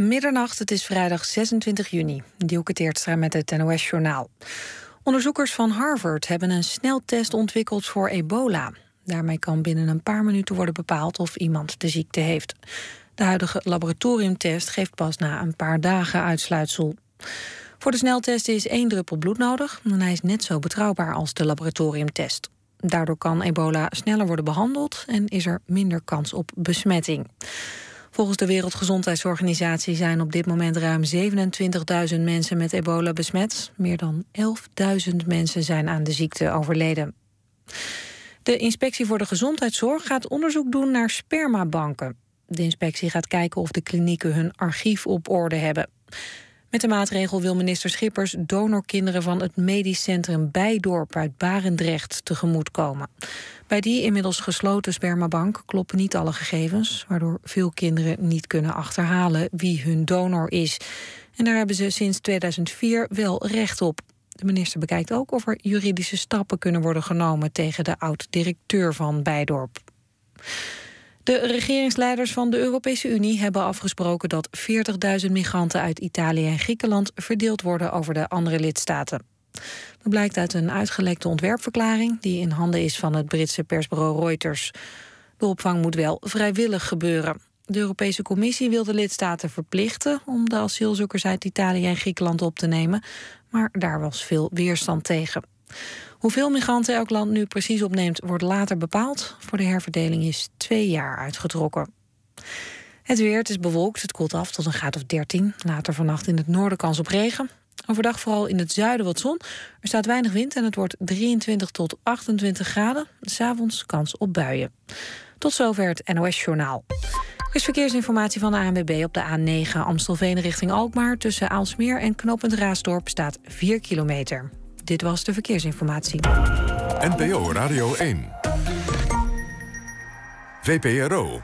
Middernacht, het is vrijdag 26 juni. Dielke Teertstra met het NOS-journaal. Onderzoekers van Harvard hebben een sneltest ontwikkeld voor ebola. Daarmee kan binnen een paar minuten worden bepaald of iemand de ziekte heeft. De huidige laboratoriumtest geeft pas na een paar dagen uitsluitsel. Voor de sneltest is één druppel bloed nodig en hij is net zo betrouwbaar als de laboratoriumtest. Daardoor kan ebola sneller worden behandeld en is er minder kans op besmetting. Volgens de Wereldgezondheidsorganisatie zijn op dit moment ruim 27.000 mensen met ebola besmet. Meer dan 11.000 mensen zijn aan de ziekte overleden. De Inspectie voor de Gezondheidszorg gaat onderzoek doen naar spermabanken. De inspectie gaat kijken of de klinieken hun archief op orde hebben. Met de maatregel wil minister Schippers donorkinderen van het medisch centrum Bijdorp uit Barendrecht tegemoetkomen. Bij die inmiddels gesloten spermabank kloppen niet alle gegevens, waardoor veel kinderen niet kunnen achterhalen wie hun donor is. En daar hebben ze sinds 2004 wel recht op. De minister bekijkt ook of er juridische stappen kunnen worden genomen tegen de oud-directeur van Bijdorp. De regeringsleiders van de Europese Unie hebben afgesproken dat 40.000 migranten uit Italië en Griekenland verdeeld worden over de andere lidstaten. Dat blijkt uit een uitgelekte ontwerpverklaring die in handen is van het Britse persbureau Reuters. De opvang moet wel vrijwillig gebeuren. De Europese Commissie wil de lidstaten verplichten om de asielzoekers uit Italië en Griekenland op te nemen, maar daar was veel weerstand tegen. Hoeveel migranten elk land nu precies opneemt, wordt later bepaald. Voor de herverdeling is twee jaar uitgetrokken. Het weer, het is bewolkt, het koelt af tot een graad of 13. Later vannacht in het noorden kans op regen. Overdag vooral in het zuiden wat zon. Er staat weinig wind en het wordt 23 tot 28 graden. S'avonds kans op buien. Tot zover het NOS-journaal. Er is verkeersinformatie van de ANWB op de A9 Amstelveen richting Alkmaar. Tussen Aalsmeer en Knopend Raasdorp staat 4 kilometer. Dit was de verkeersinformatie. NPO Radio 1. VPRO.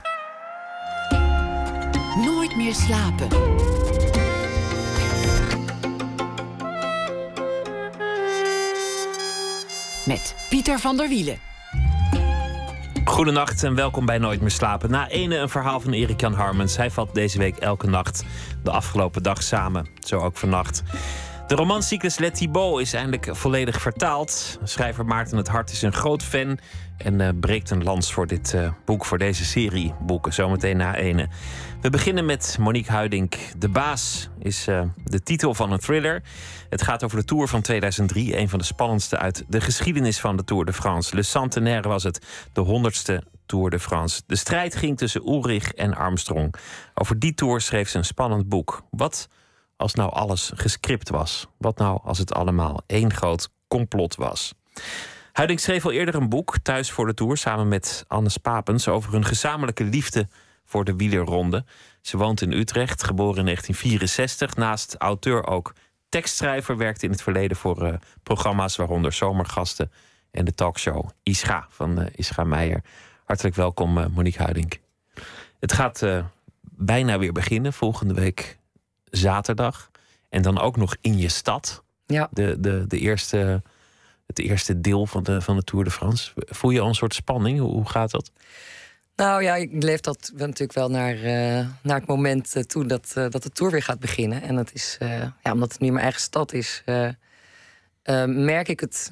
Nooit meer slapen. Met Pieter van der Wielen. Goedenacht en welkom bij Nooit meer slapen. Na ene een verhaal van Erik Jan Harmens. Hij vat deze week elke nacht de afgelopen dag samen. Zo ook vannacht. De romancyclus Let Thibault is eindelijk volledig vertaald. Schrijver Maarten het Hart is een groot fan en uh, breekt een lans voor dit uh, boek, voor deze serie boeken. Zometeen na ene. We beginnen met Monique Huiding. De Baas is uh, de titel van een thriller. Het gaat over de Tour van 2003, een van de spannendste uit de geschiedenis van de Tour de France. Le Centenaire was het, de honderdste Tour de France. De strijd ging tussen Ulrich en Armstrong. Over die Tour schreef ze een spannend boek. Wat als nou alles gescript was? Wat nou als het allemaal één groot complot was? Huiding schreef al eerder een boek, Thuis voor de Tour, samen met Anne Spapens, over hun gezamenlijke liefde voor de wielerronde. Ze woont in Utrecht, geboren in 1964. Naast auteur ook tekstschrijver, werkte in het verleden voor uh, programma's waaronder Zomergasten en de talkshow Ischa van uh, Ischa Meijer. Hartelijk welkom, uh, Monique Huiding. Het gaat bijna weer beginnen, volgende week zaterdag. En dan ook nog in je stad. Ja. De, de, de eerste, het eerste deel van de, van de Tour de France. Voel je al een soort spanning? Hoe, gaat dat? Nou ja, ik leef dat natuurlijk wel naar, uh, naar het moment uh, toe dat, uh, dat de tour weer gaat beginnen. En dat is, ja, omdat het nu mijn eigen stad is, merk ik het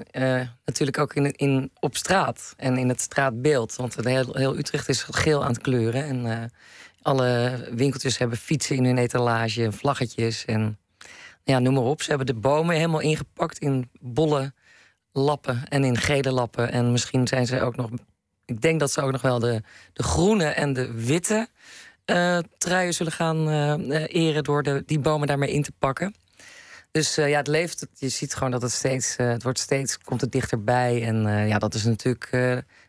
natuurlijk ook in, in, op straat en in het straatbeeld. Want heel, heel Utrecht is geel aan het kleuren. En alle winkeltjes hebben fietsen in hun etalage, vlaggetjes en ja, noem maar op. Ze hebben de bomen helemaal ingepakt in bolle lappen en in gele lappen. En misschien zijn ze ook nog. Ik denk dat ze ook nog wel de, de groene en de witte uh, truien zullen gaan uh, eren door de, die bomen daarmee in te pakken. Dus uh, ja, het leeft. Je ziet gewoon dat het steeds. het wordt steeds. komt het dichterbij. En ja, dat is natuurlijk.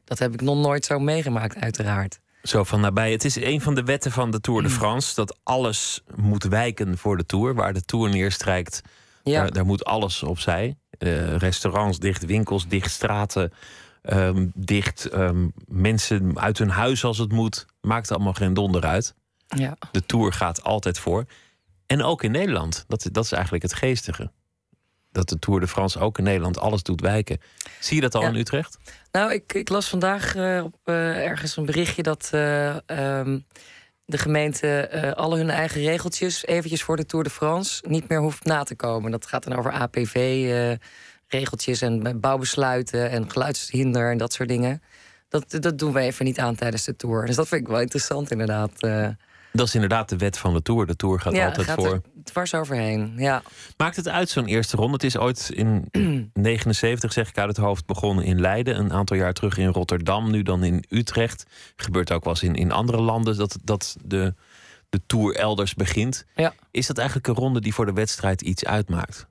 dat heb ik nog nooit zo meegemaakt, uiteraard. Zo van nabij. Het is een van de wetten van de Tour de mm. France dat alles moet wijken voor de Tour. Waar de Tour neerstrijkt, ja. daar, daar moet alles opzij. Uh, restaurants dicht, winkels dicht, straten um, dicht. Um, mensen uit hun huis als het moet. Maakt allemaal geen donder uit. Ja. De Tour gaat altijd voor. En ook in Nederland. Dat, dat is eigenlijk het geestige dat de Tour de France ook in Nederland alles doet wijken. Zie je dat al in Utrecht? Nou, ik, ik las vandaag uh, op uh, ergens een berichtje dat uh, um, de gemeente uh, alle hun eigen regeltjes eventjes voor de Tour de France niet meer hoeft na te komen. Dat gaat dan over APV-regeltjes en bouwbesluiten en geluidshinder en dat soort dingen. Dat, dat doen we even niet aan tijdens de Tour. Dus dat vind ik wel interessant inderdaad. Dat is inderdaad de wet van de Tour. De Tour gaat ja, altijd gaat voor. Er dwars overheen, ja. Maakt het uit zo'n eerste ronde? Het is ooit in 79, zeg ik uit het hoofd, begonnen in Leiden. Een aantal jaar terug in Rotterdam. Nu dan in Utrecht. Gebeurt ook wel eens in, in andere landen dat, dat de, de Tour elders begint. Ja. Is dat eigenlijk een ronde die voor de wedstrijd iets uitmaakt?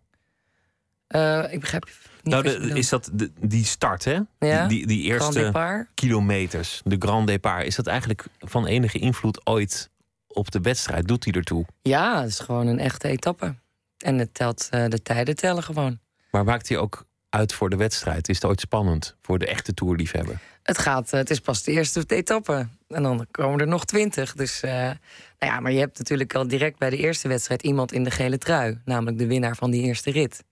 Uh, ik begrijp niet nou, de, is dat de, die start, hè? Ja? Die, die, die eerste kilometers, de Grand Départ. Is dat eigenlijk van enige invloed ooit op de wedstrijd? Doet hij ertoe? Ja, het is gewoon een echte etappe. En het telt, uh, de tijden tellen gewoon. Maar maakt hij ook uit voor de wedstrijd? Is het ooit spannend voor de echte toerliefhebber? Het, gaat, uh, het is pas de eerste etappe. En dan komen er nog twintig. Dus, uh, nou ja, maar je hebt natuurlijk al direct bij de eerste wedstrijd iemand in de gele trui. Namelijk de winnaar van die eerste rit.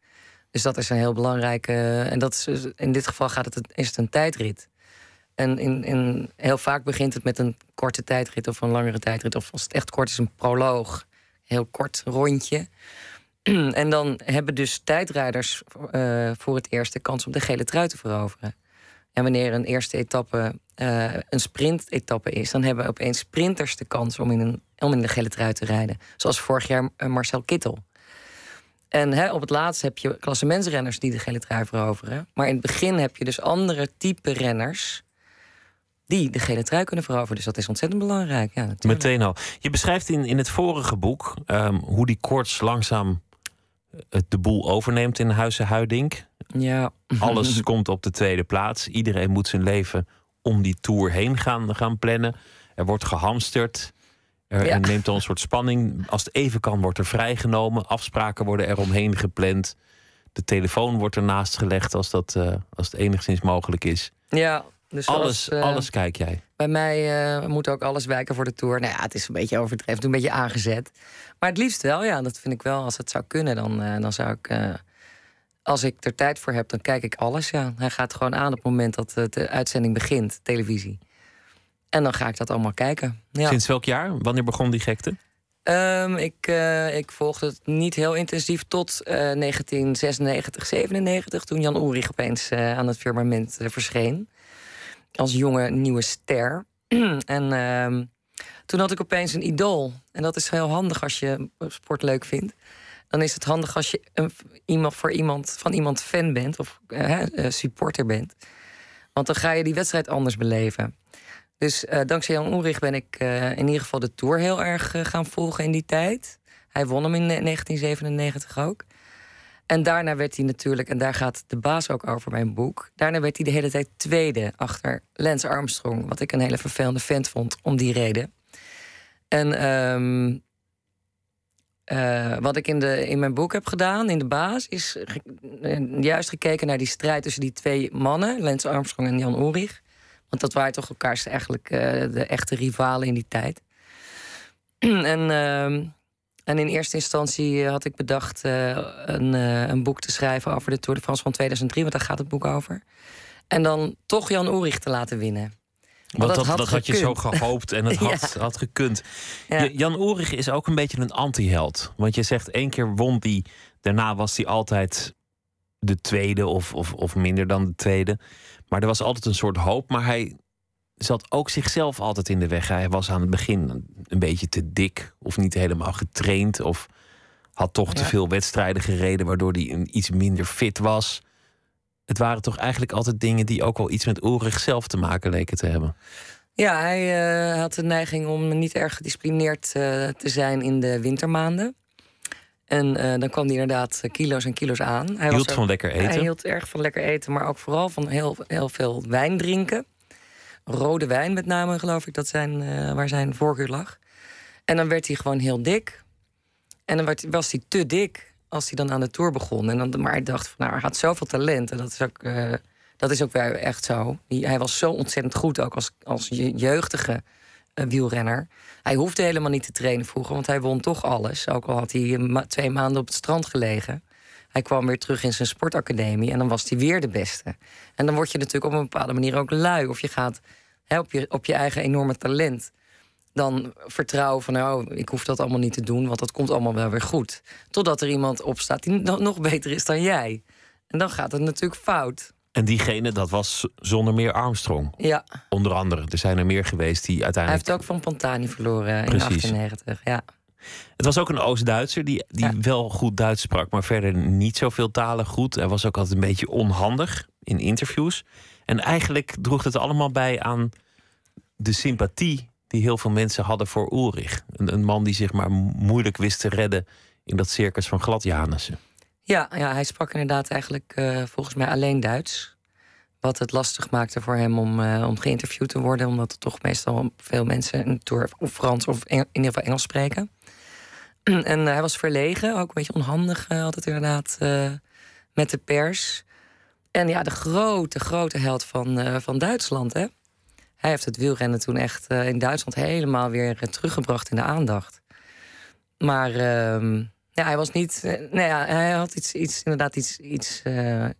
Dus dat is een heel belangrijke. En dat is, dus, in dit geval gaat het, is het een tijdrit. En in, heel vaak begint het met een korte tijdrit of een langere tijdrit. Of als het echt kort is, een proloog. Heel kort rondje. en dan hebben dus tijdrijders uh, voor het eerst de kans om de gele trui te veroveren. En wanneer een eerste etappe uh, een sprintetappe is, dan hebben opeens sprinters de kans om in, een, om in de gele trui te rijden. Zoals vorig jaar uh, Marcel Kittel. En op het laatst heb je klassementsrenners die de gele trui veroveren. Maar in het begin heb je dus andere type renners die de gele trui kunnen veroveren. Dus dat is ontzettend belangrijk. Ja, Meteen al. Je beschrijft in, in het vorige boek um, hoe die koorts langzaam het de boel overneemt in Huizen Huidink. Ja. Alles komt op de tweede plaats. Iedereen moet zijn leven om die tour heen gaan, gaan plannen. Er wordt gehamsterd. Er, Ja. neemt dan een soort spanning. Als het even kan, wordt er vrijgenomen. Afspraken worden er omheen gepland. De telefoon wordt ernaast gelegd als, dat, eh, als het enigszins mogelijk is. Ja, dus Alles, zoals, eh, alles kijk jij. Bij mij eh, moet ook alles wijken voor de tour. Nou ja, het is een beetje overdreven, een beetje aangezet. Maar het liefst wel, ja, dat vind ik wel. Als het zou kunnen, dan, eh, dan zou ik. als ik er tijd voor heb, dan kijk ik alles. Ja. Hij gaat gewoon aan op het moment dat de uitzending begint, televisie. En dan ga ik dat allemaal kijken. Ja. Sinds welk jaar? Wanneer begon die gekte? Ehm, ik, ik volgde het niet heel intensief tot eh, 1996, 97, toen Jan Ulrich opeens eh, aan het firmament verscheen. Als jonge nieuwe ster. en ehm, toen had ik opeens een idool. En dat is heel handig als je sport leuk vindt. Dan is het handig als je een, iemand, voor iemand, van iemand fan bent of eh, eh, supporter bent. Want dan ga je die wedstrijd anders beleven. Dus eh, dankzij Jan Ulrich ben ik in ieder geval de Tour heel erg gaan volgen in die tijd. Hij won hem in eh, 1997 ook. En daarna werd hij natuurlijk, en daar gaat de baas ook over mijn boek... daarna werd hij de hele tijd tweede achter Lance Armstrong... wat ik een hele vervelende vent vond om die reden. En ehm, eh, wat ik in, de, in mijn boek heb gedaan, in de baas... is juist gekeken naar die strijd tussen die twee mannen... Lance Armstrong en Jan Ulrich... Want dat waren toch elkaars eigenlijk eh, de echte rivalen in die tijd. en, ehm, en in eerste instantie eh, had ik bedacht eh, een, eh, een boek te schrijven over de Tour de France van 2003, want daar gaat het boek over. En dan toch Jan Ulrich te laten winnen. Want dat, dat, had je zo gehoopt en het had, Ja. had gekund. Ja. Ja, Jan Ulrich is ook een beetje een anti-held. Want je zegt één keer won die, daarna was hij altijd de tweede of, of, of minder dan de tweede. Maar er was altijd een soort hoop. Maar hij zat ook zichzelf altijd in de weg. Hij was aan het begin een beetje te dik of niet helemaal getraind. Of had toch te veel wedstrijden gereden, waardoor hij een, iets minder fit was. Het waren toch eigenlijk altijd dingen die ook wel iets met Ulrich zelf te maken leken te hebben. Ja, hij eh, had de neiging om niet erg gedisciplineerd eh, te zijn in de wintermaanden. En eh, dan kwam hij inderdaad kilo's en kilo's aan. Hij Hield er- van lekker eten. Hij hield erg van lekker eten, maar ook vooral van heel, heel veel wijn drinken. Rode wijn met name, geloof ik, dat zijn, eh, waar zijn voorkeur lag. En dan werd hij gewoon heel dik. En dan was hij te dik als hij dan aan de tour begon. En dan, maar hij dacht, van, nou, hij had zoveel talent. En dat is ook, eh, dat is ook echt zo. Hij was zo ontzettend goed, ook als, als je- jeugdige eh, wielrenner. Hij hoefde helemaal niet te trainen vroeger, want hij won toch alles. Ook al had hij twee maanden op het strand gelegen. Hij kwam weer terug in zijn sportacademie en dan was hij weer de beste. En dan word je natuurlijk op een bepaalde manier ook lui. Of je gaat hè, op, je, op je eigen enorme talent dan vertrouwen van nou, ik hoef dat allemaal niet te doen, want dat komt allemaal wel weer goed. Totdat er iemand opstaat die nog beter is dan jij. En dan gaat het natuurlijk fout. En diegene, dat was zonder meer Armstrong. Ja. Onder andere. Er zijn er meer geweest die uiteindelijk. Hij heeft ook van Pantani verloren in 1998. Ja. Het was ook een Oost-Duitser die, die wel goed Duits sprak, maar verder niet zoveel talen goed. Hij was ook altijd een beetje onhandig in interviews. En eigenlijk droeg het allemaal bij aan de sympathie die heel veel mensen hadden voor Ulrich. Een, een man die zich maar moeilijk wist te redden in dat circus van Gladjanissen. Ja, ja, hij sprak inderdaad eigenlijk uh, volgens mij alleen Duits. Wat het lastig maakte voor hem om, uh, om geïnterviewd te worden, omdat er toch meestal veel mensen een tour of Frans of in ieder geval Engels spreken. en uh, hij was verlegen, ook een beetje onhandig altijd inderdaad met de pers. En ja, de grote, grote held van, van Duitsland, hè? Hij heeft het wielrennen toen echt in Duitsland helemaal weer teruggebracht in de aandacht. Maar ehm, ja, hij was niet. Nee, ja, hij had iets, iets inderdaad iets, iets,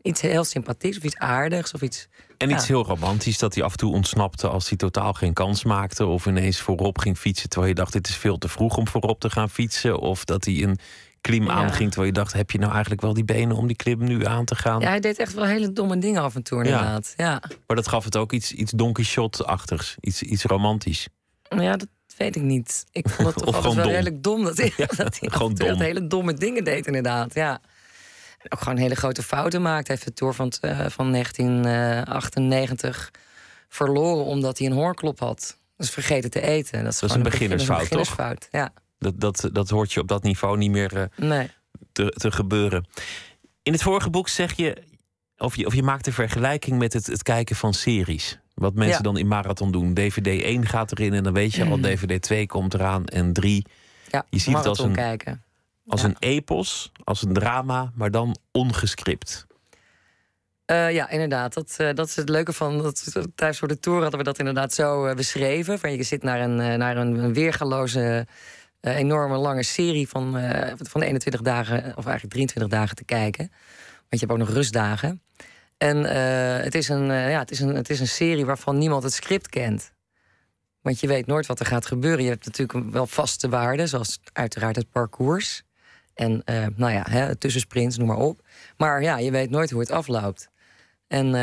iets heel sympathieks of iets aardigs of iets. En iets heel romantisch dat hij af en toe ontsnapte als hij totaal geen kans maakte. Of ineens voorop ging fietsen terwijl je dacht: dit is veel te vroeg om voorop te gaan fietsen. Of dat hij een klim ja. aanging terwijl je dacht: heb je nou eigenlijk wel die benen om die klim nu aan te gaan? Ja, hij deed echt wel hele domme dingen af en toe, inderdaad. Ja. Maar dat gaf het ook iets, iets Don Quixote-achtigs, iets, iets romantisch. Ja, dat, weet ik niet. Ik vond het toch wel dom. redelijk dom dat hij, dat hij gewoon dom. hele domme dingen deed, inderdaad. Ja. Ook gewoon hele grote fouten maakte. Hij heeft de Tour van, uh, van 1998 verloren omdat hij een hoorklop had. Dus vergeten te eten. Dat is, dat is een beginnersfout, een beginnersfout, toch? Ja. Dat, dat, dat hoort je op dat niveau niet meer uh, nee. te, te gebeuren. In het vorige boek zeg je of, je, of je maakt een vergelijking met het, het kijken van series. Wat mensen dan in marathon doen. DVD 1 gaat erin en dan weet je al, DVD mm. 2 komt eraan en 3. Ja, je ziet het als een, kijken. Als een epos, als een drama, maar dan ongescript. Uh, ja, inderdaad. Dat, uh, dat is het leuke van. Dat, thuis voor de tour hadden we dat inderdaad zo uh, beschreven. Van je zit naar een, naar een, weergaloze, enorme lange serie van, van 21 dagen, of eigenlijk 23 dagen te kijken. Want je hebt ook nog rustdagen. En het, is een, ja, het, is een, het is een serie waarvan niemand het script kent. Want je weet nooit wat er gaat gebeuren. Je hebt natuurlijk wel vaste waarden, zoals uiteraard het parcours. En uh, nou ja, hè, tussensprints, noem maar op. Maar ja, je weet nooit hoe het afloopt. En,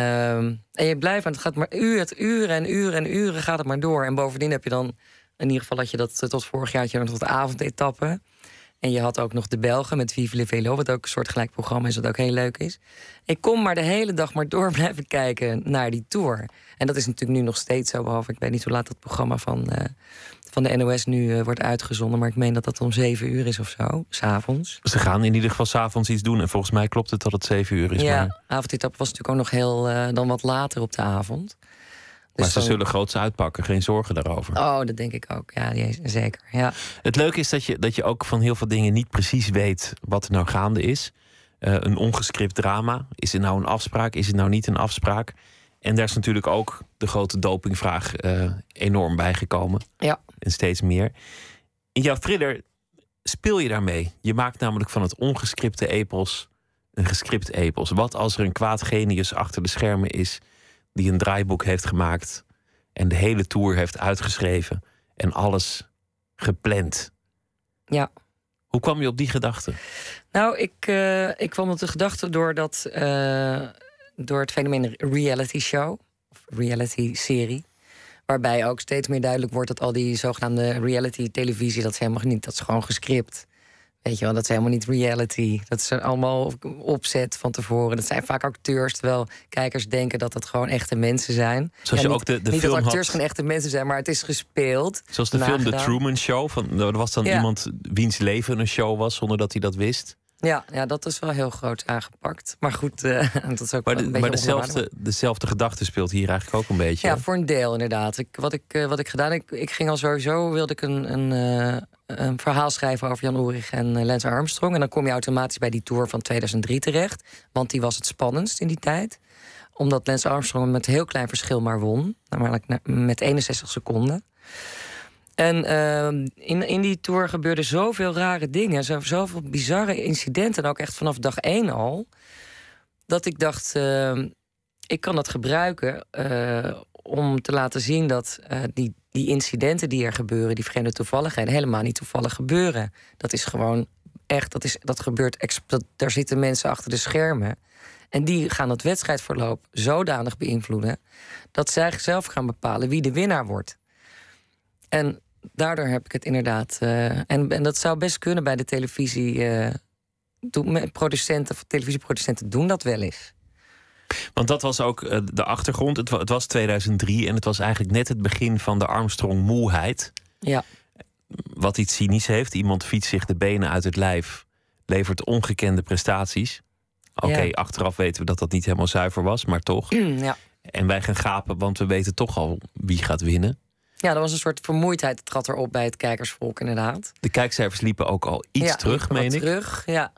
en je blijft, het gaat maar uren, uren en uren en uren gaat het maar door. En bovendien heb je dan, in ieder geval dat je dat tot vorig jaar, nog tot de avondetappe. En je had ook nog de Belgen met Vive le wat ook een soort gelijk programma is, wat ook heel leuk is. Ik kom maar de hele dag maar door blijven kijken naar die tour. En dat is natuurlijk nu nog steeds zo, behalve ik weet niet hoe laat dat programma van, uh, van de NOS nu uh, wordt uitgezonden. Maar ik meen dat dat om zeven uur is of zo, s'avonds. Ze gaan in ieder geval s'avonds iets doen. En volgens mij klopt het dat het zeven uur is. Ja, maar... avondetap was natuurlijk ook nog heel uh, dan wat later op de avond. Dus maar ze dan... zullen groots uitpakken, geen zorgen daarover. Oh, dat denk ik ook. Ja, zeker. Ja. Het leuke is dat je, dat je ook van heel veel dingen niet precies weet wat er nou gaande is. Uh, een ongescript drama. Is het nou een afspraak? Is het nou niet een afspraak? En daar is natuurlijk ook de grote dopingvraag uh, enorm bijgekomen. Ja. En steeds meer. In jouw thriller speel je daarmee. Je maakt namelijk van het ongescripte epos een gescript epos. Wat als er een kwaad genius achter de schermen is die een draaiboek heeft gemaakt en de hele tour heeft uitgeschreven en alles gepland. Ja. Hoe kwam je op die gedachte? Nou, ik, uh, ik kwam op de gedachte door, dat, uh, door het fenomeen reality show, of reality serie. Waarbij ook steeds meer duidelijk wordt dat al die zogenaamde reality televisie, dat is helemaal niet, dat is gewoon gescript. Weet je wel, dat is helemaal niet reality. Dat is allemaal opzet van tevoren. Dat zijn vaak acteurs, terwijl kijkers denken dat het gewoon echte mensen zijn. Zoals ja, je niet, ook de, de niet film dat acteurs had. geen echte mensen zijn, maar het is gespeeld. Zoals de nagedaan. film The Truman Show. Van, er was dan Ja. iemand wiens leven een show was zonder dat hij dat wist. Ja, ja, dat is wel heel groot aangepakt. Maar goed, eh, dat is ook Maar, wel de, een maar beetje onvoorwaardelijk. dezelfde, dezelfde gedachte speelt hier eigenlijk ook een beetje. Ja, voor een deel inderdaad. Ik, wat, ik, eh, wat ik gedaan ik, ik ging al sowieso, wilde ik een, een, eh, een verhaal schrijven over Jan Ulrich en Lance Armstrong. En dan kom je automatisch bij die tour van 2003 terecht. Want die was het spannendst in die tijd. Omdat Lance Armstrong met heel klein verschil maar won. Namelijk na- met 61 seconden. En ehm, in, in die tour gebeurden zoveel rare dingen. zo- Zoveel bizarre incidenten. Ook echt vanaf dag één al. Dat ik dacht, ehm, ik kan dat gebruiken. eh, om te laten zien dat uh, die, die incidenten die er gebeuren, die vreemde toevalligheden, helemaal niet toevallig gebeuren. Dat is gewoon echt, dat, is, dat gebeurt, dat, daar zitten mensen achter de schermen. En die gaan het wedstrijdverloop zodanig beïnvloeden dat zij zelf gaan bepalen wie de winnaar wordt. En daardoor heb ik het inderdaad. Uh, en, en dat zou best kunnen bij de televisie. Uh, doen, producenten, televisieproducenten doen dat wel eens. Want dat was ook uh, de achtergrond. Het, het, was 2003 en het was eigenlijk net het begin van de Armstrong-moeheid. Ja. Wat iets cynisch heeft. Iemand fietst zich de benen uit het lijf, levert ongekende prestaties. Oké, ja. achteraf weten we dat dat niet helemaal zuiver was, maar toch. Ja. En wij gaan gapen, want we weten toch al wie gaat winnen. Ja, er was een soort vermoeidheid trad erop bij het kijkersvolk, inderdaad. De kijkcijfers liepen ook al iets ja, terug, meen ik. terug, ja.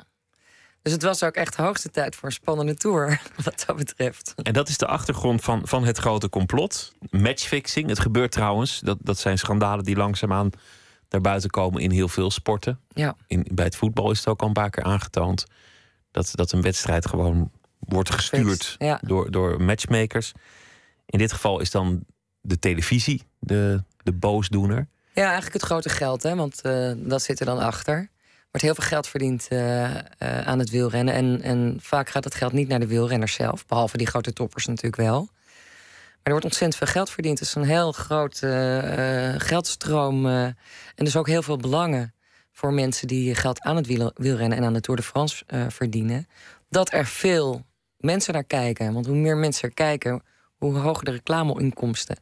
Dus het was ook echt de hoogste tijd voor een spannende tour, wat dat betreft. En dat is de achtergrond van, van het grote complot. Matchfixing. Het gebeurt trouwens. Dat, dat zijn schandalen die langzaamaan naar buiten komen in heel veel sporten. Ja. In, bij het voetbal is het ook al een paar keer aangetoond. Dat, dat een wedstrijd gewoon wordt gestuurd ja. door, door matchmakers. In dit geval is dan de televisie de, de boosdoener. Ja, eigenlijk het grote geld, hè, want uh, dat zit er dan achter. Er wordt heel veel geld verdiend uh, uh, aan het wielrennen. En, en vaak gaat dat geld niet naar de wielrenners zelf. Behalve die grote toppers natuurlijk wel. Maar er wordt ontzettend veel geld verdiend. Het is een heel grote geldstroom. en dus ook heel veel belangen voor mensen die geld aan het wielrennen en aan de Tour de France verdienen. Dat er veel mensen naar kijken. Want hoe meer mensen er kijken, hoe hoger de reclameinkomsten.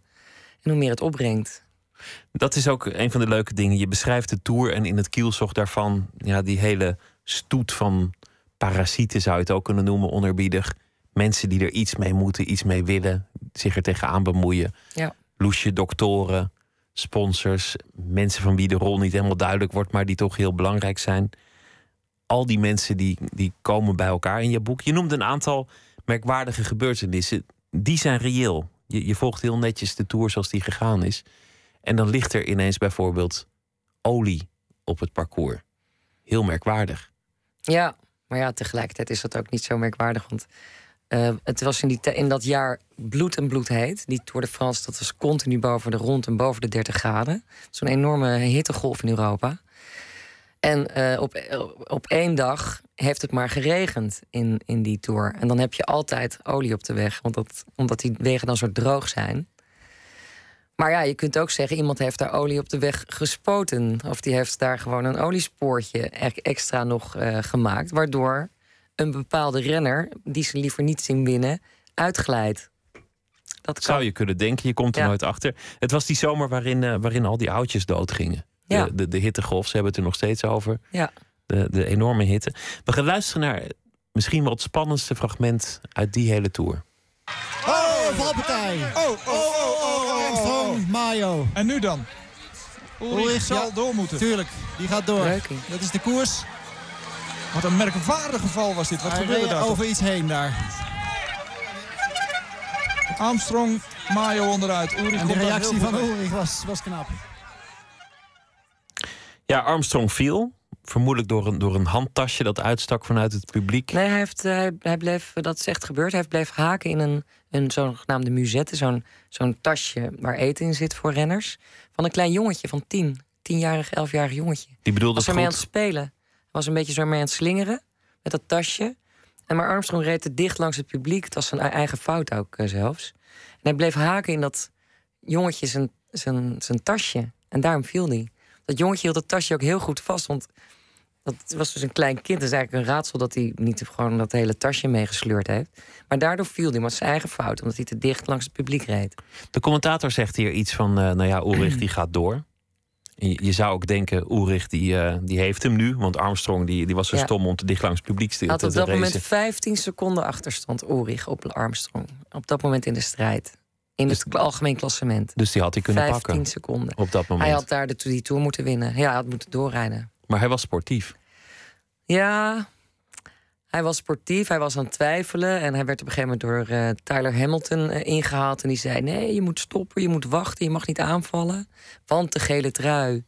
En hoe meer het opbrengt. Dat is ook een van de leuke dingen. Je beschrijft de tour en in het kielzog daarvan, ja, die hele stoet van parasieten zou je het ook kunnen noemen, onerbiedig. Mensen die er iets mee moeten, iets mee willen, zich er tegenaan bemoeien. Ja. Loesje doktoren, sponsors, mensen van wie de rol niet helemaal duidelijk wordt, maar die toch heel belangrijk zijn. Al die mensen die, die komen bij elkaar in je boek. Je noemde een aantal merkwaardige gebeurtenissen. Die zijn reëel. Je, volgt heel netjes de tour zoals die gegaan is. En dan ligt er ineens bijvoorbeeld olie op het parcours. Heel merkwaardig. Ja, maar ja, tegelijkertijd is dat ook niet zo merkwaardig. Want uh, het was in, die in dat jaar bloed en bloed heet. Die Tour de France, dat was continu boven de rond en boven de 30 graden. Zo'n enorme hittegolf in Europa. En uh, op, op één dag heeft het maar geregend in, in die tour. En dan heb je altijd olie op de weg, want dat, omdat die wegen dan zo droog zijn. Maar ja, je kunt ook zeggen, iemand heeft daar olie op de weg gespoten. Of die heeft daar gewoon een oliespoortje extra nog uh, gemaakt. Waardoor een bepaalde renner, die ze liever niet zien winnen, uitglijdt. Dat Zou je kunnen denken, je komt er Ja. nooit achter. Het was die zomer waarin, eh, waarin al die oudjes doodgingen. Ja. De, de, de hittegolf, ze hebben het er nog steeds over. Ja. De, de enorme hitte. We gaan luisteren naar misschien wel het spannendste fragment uit die hele tour. Oh, valpartij. Oh, oh, oh, oh, oh, Armstrong, Mayo. En nu dan? Ulrich zal ja. door moeten. Tuurlijk, die gaat door. Dat is de koers. Wat een merkwaardig geval was dit. Wat Hij gebeurde daar? toch? over iets heen daar. Armstrong, Mayo onderuit. Ulrich En de reactie van. Ulrich was, was knap. Ja, Armstrong viel. Vermoedelijk door een, door een handtasje dat uitstak vanuit het publiek. Nee, hij, heeft, eh, hij, hij bleef, dat is echt gebeurd. Hij bleef haken in een, een zogenaamde musette. Zo'n zo'n tasje waar eten in zit voor renners. Van een klein jongetje van tien. Tienjarig, elfjarig jongetje. Die bedoelde was ermee aan het spelen. Was een beetje zo mee aan het slingeren. Met dat tasje. En maar Armstrong reed te dicht langs het publiek. Het was zijn eigen fout ook eh, zelfs. En hij bleef haken in dat jongetje zijn, zijn, zijn tasje. En daarom viel hij. Dat jongetje hield dat tasje ook heel goed vast. Want dat was dus een klein kind. Het is eigenlijk een raadsel dat hij niet gewoon dat hele tasje meegesleurd heeft. Maar daardoor viel hij, maar zijn eigen fout. Omdat hij te dicht langs het publiek reed. De commentator zegt hier iets van, eh, nou ja, Ulrich die gaat door. Je, je zou ook denken, Ulrich die, eh, die heeft hem nu. Want Armstrong die, die was zo Ja. stom om te dicht langs het publiek te, Hij had op dat moment 15 seconden achterstand, Ulrich, op Armstrong. Op dat moment in de strijd. In het algemeen klassement. Dus die had hij kunnen 15 pakken seconden. op dat moment. Hij had daar de, die tour moeten winnen. Ja, hij had moeten doorrijden. Maar hij was sportief. Ja, hij was sportief, hij was aan het twijfelen. En hij werd op een gegeven moment door eh, Tyler Hamilton eh, ingehaald. En die zei: Nee, je moet stoppen, je moet wachten, je mag niet aanvallen. Want de gele trui,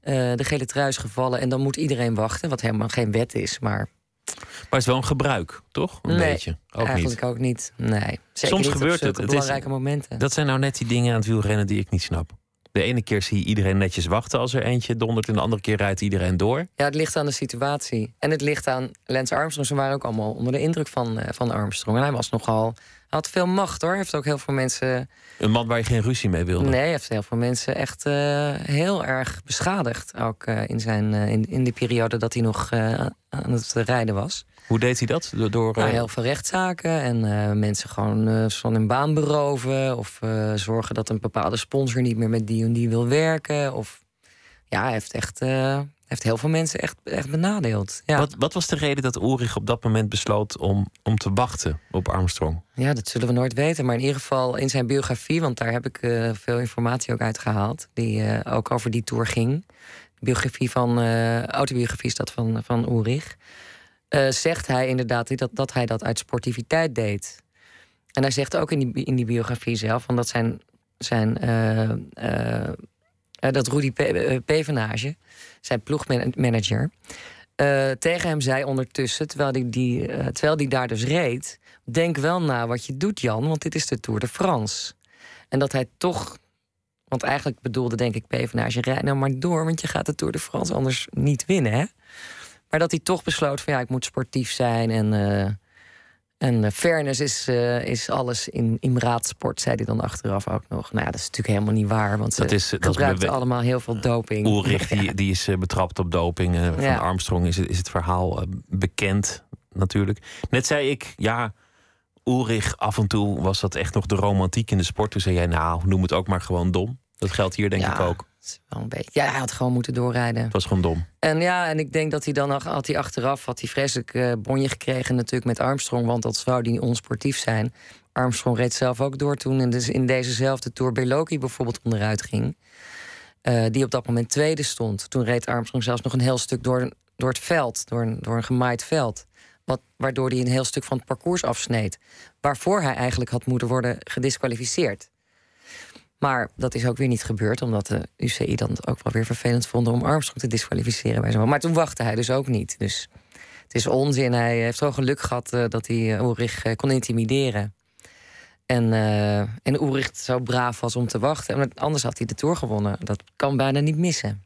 eh, de gele trui is gevallen en dan moet iedereen wachten. Wat helemaal geen wet is, maar Maar het is wel een gebruik, toch? Een Nee, beetje. Ook Eigenlijk niet. ook niet. Nee. Zeker Soms niet op gebeurt zulke het. Het is- belangrijke momenten. Dat zijn nou net die dingen aan het wielrennen die ik niet snap. De ene keer zie je iedereen netjes wachten als er eentje dondert... en de andere keer rijdt iedereen door. Ja, het ligt aan de situatie. En het ligt aan Lance Armstrong. Ze waren ook allemaal onder de indruk van, eh, van Armstrong. En hij was nogal... Hij had veel macht hoor. Heeft ook heel veel mensen. Een man waar je geen ruzie mee wilde. Nee, hij heeft heel veel mensen echt eh, heel erg beschadigd. Ook eh, in, zijn, in, in die periode dat hij nog aan het rijden was. Hoe deed hij dat? Door, door, Nou, eh, heel veel rechtszaken en eh, mensen gewoon eh, van hun baan beroven. Of zorgen dat een bepaalde sponsor niet meer met die en die wil werken. Of ja, hij heeft echt. heeft heel veel mensen echt, echt benadeeld. Ja. wat, wat was de reden dat Ulrich op dat moment besloot om, om te wachten op Armstrong? Ja, dat zullen we nooit weten. Maar in ieder geval in zijn biografie, want daar heb ik veel informatie ook uit gehaald. Die ook over die tour ging. Biografie van, autobiografie is dat van, van Ulrich. Eh, zegt hij inderdaad dat, dat hij dat uit sportiviteit deed. En hij zegt ook in die, in die biografie zelf van dat zijn, zijn eh, eh, dat Rudy Pe- Pevenage, zijn ploegmanager, tegen hem zei ondertussen, terwijl die, terwijl die daar dus reed, denk wel na wat je doet, Jan, want dit is de Tour de France. En dat hij toch, want eigenlijk bedoelde denk ik Pevenage, rijd nou maar door, want je gaat de Tour de France anders niet winnen, hè? Maar dat hij toch besloot van ja, ik moet sportief zijn en, eh, en eh, fairness is, eh, is alles in, in raadsport, zei hij dan achteraf ook nog. Nou ja, dat is natuurlijk helemaal niet waar, want Dat is- gebruikten allemaal heel veel doping. Ulrich die, die is betrapt op doping. van Ja. Armstrong is het, is het verhaal bekend natuurlijk. Net zei ik, ja, Ulrich af en toe was dat echt nog de romantiek in de sport. Toen zei jij, nou, noem het ook maar gewoon dom. Dat geldt hier denk Ja. ik ook. Dat is wel een beetje. Ja, hij had gewoon moeten doorrijden. Het was gewoon dom. En ja, en ik denk dat hij dan had hij achteraf had hij vreselijk eh, bonje gekregen natuurlijk met Armstrong, want dat zou die onsportief zijn. Armstrong reed zelf ook door toen en dus in dezezelfde Tour Beloki bijvoorbeeld onderuit ging. eh, die op dat moment tweede stond. Toen reed Armstrong zelfs nog een heel stuk door, door het veld, door een, door een gemaaid veld. Wat, waardoor hij een heel stuk van het parcours afsneed. Waarvoor hij eigenlijk had moeten worden gedisqualificeerd. Maar dat is ook weer niet gebeurd, omdat de UCI dan ook wel weer vervelend vonden om Armstrong te disqualificeren bij zo. Maar toen wachtte hij dus ook niet. Dus het is onzin. Hij heeft wel geluk gehad eh, dat hij eh, Ulrich eh, kon intimideren. En, eh en Ulrich zo braaf was om te wachten. En anders had hij de tour gewonnen. Dat kan bijna niet missen.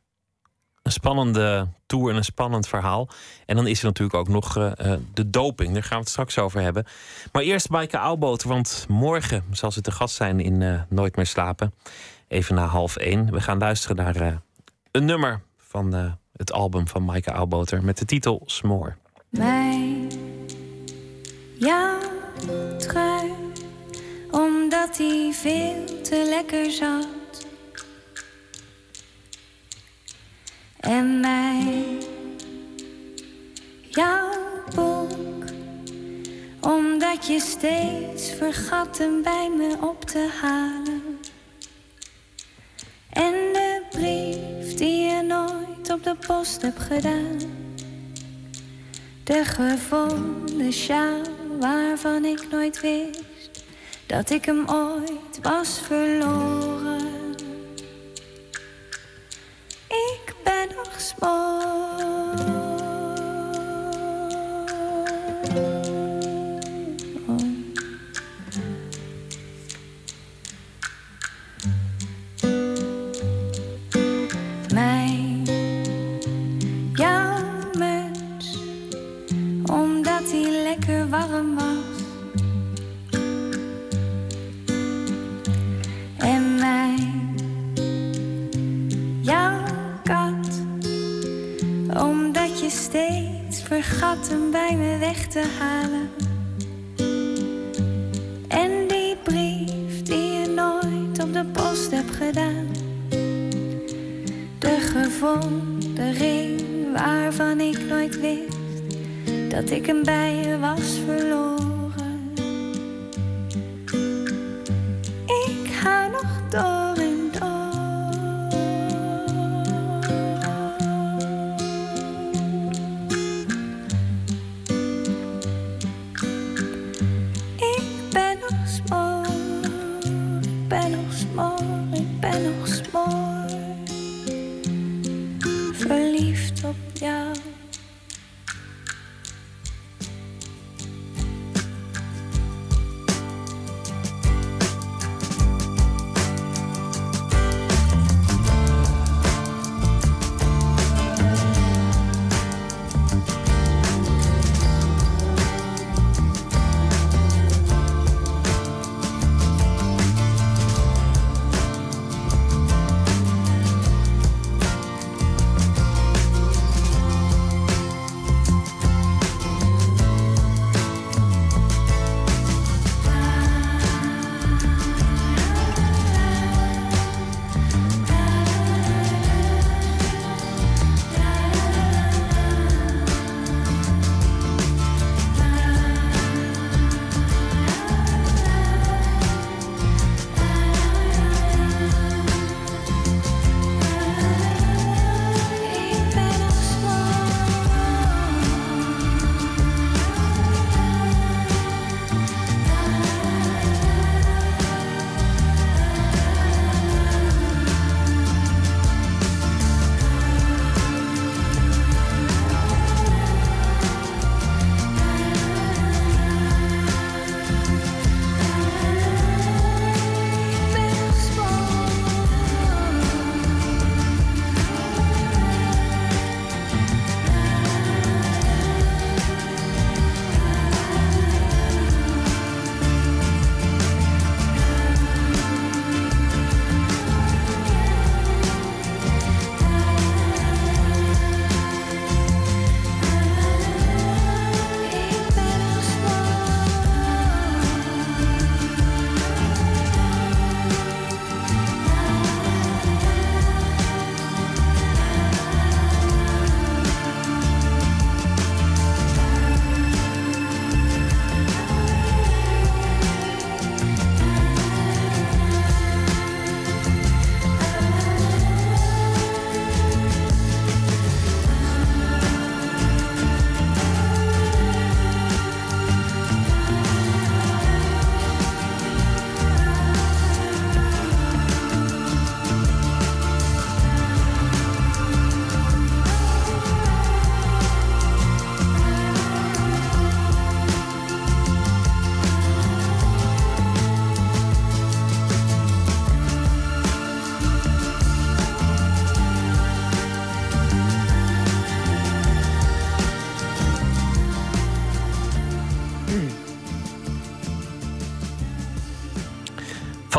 Een spannende tour en een spannend verhaal. En dan is er natuurlijk ook nog eh, eh, de doping. Daar gaan we het straks over hebben. Maar eerst Maaike Auwboter, want morgen zal ze te gast zijn in eh, Nooit meer slapen. Even na half één. We gaan luisteren naar eh, een nummer van het album van Maaike Auwboter met de titel Smoor. Mijn, jouw trui, omdat hij veel te lekker zat. En mij, jouw boek, omdat je steeds vergat hem bij me op te halen. En de brief die je nooit op de post hebt gedaan. De gevonden sjaal waarvan ik nooit wist dat ik hem ooit was verloren. Ben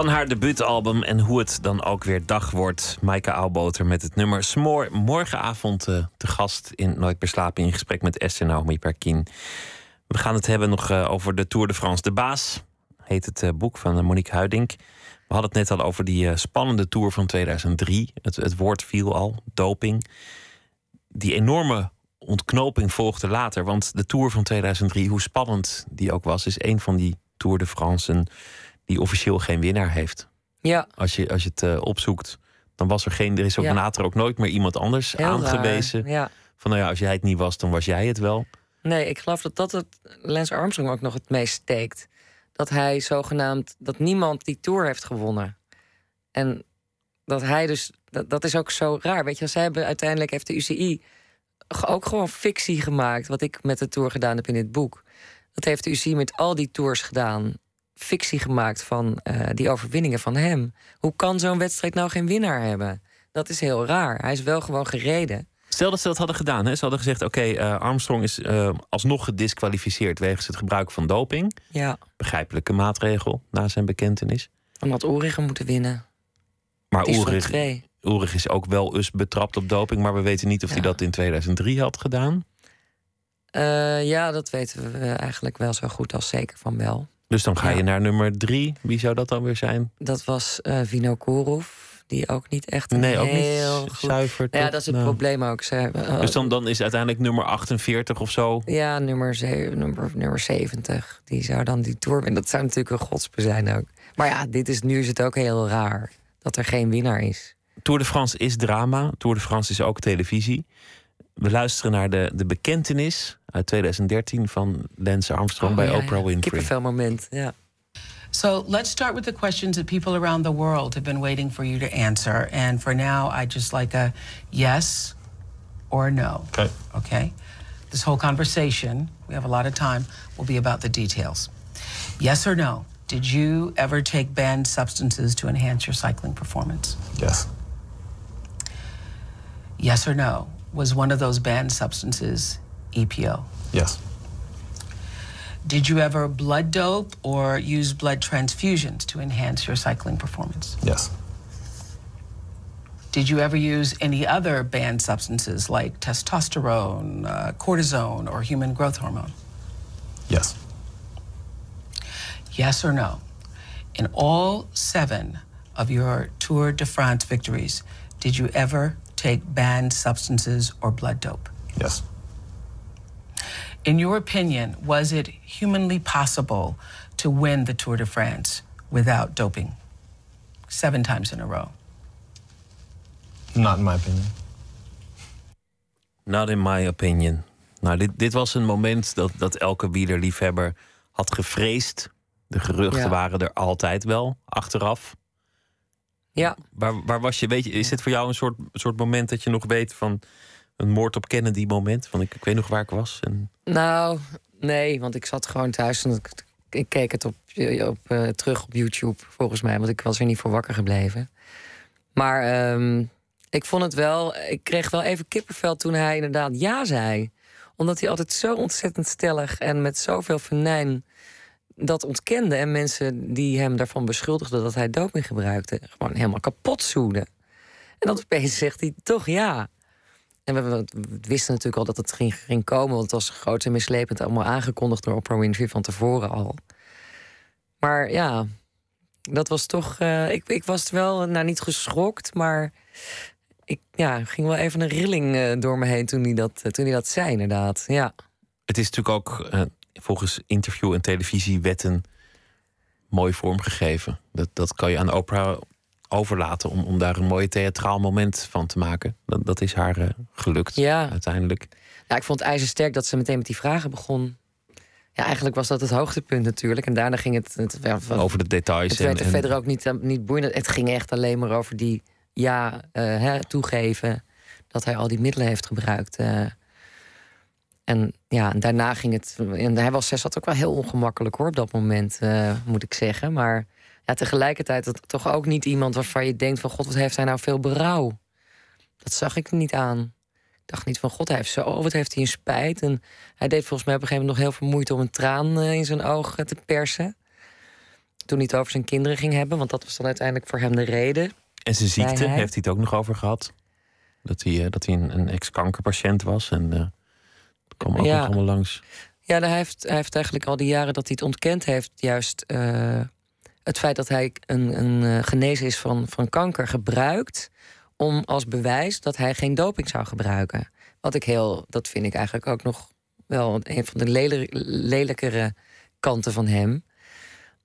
Van haar debuutalbum en hoe het dan ook weer dag wordt. Maaike Auwboter met het nummer Smoor. Morgenavond uh, te gast in Nooit Beslapen in gesprek met Esther Naomi Perkin. We gaan het hebben nog uh, over de Tour de France. De Baas heet het uh, boek van Monique Huiding. We hadden het net al over die spannende Tour van 2003. Het, het woord viel al, doping. Die enorme ontknoping volgde later. Want de Tour van 2003, hoe spannend die ook was... is een van die Tour de France die officieel geen winnaar heeft. Ja. Als je, als je het uh, opzoekt, dan was er geen. Er is ook Ja. later ook nooit meer iemand anders Heel aangewezen. Ja. Van nou ja, als jij het niet was, dan was jij het wel. Nee, ik geloof dat dat het Lance Armstrong ook nog het meest steekt. Dat hij zogenaamd, dat niemand die Tour heeft gewonnen. En dat hij dus, dat, dat is ook zo raar. Weet je, zij hebben uiteindelijk, heeft de UCI ook gewoon fictie gemaakt. Wat ik met de Tour gedaan heb in dit boek. Dat heeft de UCI met al die tours gedaan. Fictie gemaakt van eh, die overwinningen van hem. Hoe kan zo'n wedstrijd nou geen winnaar hebben? Dat is heel raar. Hij is wel gewoon gereden. Stel dat ze dat hadden gedaan. Hè? Ze hadden gezegd: oké, eh, Armstrong is eh, alsnog gedisqualificeerd wegens het gebruik van doping. Ja, Begrijpelijke maatregel na zijn bekentenis. dan had hem moeten winnen. Maar twee. Ulrich is ook wel eens betrapt op doping. Maar we weten niet of hij dat in 2003 had gedaan. Ja, dat weten we eigenlijk wel zo goed als zeker van wel. Dus dan ga Ja. je naar nummer drie. Wie zou dat dan weer zijn? Dat was eh Vino Korov, die ook niet echt een Nee, ook heel niet goed... zuiver. Ja, dat is het Nou. probleem ook. Ze, eh, Dus dan, dan is uiteindelijk nummer 48 of zo. Ja, nummer, ze- nummer, nummer 70. Die zou dan die tour winnen. Dat zou natuurlijk een godspe zijn ook. Maar ja, dit is, nu is het ook heel raar dat er geen winnaar is. Tour de France is drama. Tour de France is ook televisie. We luisteren naar de, de bekentenis uit 2013 van Lance Armstrong Oh, bij ja, Oprah ja. Winfrey. Kippenvel moment, ja. So let's start with the questions that people around the world have been waiting for you to answer. And for now, I just like a yes or no. Okay. Okay? This whole conversation, we have a lot of time, will be about the details. Yes or no? Did you ever take banned substances to enhance your cycling performance? Yes. Yes or no? Was one of those banned substances EPO? Yes. Did you ever blood dope or use blood transfusions to enhance your cycling performance? Yes. Did you ever use any other banned substances like testosterone, uh, cortisone, or human growth hormone? Yes. Yes or no? In all seven of your Tour de France victories, did you ever take banned substances or blood dope? Yes. In your opinion, was it humanly possible to win the Tour de France without doping? Seven times in a row. Not in my opinion. Not in my opinion. Nou, dit, dit was een moment dat, dat elke wielerliefhebber had gevreesd. De geruchten Ja. waren er altijd wel, achteraf. Ja, Waar, waar was je? Weet je, is dit voor jou een soort, soort moment dat je nog weet van een moord op Kennedy moment? Van ik, ik weet nog waar ik was. En nou, nee, want ik zat gewoon thuis en ik, ik keek het op, op, eh, terug op YouTube, volgens mij, want ik was er niet voor wakker gebleven. Maar ehm, ik vond het wel, ik kreeg wel even kippenvel toen hij inderdaad ja zei. Omdat hij altijd zo ontzettend stellig en met zoveel venijn dat ontkende. En mensen die hem daarvan beschuldigden dat hij doping gebruikte, gewoon helemaal kapot zoeden. En dan opeens zegt hij toch ja. En we, wisten natuurlijk al dat het ging, ging komen, want het was groot en mislepend allemaal aangekondigd door Oprah Winfrey van tevoren al. Maar ja, dat was toch. eh, ik, ik was wel, nou niet geschokt, maar ik ja, ging wel even een rilling eh, door me heen toen hij dat, eh, toen hij dat zei, inderdaad. Ja. het is natuurlijk ook volgens interview- en televisiewetten mooi vormgegeven. Dat, dat kan je aan Oprah overlaten om, om daar een mooi theatraal moment van te maken. Dat, dat is haar eh, gelukt Ja. uiteindelijk. ja, ik vond het ijzersterk dat ze meteen met die vragen begon. Ja, eigenlijk was dat het hoogtepunt natuurlijk. En daarna ging het. het ja, Over de details. Het werd en, er en- verder ook niet, eh, niet boeiend. Het ging echt alleen maar over die ja, eh, hè, toegeven dat hij al die middelen heeft gebruikt. en ja, en daarna ging het. En hij was, hij zat ook wel heel ongemakkelijk hoor op dat moment, moet ik zeggen. Maar ja, tegelijkertijd het toch ook niet iemand waarvan je denkt: van god, wat heeft hij nou veel berouw? Dat zag ik niet aan. Ik dacht niet van god, hij heeft zo, wat heeft hij een spijt. En hij deed volgens mij op een gegeven moment nog heel veel moeite om een traan eh, in zijn oog te persen. toen hij het over zijn kinderen ging hebben, want dat was dan uiteindelijk voor hem de reden. En zijn ziekte, heeft hij het ook nog over gehad? Dat hij, eh, dat hij een, een ex-kankerpatiënt was. En eh dat kwam ook Ja. nog allemaal langs. Ja, hij heeft, hij heeft eigenlijk al die jaren dat hij het ontkend heeft, juist het feit dat hij een, een eh, genezen is van, van kanker gebruikt om als bewijs dat hij geen doping zou gebruiken. Wat ik heel, dat vind ik eigenlijk ook nog wel een van de lelijkere kanten van hem.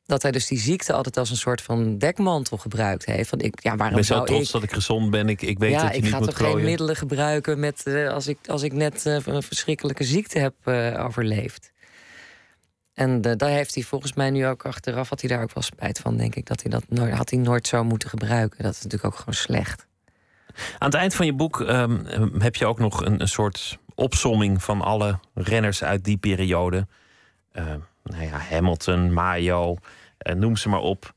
Dat hij dus die ziekte altijd als een soort van dekmantel gebruikt heeft. Van ik, ja, Ik waarom ben zo trots ik... dat ik gezond ben. Ik, ik weet ja, dat je ik niet ga moet toch geen middelen gebruiken met, eh, als, ik, als ik net eh, een verschrikkelijke ziekte heb overleefd. En eh, daar heeft hij volgens mij nu ook achteraf, had hij daar ook wel spijt van, denk ik. Dat hij dat nooit, had hij nooit zo moeten gebruiken. Dat is natuurlijk ook gewoon slecht. Aan het eind van je boek ehm, heb je ook nog een, een soort opsomming van alle renners uit die periode. Ehm, nou ja, Hamilton, Mayo, eh, noem ze maar op.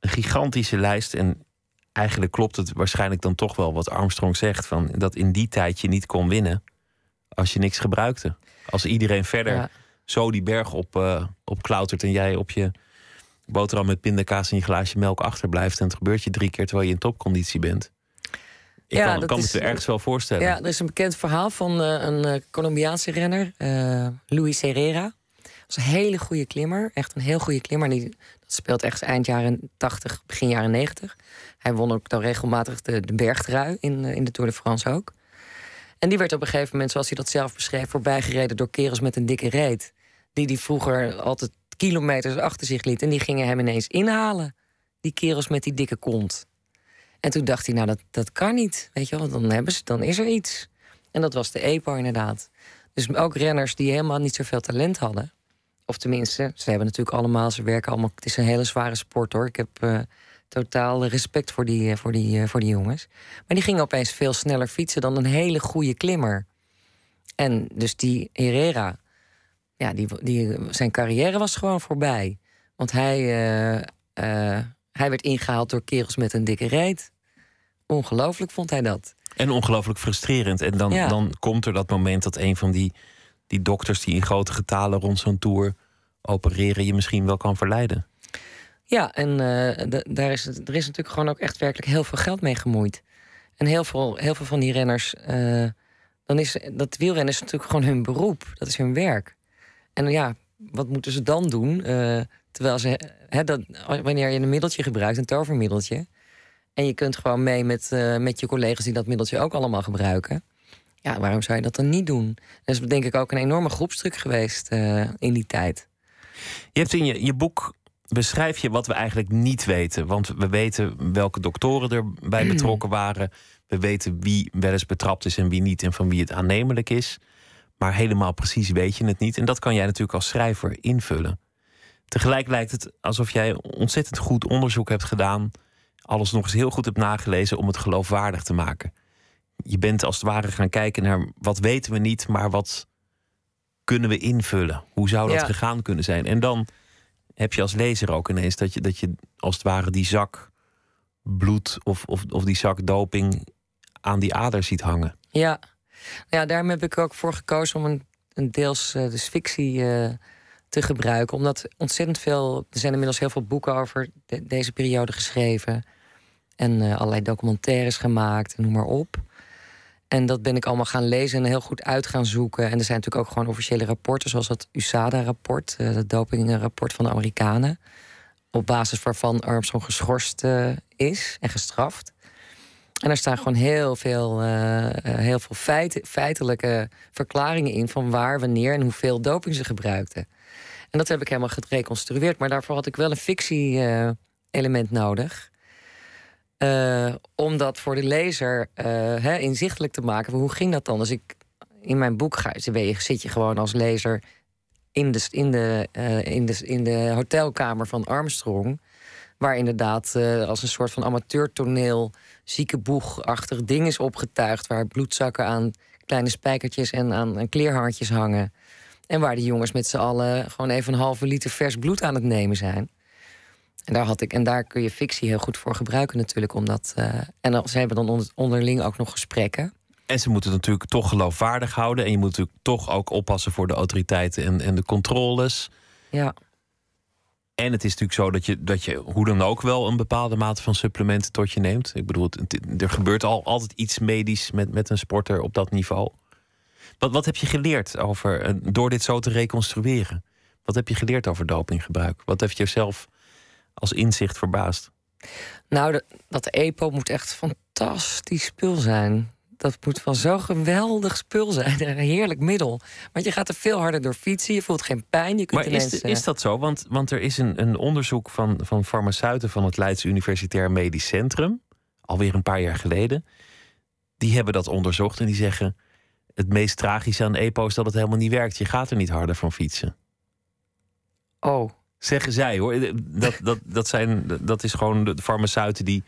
Een gigantische lijst. En eigenlijk klopt het waarschijnlijk dan toch wel wat Armstrong zegt: van dat in die tijd je niet kon winnen als je niks gebruikte. Als iedereen verder Ja. Zo die berg op, eh, op klautert en jij op je boterham met pindakaas en je glaasje melk achterblijft. En het gebeurt je drie keer terwijl je in topconditie bent. Ik Ja, kan, dat kan me het er ergens wel voorstellen. Ja, er is een bekend verhaal van eh, een eh, Colombiaanse renner, eh Luis Herrera. Dat is een hele goede klimmer, echt een heel goede klimmer. Die, dat speelt echt eind jaren 80, begin jaren 90. Hij won ook dan regelmatig de, de bergtrui in, in de Tour de France ook. En die werd op een gegeven moment, zoals hij dat zelf beschreef, voorbijgereden door kerels met een dikke reet. Die die vroeger altijd kilometers achter zich liet. En die gingen hem ineens inhalen. Die kerels met die dikke kont. En toen dacht hij, nou, dat, dat kan niet. Weet je wel, dan, hebben ze, dan is er iets. En dat was de EPO inderdaad. Dus ook renners die helemaal niet zoveel talent hadden. Of tenminste, ze hebben natuurlijk allemaal, ze werken allemaal. Het is een hele zware sport hoor. Ik heb eh, totaal respect voor die, eh, voor, die, eh, voor die jongens. Maar die gingen opeens veel sneller fietsen dan een hele goede klimmer. En dus die Herrera, ja, die, die, zijn carrière was gewoon voorbij. Want hij, eh, eh, hij werd ingehaald door kerels met een dikke reet. Ongelooflijk vond hij dat. En ongelooflijk frustrerend. En dan, Ja. dan komt er dat moment dat een van die, die dokters die in grote getalen rond zo'n tour opereren, je misschien wel kan verleiden. Ja, en eh, daar is, er is natuurlijk gewoon ook echt werkelijk heel veel geld mee gemoeid. En heel veel, heel veel van die renners, dan is dat wielrennen is natuurlijk gewoon hun beroep. Dat is hun werk. En ja, wat moeten ze dan doen? Eh, terwijl ze, dat, wanneer je een middeltje gebruikt, een tovermiddeltje, en je kunt gewoon mee met, eh, met je collega's die dat middeltje ook allemaal gebruiken. Ja, waarom zou je dat dan niet doen? Dat is denk ik ook een enorme groepsdruk geweest eh, in die tijd. Je hebt in je, je boek beschrijf je wat we eigenlijk niet weten. Want we weten welke doktoren erbij betrokken waren. We weten wie wel eens betrapt is en wie niet en van wie het aannemelijk is. Maar helemaal precies weet je het niet. En dat kan jij natuurlijk als schrijver invullen. Tegelijk lijkt het alsof jij ontzettend goed onderzoek hebt gedaan. Alles nog eens heel goed hebt nagelezen om het geloofwaardig te maken. Je bent als het ware gaan kijken naar wat weten we niet, maar wat kunnen we invullen? Hoe zou dat Ja. gegaan kunnen zijn? En dan heb je als lezer ook ineens dat je, dat je als het ware die zak bloed of, of, of die zak doping aan die ader ziet hangen. Ja, ja daarom heb ik ook voor gekozen om een, een deels eh, dus fictie eh, te gebruiken. Omdat ontzettend veel. Er zijn inmiddels heel veel boeken over de- deze periode geschreven. En eh, allerlei documentaires gemaakt noem maar op. En dat ben ik allemaal gaan lezen en heel goed uit gaan zoeken. En er zijn natuurlijk ook gewoon officiële rapporten, zoals het USADA-rapport, eh, het dopingrapport van de Amerikanen. Op basis waarvan Armstrong geschorst eh, is en gestraft. En daar staan gewoon heel veel, eh, eh, heel veel feiten, feitelijke verklaringen in van waar, wanneer en hoeveel doping ze gebruikten. En dat heb ik helemaal gereconstrueerd. Maar daarvoor had ik wel een fictie-element nodig. Eh, om dat voor de lezer inzichtelijk te maken. Hoe ging dat dan? Dus ik, in mijn boek ga, zit je gewoon als lezer in de, in de, in de, in de hotelkamer van Armstrong. Waar inderdaad als een soort van amateurtoneel ziekenboegachtig ding is opgetuigd. Waar bloedzakken aan kleine spijkertjes en aan, aan kleerhartjes hangen. En waar die jongens met z'n allen gewoon even een halve liter vers bloed aan het nemen zijn. En daar, had ik, en daar kun je fictie heel goed voor gebruiken natuurlijk. Omdat, eh, en ze hebben dan onder- onderling ook nog gesprekken. En ze moeten het natuurlijk toch geloofwaardig houden. En je moet natuurlijk toch ook oppassen voor de autoriteiten en, en de controles. Ja. En het is natuurlijk zo dat je, dat je hoe dan ook wel een bepaalde mate van supplementen tot je neemt. Ik bedoel, er gebeurt al altijd iets medisch met, met een sporter op dat niveau. Wat, wat heb je geleerd over, eh, door dit zo te reconstrueren? Wat heb je geleerd over dopinggebruik? Wat heeft jezelf als inzicht verbaasd? Nou, dat EPO moet echt fantastisch spul zijn. Dat moet wel zo'n geweldig spul zijn. Een heerlijk middel. Want je gaat er veel harder door fietsen. Je voelt geen pijn. Je kunt Maar ineens, is, eh, is dat zo? Want, want er is een, een onderzoek van, van farmaceuten van het Leids Universitair Medisch Centrum, alweer een paar jaar geleden. Die hebben dat onderzocht en die zeggen: het meest tragische aan EPO is dat het helemaal niet werkt. Je gaat er niet harder van fietsen. Oh, Zeggen zij hoor. Dat, dat, dat, zijn, dat is gewoon de farmaceuten die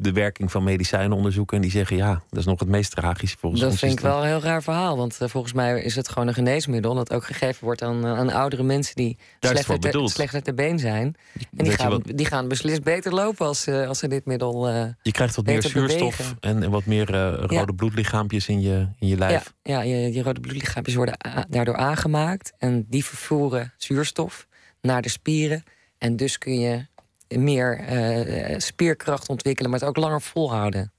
de werking van medicijnen onderzoeken. En die zeggen: ja, dat is nog het meest tragische volgens dat ons. vind is ik wel een heel raar verhaal. Want eh, volgens mij is het gewoon een geneesmiddel... dat ook gegeven wordt aan, eh, aan oudere mensen... die slechter te, slechter te been zijn. En die gaan, die gaan beslist beter lopen als, ze- als ze dit middel... eh, Je krijgt wat meer zuurstof en, en wat meer eh, rode Ja. bloedlichaampjes in je, in je Ja, lijf. ja je, je rode bloedlichaampjes worden daardoor aangemaakt. En die vervoeren zuurstof naar de spieren. En dus kun je meer eh, spierkracht ontwikkelen, maar het ook langer volhouden.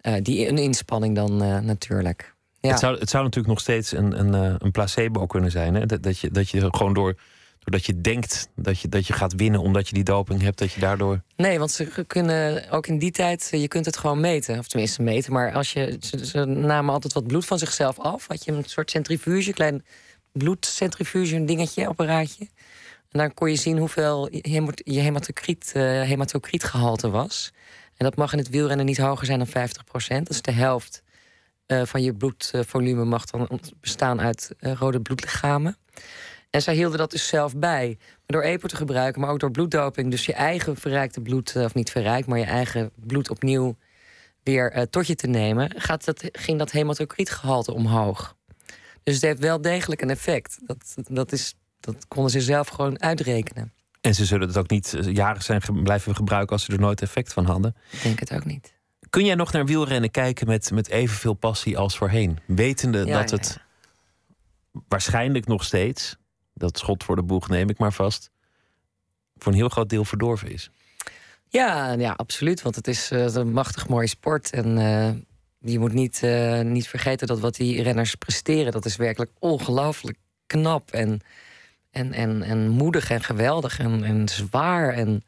Eh, die een inspanning dan eh, natuurlijk. Ja. Het, zou, het zou natuurlijk nog steeds een, een, een placebo kunnen zijn. Hè? Dat, dat, je, dat je gewoon door, doordat je denkt dat je, dat je gaat winnen omdat je die doping hebt, dat je daardoor. Nee, want ze kunnen ook in die tijd, je kunt het gewoon meten. Of tenminste meten, maar als je, ze, ze namen altijd wat bloed van zichzelf af. Had je een soort centrifuge, klein bloedcentrifuge, een dingetje, apparaatje. En dan kon je zien hoeveel je hematocriet, eh, hematocrietgehalte was. En dat mag in het wielrennen niet hoger zijn dan 50% Dat is de helft eh, van je bloedvolume mag dan bestaan uit eh, rode bloedlichamen. En zij hielden dat dus zelf bij. Door EPO te gebruiken, maar ook door bloeddoping... dus je eigen verrijkte bloed, of niet verrijkt... maar je eigen bloed opnieuw weer tot je te nemen... Gaat dat, ging dat hematocrietgehalte omhoog. Dus het heeft wel degelijk een effect. Dat, dat, is, dat konden ze zelf gewoon uitrekenen. En ze zullen het ook niet eh, jaren zijn blijven gebruiken als ze er nooit effect van hadden. Ik denk het ook niet. Kun jij nog naar wielrennen kijken met, met evenveel passie als voorheen? Wetende Ja, dat ja, het waarschijnlijk nog steeds, dat schot voor de boeg neem ik maar vast, voor een heel groot deel verdorven is. Ja, ja absoluut. Want het is, eh, een machtig mooie sport. En eh, je moet niet, niet vergeten dat wat die renners presteren... dat is werkelijk ongelooflijk knap en, en, en, en moedig en geweldig en, en zwaar. En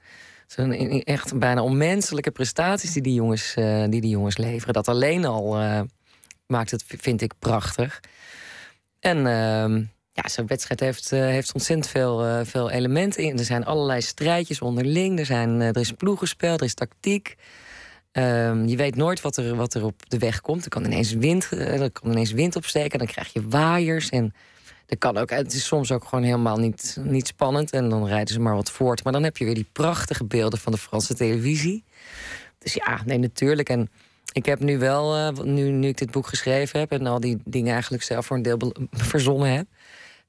e- echt bijna onmenselijke prestaties die die jongens, eh, die die jongens leveren. Dat alleen al eh, maakt het, vind ik, prachtig. En ehm, ja, zo'n wedstrijd heeft, eh, heeft ontzettend veel, veel elementen in. Er zijn allerlei strijdjes onderling. Er, zijn, er is ploegenspel, er is tactiek. Ehm, je weet nooit wat er, wat er op de weg komt. Er kan ineens wind, er kan ineens wind opsteken. Dan krijg je waaiers. En er kan ook, het is soms ook gewoon helemaal niet, niet spannend. En dan rijden ze maar wat voort. Maar dan heb je weer die prachtige beelden van de Franse televisie. Dus ja, nee, natuurlijk. En ik heb nu wel, eh, nu, nu ik dit boek geschreven heb... en al die dingen eigenlijk zelf voor een deel verzonnen heb...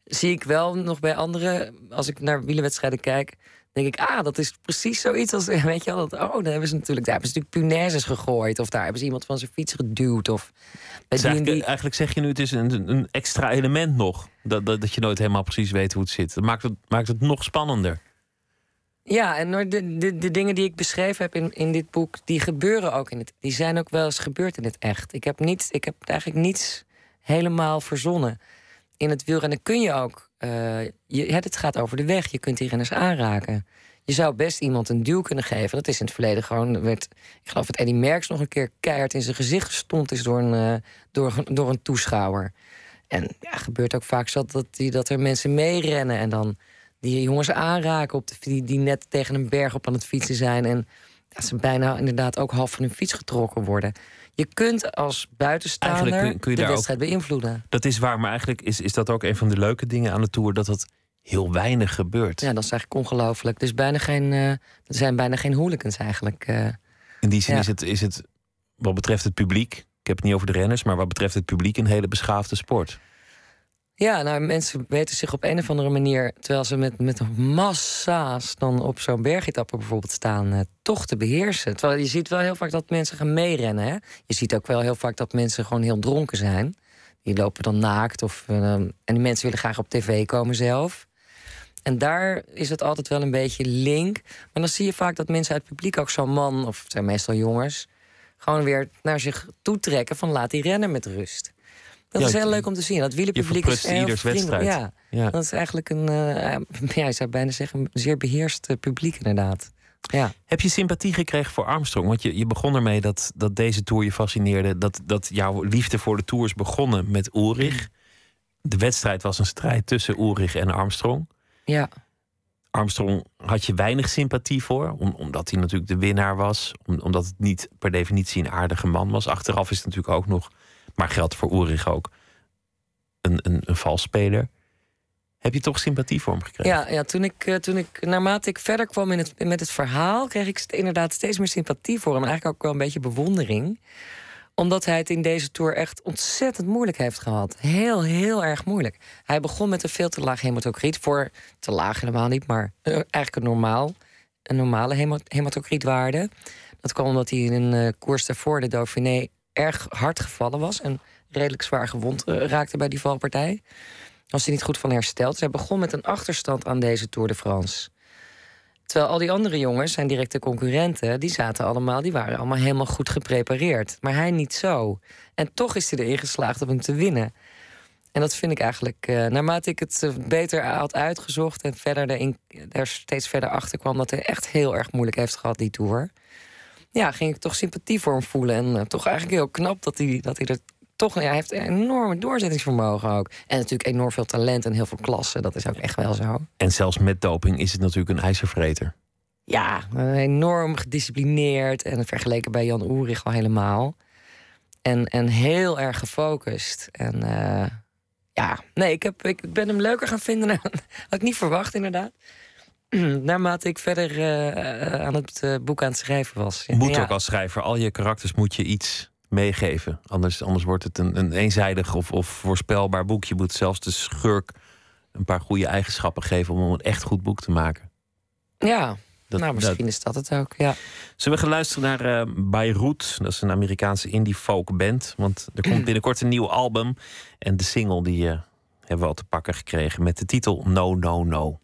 zie ik wel nog bij anderen, als ik naar wielerwedstrijden kijk... denk ik, ah, dat is precies zoiets als... Weet je wel, dat, oh, daar hebben ze natuurlijk, daar hebben ze natuurlijk punaises gegooid... of daar hebben ze iemand van zijn fiets geduwd. Of Dus en eigenlijk, die... eigenlijk zeg je nu, het is een, een extra element nog. Dat, dat, dat je nooit helemaal precies weet hoe het zit. Dat maakt het, maakt het nog spannender. Ja, en de, de, de dingen die ik beschreven heb in, in dit boek, die gebeuren ook in het. Die zijn ook wel eens gebeurd in het echt. Ik heb, niet, ik heb eigenlijk niets helemaal verzonnen. In het wielrennen kun je ook. eh, je, het gaat over de weg. Je kunt die renners aanraken. Je zou best iemand een duw kunnen geven. Dat is in het verleden gewoon. er Werd, ik geloof dat Eddie Merckx nog een keer keihard in zijn gezicht gestond is door een, eh, door, door een toeschouwer. En ja, gebeurt ook vaak zo dat, die, dat er mensen meerennen en dan die jongens aanraken op de, die, die net tegen een berg op aan het fietsen zijn. En dat ze bijna inderdaad ook half van hun fiets getrokken worden. Je kunt als buitenstaander Eigenlijk kun- kun je de ook- wedstrijd beïnvloeden. Dat is waar, maar eigenlijk is, is dat ook een van de leuke dingen aan de Tour... dat het heel weinig gebeurt. Ja, dat is eigenlijk ongelooflijk. Dus bijna geen, eh, er zijn bijna geen hooligans eigenlijk. eh. In die zin Ja. is, het, is het, wat betreft het publiek... ik heb het niet over de renners... maar wat betreft het publiek een hele beschaafde sport. Ja, nou, mensen weten zich op een of andere manier, terwijl ze met, met massa's dan op zo'n bergetappe bijvoorbeeld staan, eh, toch te beheersen. Terwijl je ziet wel heel vaak dat mensen gaan meerennen. Hè? Je ziet ook wel heel vaak dat mensen gewoon heel dronken zijn. Die lopen dan naakt. Of, en die mensen willen graag op tv komen zelf. En daar is het altijd wel een beetje link. Maar dan zie je vaak dat mensen uit het publiek, ook zo'n man, of het zijn meestal jongens, gewoon weer naar zich toe trekken van laat die rennen met rust. Dat Ja, is heel je- leuk om te zien. Dat wielerpubliek is ieders wedstrijd. Ja, Ja. dat is eigenlijk een, eh, ja, ik zou bijna zeggen, een zeer beheerst eh, publiek inderdaad. Ja. Heb je sympathie gekregen voor Armstrong? Want je, je begon ermee dat, dat deze tour je fascineerde. Dat, dat jouw liefde voor de tour is begonnen met Ulrich. De wedstrijd was een strijd tussen Ulrich en Armstrong. Ja. Armstrong had je weinig sympathie voor, om- omdat hij natuurlijk de winnaar was. om- omdat het niet per definitie een aardige man was. Achteraf is het natuurlijk ook nog, maar geldt voor Ulrich ook, een, een, een valsspeler. Heb je toch sympathie voor hem gekregen? Ja, ja toen, ik, eh, toen ik, naarmate ik verder kwam in het, met het verhaal, kreeg ik inderdaad steeds meer sympathie voor hem. En eigenlijk ook wel een beetje bewondering. Omdat hij het in deze tour echt ontzettend moeilijk heeft gehad. Heel, heel erg moeilijk. Hij begon met een veel te laag hematocriet. Voor te laag helemaal niet, maar eh, eigenlijk een, normaal, een normale hema- hematocrietwaarde. Dat kwam omdat hij in een eh, koers daarvoor, de Dauphiné, erg hard gevallen was. En redelijk zwaar gewond eh, raakte bij die valpartij was hij niet goed van hersteld. Dus hij begon met een achterstand aan deze Tour de France. Terwijl al die andere jongens, zijn directe concurrenten, die zaten allemaal, die waren allemaal helemaal goed geprepareerd. Maar hij niet zo. En toch is hij erin geslaagd om hem te winnen. En dat vind ik eigenlijk, eh, naarmate ik het eh, beter had uitgezocht en verder er steeds verder achter kwam dat hij echt heel erg moeilijk heeft gehad, die tour. Ja, ging ik toch sympathie voor hem voelen. En eh, toch eigenlijk heel knap dat hij, dat hij er toch, ja, hij heeft een enorme doorzettingsvermogen ook. En natuurlijk enorm veel talent en heel veel klasse. Dat is ook echt wel zo. En zelfs met doping is het natuurlijk een ijzervreter. Ja, enorm gedisciplineerd. En vergeleken bij Jan Oerig al helemaal. En, en heel erg gefocust. En eh, ja, nee, ik, heb, ik ben hem leuker gaan vinden. dan- Had ik niet verwacht, inderdaad. Naarmate ik verder eh, eh, aan het eh, boek aan het schrijven was. Moet Ja. ook als schrijver, al je karakters moet je iets meegeven. Anders, anders wordt het een, een eenzijdig of, of voorspelbaar boek. Je moet zelfs de schurk een paar goede eigenschappen geven om een echt goed boek te maken. Ja, Dat- nou, misschien dat- is dat het ook. Ja. Zullen we gaan luisteren naar eh Beirut? Dat is een Amerikaanse indie folk band. Want er komt binnenkort een nieuw album. En de single die eh, hebben we al te pakken gekregen met de titel No No No.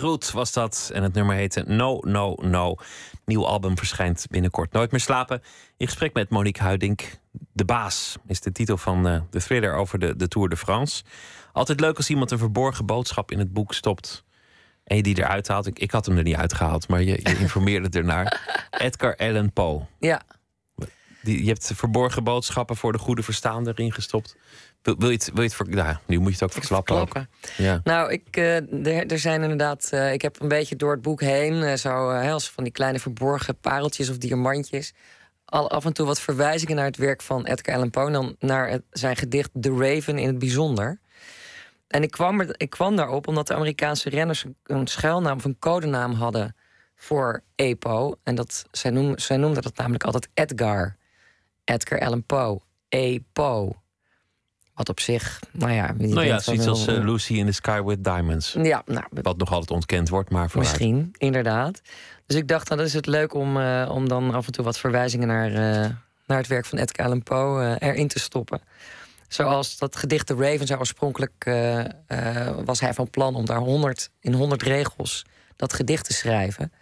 Beirut was dat. En het nummer heette No, No, No. Nieuw album verschijnt binnenkort. Nooit meer slapen. In gesprek met Monique Huiding. De Baas is de titel van uh, de thriller over de, de Tour de France. Altijd leuk als iemand een verborgen boodschap in het boek stopt. En je die eruit haalt. Ik, ik had hem er niet uitgehaald, maar je, je informeerde ernaar. Edgar Allan Poe. Ja. Die, je hebt verborgen boodschappen voor de goede verstaander erin gestopt. Wil, wil, je het, wil je het voor, nou, nu moet je het ook verklappen. verklappen. Ja. Nou, ik, uh, er, zijn inderdaad. Uh, ik heb een beetje door het boek heen. Uh, zo van die kleine verborgen pareltjes of diamantjes. Al af en toe wat verwijzingen naar het werk van Edgar Allan Poe. Dan naar het, zijn gedicht The Raven in het bijzonder. En ik kwam, er, ik kwam daarop omdat de Amerikaanse renners een schuilnaam of een codenaam hadden voor EPO. En dat, zij, noem, zij noemden dat namelijk altijd Edgar. Edgar Allan Poe. EPO. Wat op zich, nou ja... Nou ja, zoiets als uh, Lucy in the Sky with Diamonds. Ja, nou, Wat nog altijd ontkend wordt, maar vooruit. Misschien, inderdaad. Dus ik dacht, dan is het leuk om, uh, om dan af en toe wat verwijzingen naar, uh, naar het werk van Edgar Allan Poe erin te stoppen. Zoals dat gedicht The Raven zou oorspronkelijk was hij van plan om daar 100, in 100 regels dat gedicht te schrijven.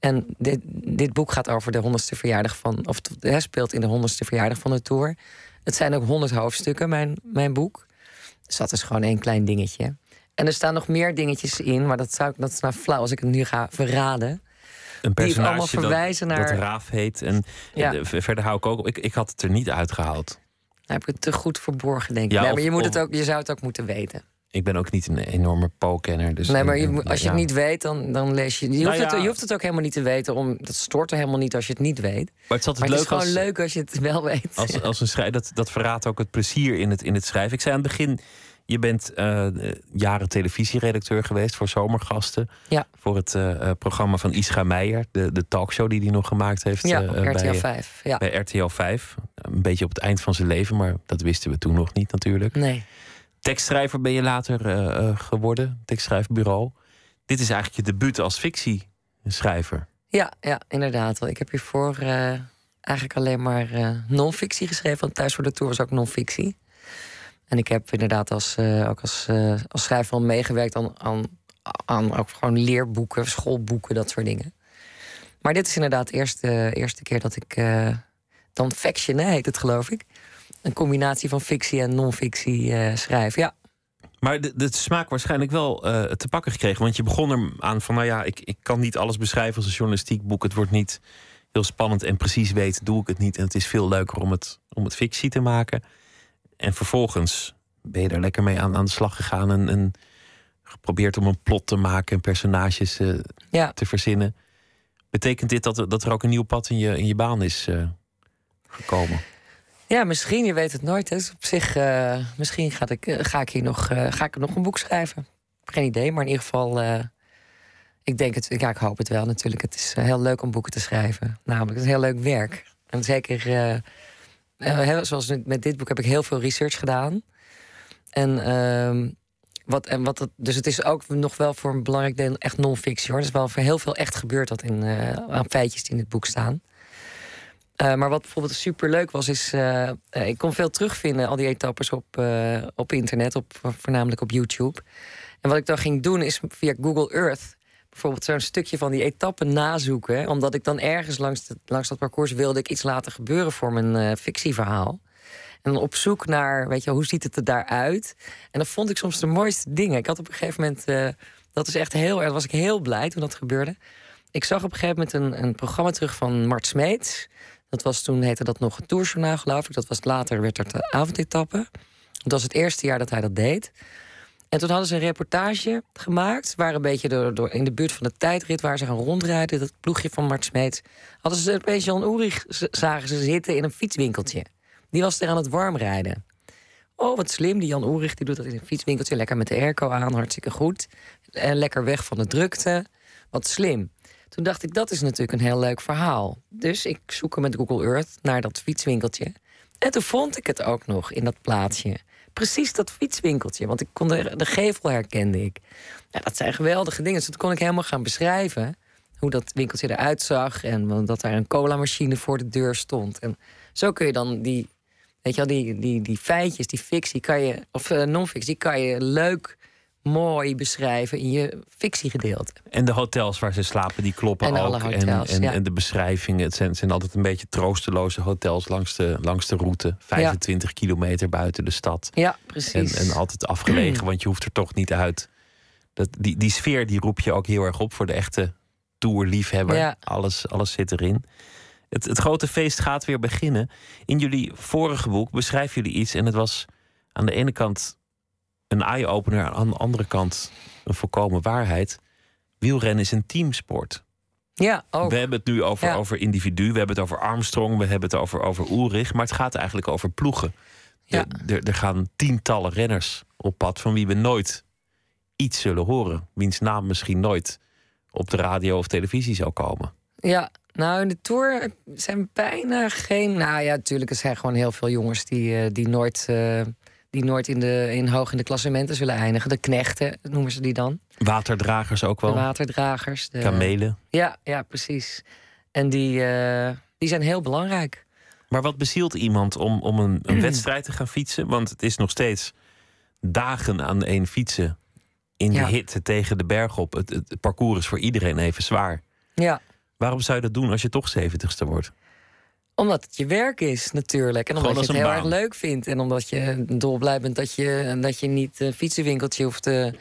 En dit, dit boek gaat over de honderdste verjaardag van, of het speelt in de honderdste verjaardag van de tour. Het zijn ook honderd hoofdstukken, mijn, mijn boek. Dus dat is gewoon één klein dingetje. En er staan nog meer dingetjes in, maar dat, zou, dat is nou flauw als ik het nu ga verraden. Een personage verwijzen dat, naar... dat Raaf heet. En, ja. en verder hou ik ook op. Ik, ik had het er niet uitgehaald. Nou, heb ik het te goed verborgen, denk ik. Ja, nee, maar je, moet het ook, je zou het ook moeten weten. Ik ben ook niet een enorme Po-kenner. Dus nee, maar je, als je het niet weet, dan, dan lees je. Je, nou hoeft het, je hoeft het ook helemaal niet te weten. Om, dat stort er helemaal niet als je het niet weet. Maar het, maar het is gewoon leuk als je het wel weet. Als, als een schrijver, dat, dat verraadt ook het plezier in het, in het schrijven. Ik zei aan het begin. Je bent uh, jaren televisieredacteur geweest voor zomergasten. Ja. Voor het uh, programma van Ischa Meijer, de, de talkshow die hij nog gemaakt heeft. Ja, uh, RTL 5. Ja. Bij RTL 5. Een beetje op het eind van zijn leven, maar dat wisten we toen nog niet natuurlijk. Nee. Tekstschrijver ben je later uh, geworden, tekstschrijfbureau. Dit is eigenlijk je debuut als fictieschrijver. Ja, ja, inderdaad. Ik heb hiervoor uh, eigenlijk alleen maar uh, non-fictie geschreven. Want Thuis voor de Tour was ook non-fictie. En ik heb inderdaad als, ook als, als schrijver al meegewerkt aan, aan, aan ook gewoon leerboeken, schoolboeken, dat soort dingen. Maar dit is inderdaad de eerste, eerste keer dat ik. dan Faction heet het, geloof ik een combinatie van fictie en non-fictie uh, schrijf. Ja. Maar de, de smaak waarschijnlijk wel uh, te pakken gekregen. Want je begon er aan van, nou ja, ik, ik kan niet alles beschrijven als een journalistiek boek. Het wordt niet heel spannend en precies weten, doe ik het niet. En het is veel leuker om het, om het fictie te maken. En vervolgens ben je er lekker mee aan, aan de slag gegaan en, en geprobeerd om een plot te maken en personages uh, ja. te verzinnen. Betekent dit dat, dat er ook een nieuw pad in je, in je baan is gekomen? Ja, misschien, je weet het nooit. Dus op zich, uh, misschien ga ik, uh, ga, ik hier nog, uh, ga ik nog een boek schrijven. Geen idee, maar in ieder geval, ik denk het, ja, ik hoop het wel natuurlijk. Het is heel leuk om boeken te schrijven. Namelijk, het is heel leuk werk. En zeker, zoals met dit boek heb ik heel veel research gedaan. En, ehm, wat, en wat het, dus het is ook nog wel voor een belangrijk deel echt non-fictie hoor. Er is wel voor heel veel echt gebeurd dat in, aan feitjes die in het boek staan. Uh, maar wat bijvoorbeeld super leuk was, is. Uh, ik kon veel terugvinden, al die etappes op, op internet, op, voornamelijk op YouTube. En wat ik dan ging doen, is via Google Earth bijvoorbeeld zo'n stukje van die etappen nazoeken. Omdat ik dan ergens langs, langs dat parcours wilde ik iets laten gebeuren voor mijn fictieverhaal. En dan op zoek naar, weet je, hoe ziet het er daaruit? En dan vond ik soms de mooiste dingen. Ik had op een gegeven moment, dat is echt heel erg, was ik heel blij toen dat gebeurde. Ik zag op een gegeven moment een, een programma terug van Mart Smeets. Dat was toen heette dat nog het tourjournaal, geloof ik. Dat was later werd het de avondetappe. Dat was het eerste jaar dat hij dat deed. En toen hadden ze een reportage gemaakt. Waar een beetje door, door, in de buurt van de tijdrit waar ze gaan rondrijden. Dat ploegje van Mart Smeets. Hadden ze opeens Jan Oerig zagen ze zitten in een fietswinkeltje. Die was er aan het warmrijden. Oh, wat slim. Die Jan Oerig die doet dat in een fietswinkeltje. Lekker met de airco aan, hartstikke goed. En lekker weg van de drukte. Wat slim. Toen dacht ik, dat is natuurlijk een heel leuk verhaal. Dus ik zoek met Google Earth naar dat fietswinkeltje. En toen vond ik het ook nog in dat plaatsje. Precies dat fietswinkeltje, want ik kon de, gevel herkende ik. Ja, dat zijn geweldige dingen. Dus toen kon ik helemaal gaan beschrijven hoe dat winkeltje eruit zag. En dat daar een cola-machine voor de deur stond. En zo kun je dan die, weet je wel, die, die, die feitjes, die fictie, kan je, of uh, non-fictie, kan je leuk mooi beschrijven in je fictiegedeelte. En de hotels waar ze slapen, die kloppen En ook. alle hotels, en, en, ja. en de beschrijvingen. Het zijn, het zijn altijd een beetje troosteloze hotels langs de, langs de route. 25 kilometer buiten de stad. Ja, En, precies. en altijd afgelegen, want je hoeft er toch niet uit. Dat, die, die sfeer die roep je ook heel erg op voor de echte tourliefhebber. Ja. Alles, alles zit erin. Het, het grote feest gaat weer beginnen. In jullie vorige boek beschrijven jullie iets. En het was aan de ene kant een eye-opener. Aan de andere kant een volkomen waarheid. Wielrennen is een teamsport. ja, ook. We hebben het nu over, Ja. over individu. We hebben het over Armstrong. We hebben het over, over Ulrich. Maar het gaat eigenlijk over ploegen. Ja. Er, er, er gaan tientallen renners op pad van wie we nooit iets zullen horen. Wiens naam misschien nooit op de radio of televisie zou komen. Ja, nou in de Tour zijn bijna geen... Nou ja, natuurlijk, er zijn gewoon heel veel jongens die, eh, die nooit... eh, die nooit in, de, in hoog in de klassementen zullen eindigen. De knechten noemen ze die dan. Waterdragers ook De wel. waterdragers. De, Kamelen. Ja, ja, precies. En die, eh, die zijn heel belangrijk. Maar wat bezielt iemand om, om een, een wedstrijd te gaan fietsen? Want het is nog steeds dagen aan één fietsen. In Ja. de hitte tegen de berg op. Het, het parcours is voor iedereen even zwaar. Ja, Waarom zou je dat doen als je toch zeventigste wordt? Omdat het je werk is natuurlijk. En omdat je het heel erg leuk vindt. En omdat je dolblij bent dat je, dat je niet een fietsenwinkeltje hoeft te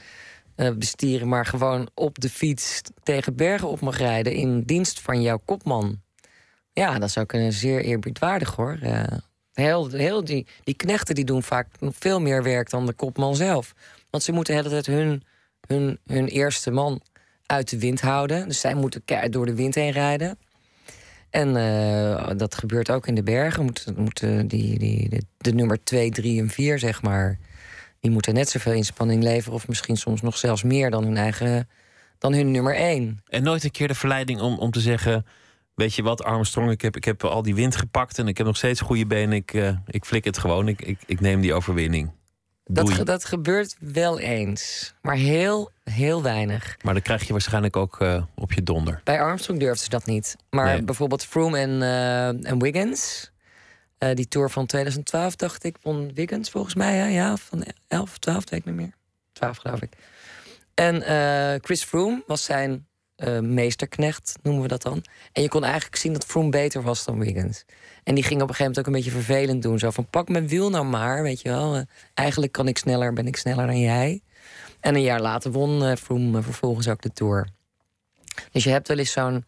eh, bestieren... maar gewoon op de fiets tegen bergen op mag rijden... in dienst van jouw kopman. Ja, dat is ook een zeer eerbiedwaardig hoor. Eh, heel, heel die, die knechten die doen vaak veel meer werk dan de kopman zelf. Want ze moeten de hele tijd hun, hun, hun eerste man uit de wind houden. Dus zij moeten keihard door de wind heen rijden. En eh, dat gebeurt ook in de bergen. Moeten, moeten die, die, de, nummer 2, 3 en 4, zeg maar... die moeten net zoveel inspanning leveren... of misschien soms nog zelfs meer dan hun eigen... dan hun nummer 1. En nooit een keer de verleiding om, om te zeggen... Weet je wat, Armstrong, ik heb, ik heb al die wind gepakt... en ik heb nog steeds goede benen. Ik, eh, ik flik het gewoon. Ik, ik, ik neem die overwinning. Dat, dat gebeurt wel eens. Maar heel, heel weinig. Maar dan krijg je waarschijnlijk ook eh, op je donder. Bij Armstrong durfden ze dat niet. Maar Nee. bijvoorbeeld Froome en, eh, en Wiggins... eh, die Tour van 2012, dacht ik, won Wiggins volgens mij. Hè? Ja, van 11 of 12, weet ik niet meer. 12 geloof ik. En Chris Froome was zijn meesterknecht, noemen we dat dan. En je kon eigenlijk zien dat Froome beter was dan Wiggins. En die ging op een gegeven moment ook een beetje vervelend doen. Zo van, pak mijn wiel nou maar, weet je wel. Eh, eigenlijk kan ik sneller, ben ik sneller dan jij. En een jaar later won Froome eh, vervolgens ook de Tour. Dus je hebt wel eens zo'n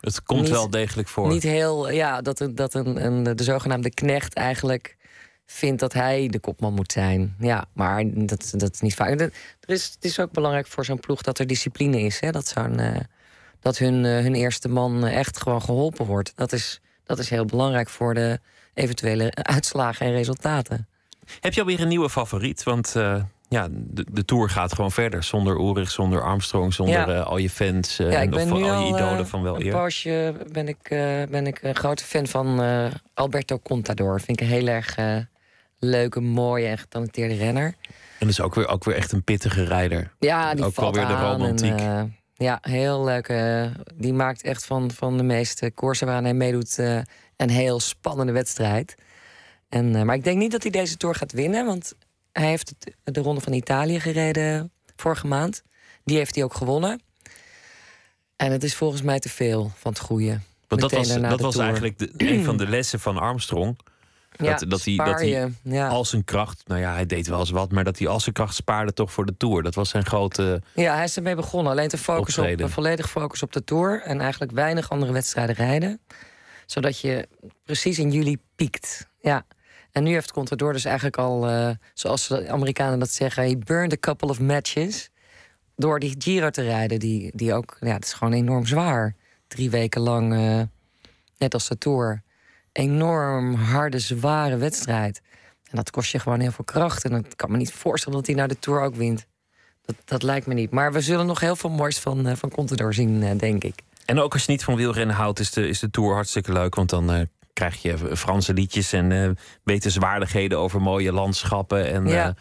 Het komt Niet- wel degelijk voor. niet heel, ja, dat, een- dat een, een, de zogenaamde knecht eigenlijk vindt dat hij de kopman moet zijn. Ja, maar dat, dat is niet vaak. Er is, het is ook belangrijk voor zo'n ploeg dat er discipline is. Hè? Dat, zo'n, eh, dat hun, hun eerste man echt gewoon geholpen wordt. Dat is, dat is heel belangrijk voor de eventuele uitslagen en resultaten. Heb je alweer een nieuwe favoriet? Want eh, ja, de, de Tour gaat gewoon verder. Zonder Ulrich, zonder Armstrong, zonder Ja. eh, al je fans. eh, ja, en ik ben of al je idolen van wel eer. poosje ben ik, ben ik een grote fan van Alberto Contador. Vind ik een heel erg leuke, mooie en getalenteerde renner. En dus ook weer, ook weer echt een pittige rijder. Ja, die Ook valt weer de en, romantiek. Ja, heel leuk. eh, die maakt echt van, van de meeste koersen waar hij meedoet eh, een heel spannende wedstrijd. En, eh, maar ik denk niet dat hij deze Tour gaat winnen, want hij heeft de Ronde van Italië gereden vorige maand. Die heeft hij ook gewonnen. En het is volgens mij te veel van het goede. Want dat was, dat was Tour. eigenlijk de, een van de lessen van Armstrong. Ja, dat, dat hij, dat hij ja. al zijn kracht, nou ja, hij deed wel eens wat, maar dat hij al zijn kracht spaarde toch voor de Tour. Dat was zijn grote. Ja, hij is ermee begonnen. Alleen te focussen op, volledig focus op de Tour. En eigenlijk weinig andere wedstrijden rijden. Zodat je precies in juli piekt. Ja. En nu heeft Contador dus eigenlijk al, eh, zoals de Amerikanen dat zeggen... he burned a couple of matches. Door die Giro te rijden, die, die ook... Ja, het is gewoon enorm zwaar. Drie weken lang, eh, net als de Tour. Enorm harde, zware wedstrijd. En dat kost je gewoon heel veel kracht. En ik kan me niet voorstellen dat hij nou de Tour ook wint. Dat, dat lijkt me niet. Maar we zullen nog heel veel moois van, eh, van Contador zien, eh, denk ik. En ook als je niet van wielrennen houdt, is de, is de Tour hartstikke leuk. Want dan eh, krijg je Franse liedjes en wetenswaardigheden over mooie landschappen. En Ja.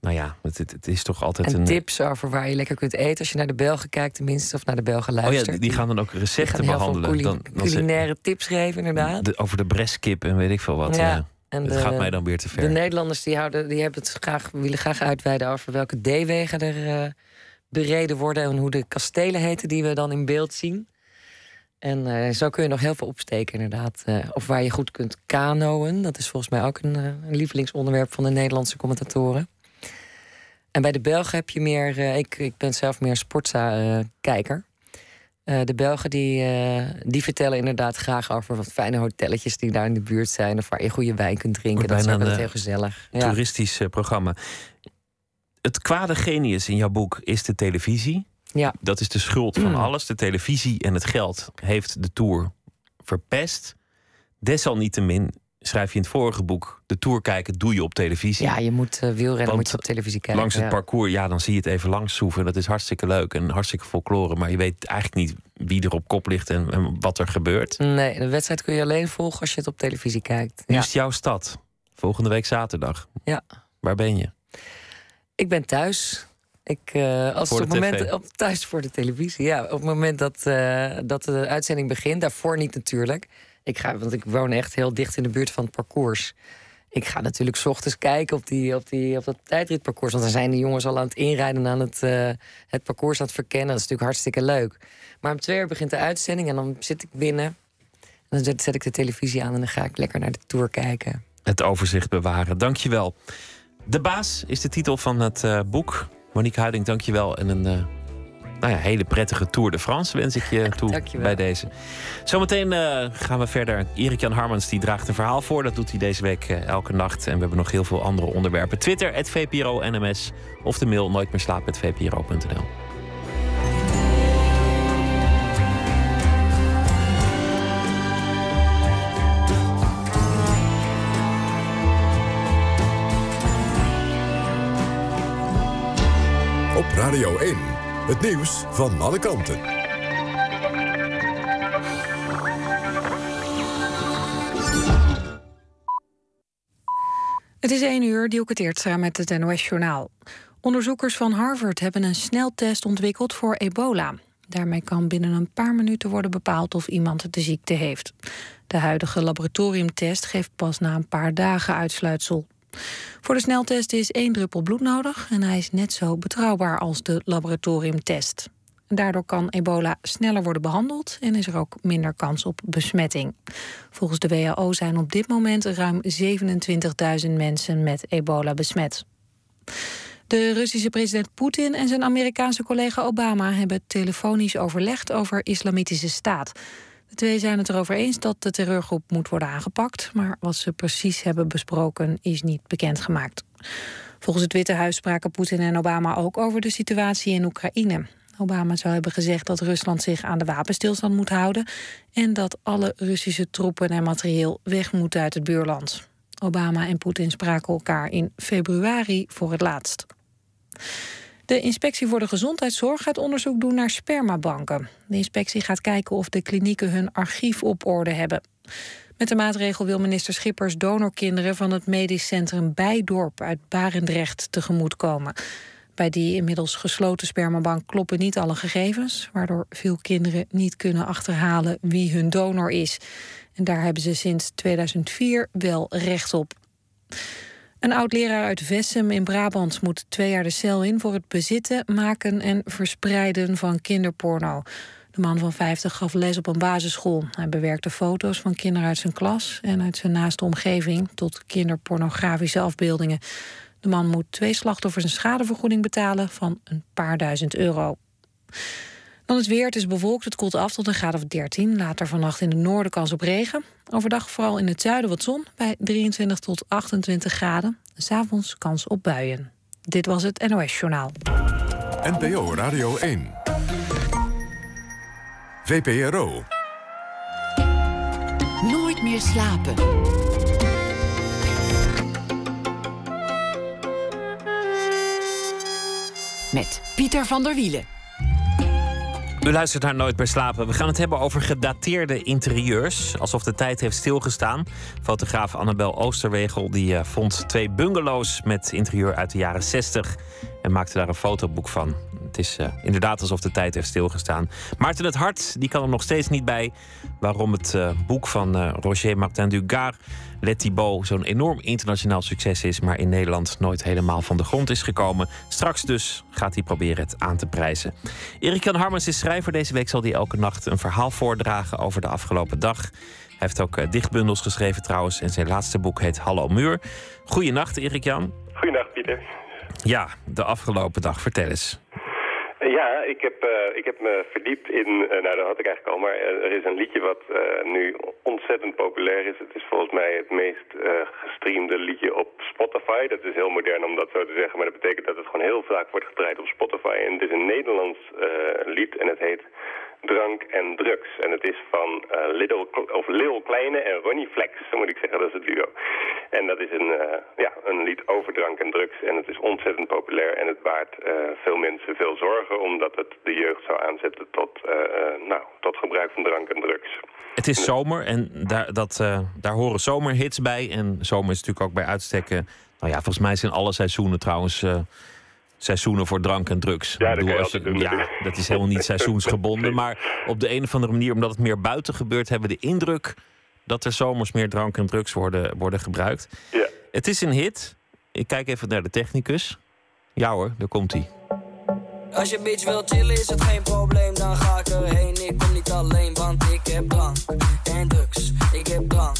Eh, nou ja, het, is toch altijd En een. tips over waar je lekker kunt eten. Als je naar de Belgen kijkt tenminste, of naar de Belgen Oh ja, luistert. die, gaan dan ook recepten behandelen. culi- Dan, dan ze- culinaire tips geven, inderdaad. de- over de brestkip en weet ik veel wat. Ja. Ja. En Het de- gaat mij dan weer te ver. De Nederlanders die houden, die hebben het graag, willen graag uitweiden over welke D-wegen er eh, bereden worden en hoe de kastelen heten die we dan in beeld zien. En eh, zo kun je nog heel veel opsteken, inderdaad. Eh, of waar je goed kunt kanoën. Dat is volgens mij ook een, eh, een lievelingsonderwerp van de Nederlandse commentatoren. En bij de Belgen heb je meer. eh, ik, ik ben zelf meer Sportza-kijker. Eh, de Belgen die, eh, die vertellen inderdaad graag over wat fijne hotelletjes die daar in de buurt zijn. Of waar je goede wijn kunt drinken. Wordt Dat is altijd heel eh, gezellig. Ja. Toeristisch eh, programma. Het kwade genius in jouw boek is de televisie. Ja. Dat is de schuld van alles. De televisie en het geld heeft de Tour verpest. Desalniettemin schrijf je in het vorige boek... de Tour kijken doe je op televisie. ja, je moet eh, wielrennen Want moet je op televisie kijken. Langs het ja. parcours, ja, dan zie je het even langs zoeven. Dat is hartstikke leuk en hartstikke folklore. Maar je weet eigenlijk niet wie er op kop ligt en, en wat er gebeurt. Nee, de wedstrijd kun je alleen volgen als je het op televisie kijkt. Nu Ja. is jouw stad. Volgende week zaterdag. Ja. Waar ben je? Ik ben thuis. Ik, eh, als het op het moment, op, thuis voor de televisie. Ja, op het moment dat, eh, dat de uitzending begint, daarvoor niet natuurlijk. Ik ga, want ik woon echt heel dicht in de buurt van het parcours. Ik ga natuurlijk 's ochtends kijken op, die, op, die, op dat tijdritparcours. Want dan zijn de jongens al aan het inrijden aan het, eh, het parcours aan het verkennen. Dat is natuurlijk hartstikke leuk. Maar om twee uur begint de uitzending en dan zit ik binnen. En dan zet, zet ik de televisie aan en dan ga ik lekker naar de tour kijken. Het overzicht bewaren. Dankjewel. De baas is de titel van het eh, boek. Monique Huiding, dankjewel. En een eh, nou ja, hele prettige Tour de France wens ik je toe Dankjewel. bij deze. Zometeen eh, gaan we verder. Erik-Jan Harmans die draagt een verhaal voor. Dat doet hij deze week eh, elke nacht. En we hebben nog heel veel andere onderwerpen. Twitter, het VPRO NMS. Of de mail nooit meer slapen, vpro.nl. Op Radio 1. Het nieuws van alle kanten. Het is 1 uur, Dielke Teertstra met het NOS-journaal. Onderzoekers van Harvard hebben een sneltest ontwikkeld voor ebola. Daarmee kan binnen een paar minuten worden bepaald of iemand de ziekte heeft. De huidige laboratoriumtest geeft pas na een paar dagen uitsluitsel. Voor de sneltest is één druppel bloed nodig en hij is net zo betrouwbaar als de laboratoriumtest. Daardoor kan ebola sneller worden behandeld en is er ook minder kans op besmetting. Volgens de WHO zijn op dit moment ruim 27.000 mensen met ebola besmet. De Russische president Poetin en zijn Amerikaanse collega Obama hebben telefonisch overlegd over islamitische staat. De twee zijn het erover eens dat de terreurgroep moet worden aangepakt, maar wat ze precies hebben besproken is niet bekendgemaakt. Volgens het Witte Huis spraken Poetin en Obama ook over de situatie in Oekraïne. Obama zou hebben gezegd dat Rusland zich aan de wapenstilstand moet houden en dat alle Russische troepen en materieel weg moeten uit het buurland. Obama en Poetin spraken elkaar in februari voor het laatst. De inspectie voor de gezondheidszorg gaat onderzoek doen naar spermabanken. De inspectie gaat kijken of de klinieken hun archief op orde hebben. Met de maatregel wil minister Schippers donorkinderen van het medisch centrum Bijdorp uit Barendrecht tegemoetkomen. Bij die inmiddels gesloten spermabank kloppen niet alle gegevens, waardoor veel kinderen niet kunnen achterhalen wie hun donor is. En daar hebben ze sinds 2004 wel recht op. Een oud-leraar uit Vessem in Brabant moet twee jaar de cel in voor het bezitten, maken en verspreiden van kinderporno. De man van 50 gaf les op een basisschool. Hij bewerkte foto's van kinderen uit zijn klas en uit zijn naaste omgeving tot kinderpornografische afbeeldingen. De man moet twee slachtoffers een schadevergoeding betalen van een paar duizend euro. Dan het weer. Het is bewolkt. Het koelt af tot een graad of 13. Later vannacht in het noorden kans op regen. Overdag vooral in het zuiden wat zon bij 23 tot 28 graden. S'avonds kans op buien. Dit was het NOS Journaal. NPO Radio 1. VPRO. Nooit meer slapen. Met Pieter van der Wielen. U luistert naar Nooit meer slapen. We gaan het hebben over gedateerde interieurs. Alsof de tijd heeft stilgestaan. Fotograaf Annabel Oosterwegel die, eh, vond twee bungalows met interieur uit de jaren 60. En maakte daar een fotoboek van. Het is eh, inderdaad alsof de tijd heeft stilgestaan. Maarten het Hart die kan er nog steeds niet bij. Waarom het eh, boek van Roger Martin Dugard, Let Thibault, zo'n enorm internationaal succes is. Maar in Nederland nooit helemaal van de grond is gekomen. Straks dus gaat hij proberen het aan te prijzen. Erik Jan Harmens is schrijver. Deze week zal hij elke nacht een verhaal voordragen over de afgelopen dag. Hij heeft ook eh, dichtbundels geschreven trouwens. En zijn laatste boek heet Hallo Muur. Goeienacht, Erik Jan. Goeiedag, Pieter. Ja, de afgelopen dag. Vertel eens. Ja, ik heb, eh, ik heb me verdiept in, eh, nou dat had ik eigenlijk al, maar eh, er is een liedje wat nu ontzettend populair is. Het is volgens mij het meest gestreamde liedje op Spotify. Dat is heel modern om dat zo te zeggen, maar dat betekent dat het gewoon heel vaak wordt gedraaid op Spotify. En het is een Nederlands lied en het heet Drank en Drugs. En het is van eh Little, of Lil Kleine en Ronnie Flex, zo moet ik zeggen, dat is het duo. En dat is een, eh, ja, een lied over drank en drugs. En het is ontzettend populair en het baart eh, veel mensen veel zorgen... omdat het de jeugd zou aanzetten tot, nou, tot gebruik van drank en drugs. Het is zomer en daar, dat, daar horen zomerhits bij. En zomer is natuurlijk ook bij uitstekken. Nou ja, volgens mij zijn alle seizoenen trouwens seizoenen voor drank en drugs. Ja, dat bedoel, als je- ja, dat is helemaal niet seizoensgebonden. Maar op de een of andere manier, omdat het meer buiten gebeurt, hebben we de indruk dat er zomers meer drank en drugs worden, worden gebruikt. Ja. Het is een hit. Ik kijk even naar de technicus. Ja hoor, daar komt hij. Als je bitch wil chillen is het geen probleem, dan ga ik erheen. Ik kom niet alleen, want ik heb drank en drugs. Ik heb drank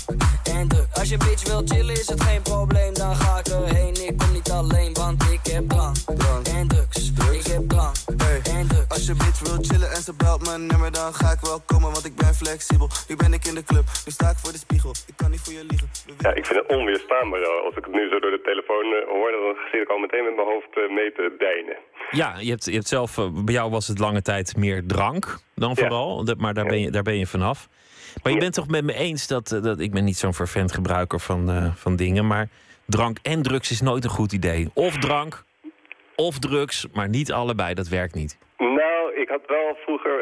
en drugs. Als je bitch wil chillen is het geen probleem, dan ga ik erheen. Ik kom niet alleen, want ik heb drank, en drugs. Ik heb drank en drugs. Als je bitch wil chillen en ze belt mijn nummer, dan ga ik wel komen, want ik ben flexibel. Nu ben ik in de club, nu sta ik voor de spiegel. Ik kan niet voor je liegen. Ja, ik vind het onweerstaanbaar. Als ik het nu zo door de telefoon eh, hoor, dan zit ik al meteen met mijn hoofd eh, mee te deinen. Ja, je hebt, je hebt zelf, eh, bij jou was het lange tijd meer drank dan vooral. Maar daar ben, je, daar ben je vanaf. Maar je bent toch met me eens dat, eh, dat ik ben niet zo'n vervent gebruiker van, eh, van dingen. Maar drank en drugs is nooit een goed idee. Of drank, of drugs, maar niet allebei. Dat werkt niet. Nou, ik had wel vroeger,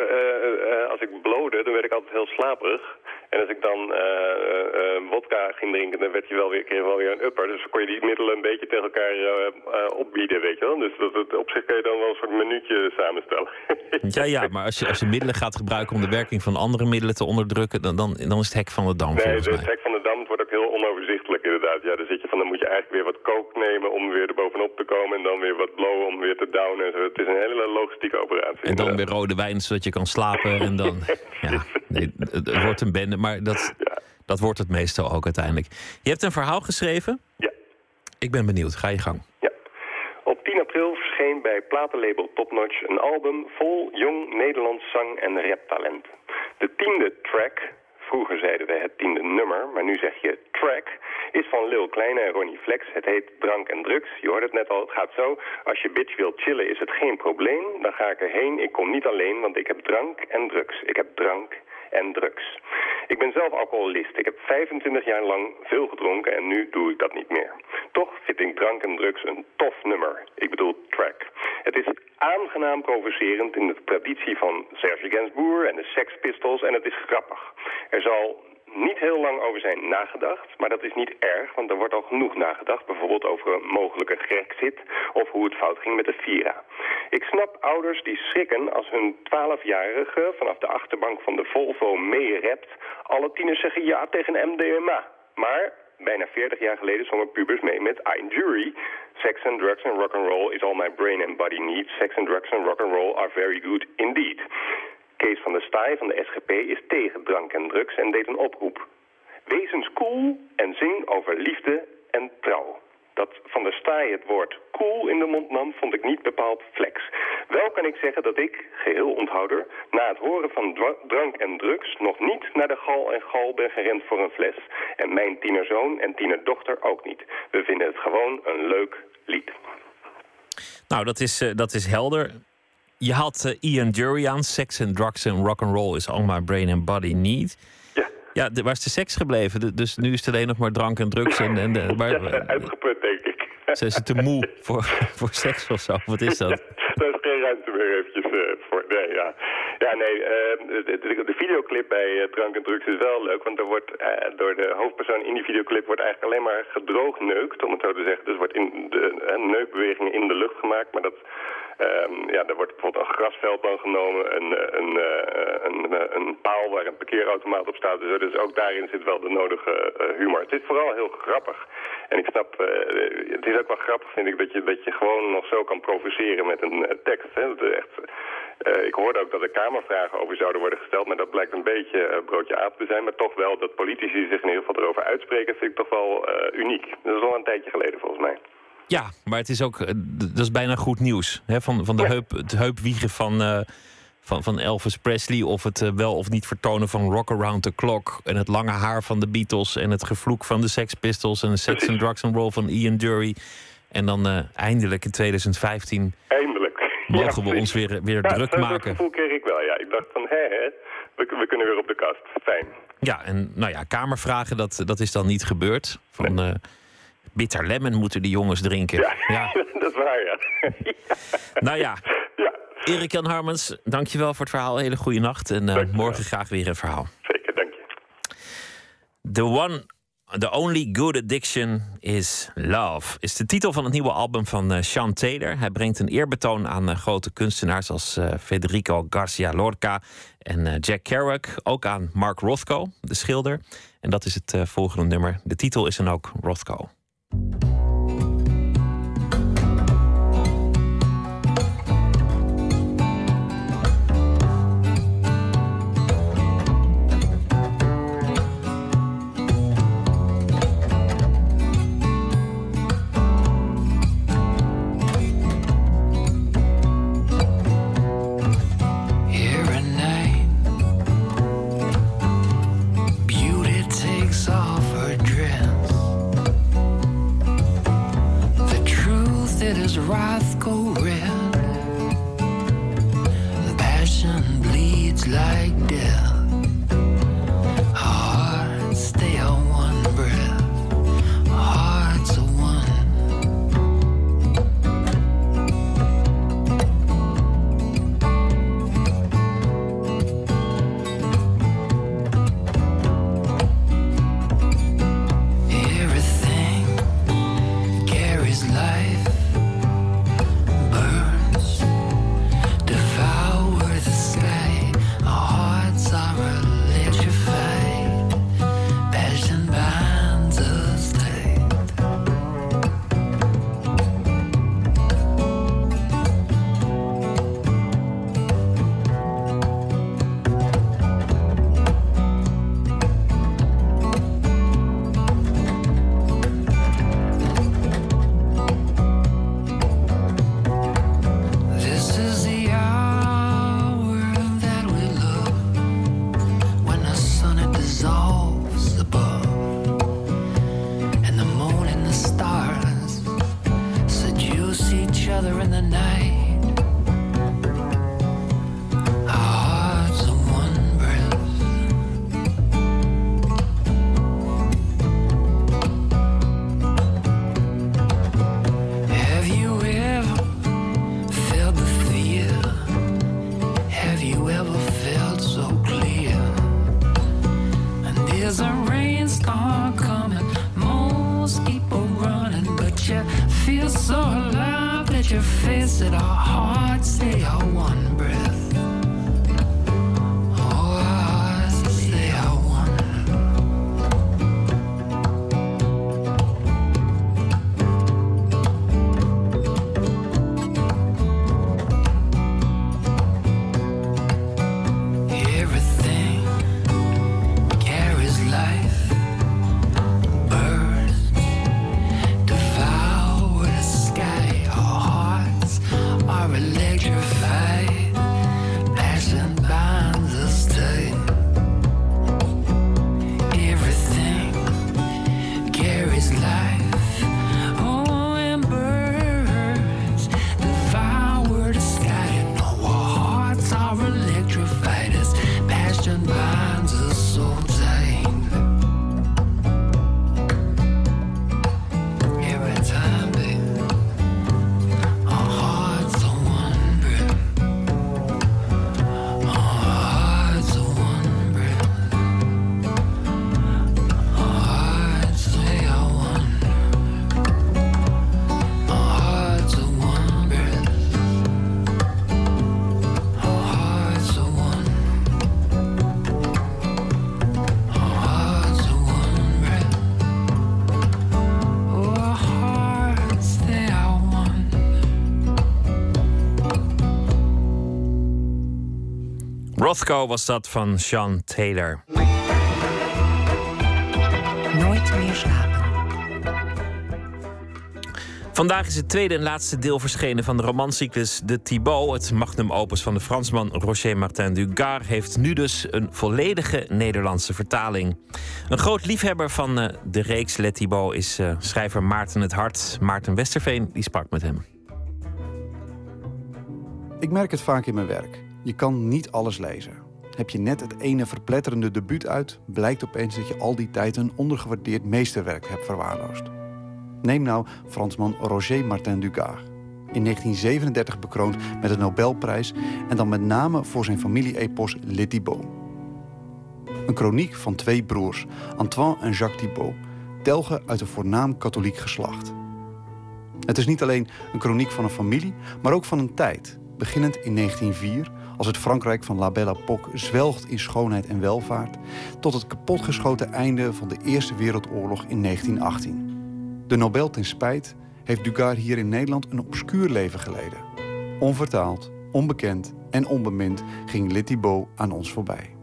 als ik blode, dan werd ik altijd heel slaperig. En als ik dan eh, eh, wodka ging drinken, dan werd je wel weer, kreeg wel weer een upper. Dus dan kon je die middelen een beetje tegen elkaar eh, eh, opbieden, weet je wel. Dus dat, het, op zich kun je dan wel een soort minuutje samenstellen. Ja, ja, maar als je, als je middelen gaat gebruiken om de werking van andere middelen te onderdrukken, dan, dan, dan is het hek van de dam Nee, mij. trek van de dam het wordt ook heel onoverzichtelijk inderdaad. Ja, dan zit je van, dan moet je eigenlijk weer wat coke nemen om weer er bovenop te komen. En dan weer wat blowen om weer te downen. Het is een hele logistieke operatie. En dan weer rode wijn zodat je kan slapen. En dan, ja, nee, het het wordt een bende, maar dat, dat wordt het meestal ook uiteindelijk. Je hebt een verhaal geschreven? Ja. Ik ben benieuwd, ga je gang. Op 10 april verscheen bij platenlabel Topnotch een album vol jong Nederlands zang- en raptalent. De tiende track, vroeger zeiden we het tiende nummer, maar nu zeg je track, is van Lil Kleine en Ronnie Flex. Het heet Drank en Drugs. Je hoorde het net al, het gaat zo. Als je bitch wilt chillen is het geen probleem. Dan ga ik erheen. Ik kom niet alleen, want ik heb drank en drugs. Ik heb drank en drugs. Ik ben zelf alcoholist. Ik heb 25 jaar lang veel gedronken en nu doe ik dat niet meer. Toch vind ik drank en drugs een tof nummer. Ik bedoel track. Het is aangenaam provocerend in de traditie van Serge Gainsbourg en de Sex Pistols en het is grappig. Er zal niet heel lang over zijn nagedacht, maar dat is niet erg, want er wordt al genoeg nagedacht. Bijvoorbeeld over een mogelijke Grexit of hoe het fout ging met de Vira. Ik snap ouders die schrikken als hun 12-jarige vanaf de achterbank van de Volvo meerept. Alle tieners zeggen ja tegen MDMA. Maar bijna 40 jaar geleden zongen pubers mee met I'm Jury. Sex and drugs and rock and roll is all my brain and body needs. Sex and drugs and rock and roll are very good indeed. Kees van der Staaij van de SGP is tegen drank en drugs en deed een oproep. Wees eens cool en zing over liefde en trouw. Dat Van der Staaij het woord cool in de mond nam, vond ik niet bepaald flex. Wel kan ik zeggen dat ik, geheel onthouder, na het horen van drank en drugs... nog niet naar de gal en gal ben gerend voor een fles. En mijn tienerzoon en tienerdochter ook niet. We vinden het gewoon een leuk lied. Nou, dat is, eh, dat is helder. Je had eh, Ian Jury aan. Sex and drugs and rock and roll is all my brain and body need. Ja. Ja, waar is de seks gebleven? Dus nu is het alleen nog maar drank en drugs. En, en de, waar, Ja, uitgeput, denk ik. zijn ze te moe voor, voor seks of zo? Wat is dat? Daar is geen ruimte meer eventjes eh, voor. Nee, ja. Ja, nee, eh, de, de, de videoclip bij eh, Drank en Drugs is wel leuk, want er wordt eh, door de hoofdpersoon in die videoclip wordt eigenlijk alleen maar gedroogdeukt, om het zo te zeggen. Dus wordt in de neukbewegingen in de lucht gemaakt, maar dat, ehm, ja, er wordt bijvoorbeeld een grasveld dan genomen, een, eh, een, een, een, een paal waar een parkeerautomaat op staat. Dus, ook daarin zit wel de nodige humor. Het is vooral heel grappig. En ik snap, het is ook wel grappig vind ik dat je, dat je gewoon nog zo kan provoceren met een tekst. Hè? Dat is echt, eh, ik hoorde ook dat er kamervragen over zouden worden gesteld, maar dat blijkt een beetje eh, broodje aap te zijn. Maar toch wel dat politici zich in ieder geval erover uitspreken, vind ik toch wel eh, uniek. Dat is al een tijdje geleden volgens mij. Ja, maar het is ook, dat is bijna goed nieuws. Hè? Van, van de heup, het heupwiegen van, van, van Elvis Presley... of het wel of niet vertonen van Rock Around the Clock... en het lange haar van de Beatles... en het gevloek van de Sex Pistols... en de Sex and Drugs and Roll van Ian Dury. En dan eindelijk in 2015 Eindelijk. Mogen we ons weer, weer Ja, druk zo- Dat maken. gevoel kreeg ik wel, ja. Ik dacht van, hè, hè, we, we kunnen weer op de kast. Fijn. Ja, en nou ja, kamervragen, dat, dat is dan niet gebeurd. Van eh, bitter lemon moeten die jongens drinken. Ja. dat is waar, ja. Nou ja. Erik Jan Harmens, dankjewel voor het verhaal. Hele goede nacht. En eh, morgen graag weer een verhaal. Zeker, dank je. The one, the only good addiction is love. Is de titel van het nieuwe album van eh, Sean Taylor. Hij brengt een eerbetoon aan eh, grote kunstenaars als eh, Federico Garcia Lorca en Jack Kerouac. Ook aan Mark Rothko, de schilder. En dat is het volgende nummer. De titel is dan ook Rothko. You feel so alive that your face it. Our hearts, they are one breath. Rothko was dat van Sean Taylor. Nooit meer slapen. Vandaag is het tweede en laatste deel verschenen van de romancyclus De Thibaut. Het magnum opus van de Fransman Roger Martin Dugard heeft nu dus een volledige Nederlandse vertaling. Een groot liefhebber van eh, de reeks Le Thibaut is eh, schrijver Maarten het Hart. Maarten Westerveen die sprak met hem. Ik merk het vaak in mijn werk. Je kan niet alles lezen. Heb je net het ene verpletterende debuut uit, blijkt opeens dat je al die tijd een ondergewaardeerd meesterwerk hebt verwaarloosd. Neem nou Fransman Roger Martin Dugard. In 1937 bekroond met de Nobelprijs en dan met name voor zijn familie-epos Le Thibaut. Een kroniek van twee broers, Antoine en Jacques Thibaut, telgen uit een voornaam katholiek geslacht. Het is niet alleen een kroniek van een familie, maar ook van een tijd, beginnend in 1904, als het Frankrijk van La Belle Époque zwelgt in schoonheid en welvaart, tot het kapotgeschoten einde van de Eerste Wereldoorlog in 1918. De Nobel ten spijt heeft Dugard hier in Nederland een obscuur leven geleden. Onvertaald, onbekend en onbemind ging Thibaut aan ons voorbij.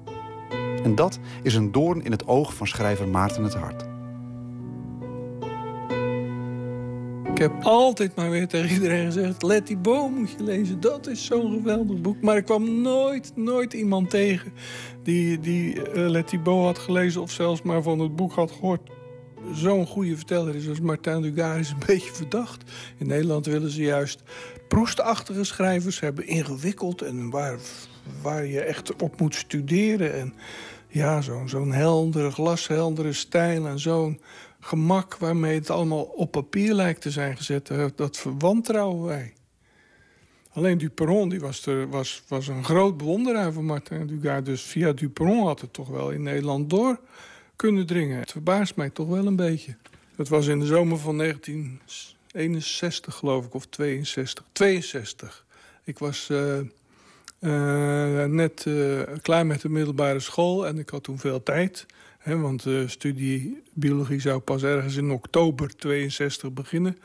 En dat is een doorn in het oog van schrijver Maarten het Hart. Ik heb altijd maar weer tegen iedereen gezegd... Let die moet je lezen, dat is zo'n geweldig boek. Maar ik kwam nooit, nooit iemand tegen die, die uh, die boom had gelezen... of zelfs maar van het boek had gehoord. Zo'n goede verteller is als Martin Dugard is een beetje verdacht. In Nederland willen ze juist proestachtige schrijvers hebben, ingewikkeld... en waar, waar je echt op moet studeren. En ja, zo'n zo'n heldere, glasheldere stijl en zo'n gemak waarmee het allemaal op papier lijkt te zijn gezet, dat verwantrouwen wij. Alleen Duperon die was, er, was, was een groot bewonderaar van Martin Dugard. Dus via Duperon had het toch wel in Nederland door kunnen dringen. Het verbaast mij toch wel een beetje. Dat was in de zomer van 1961, geloof ik, of 62. 62. Ik was uh, uh, net klaar met de middelbare school en ik had toen veel tijd. Want de studie biologie zou pas ergens in oktober 62 beginnen.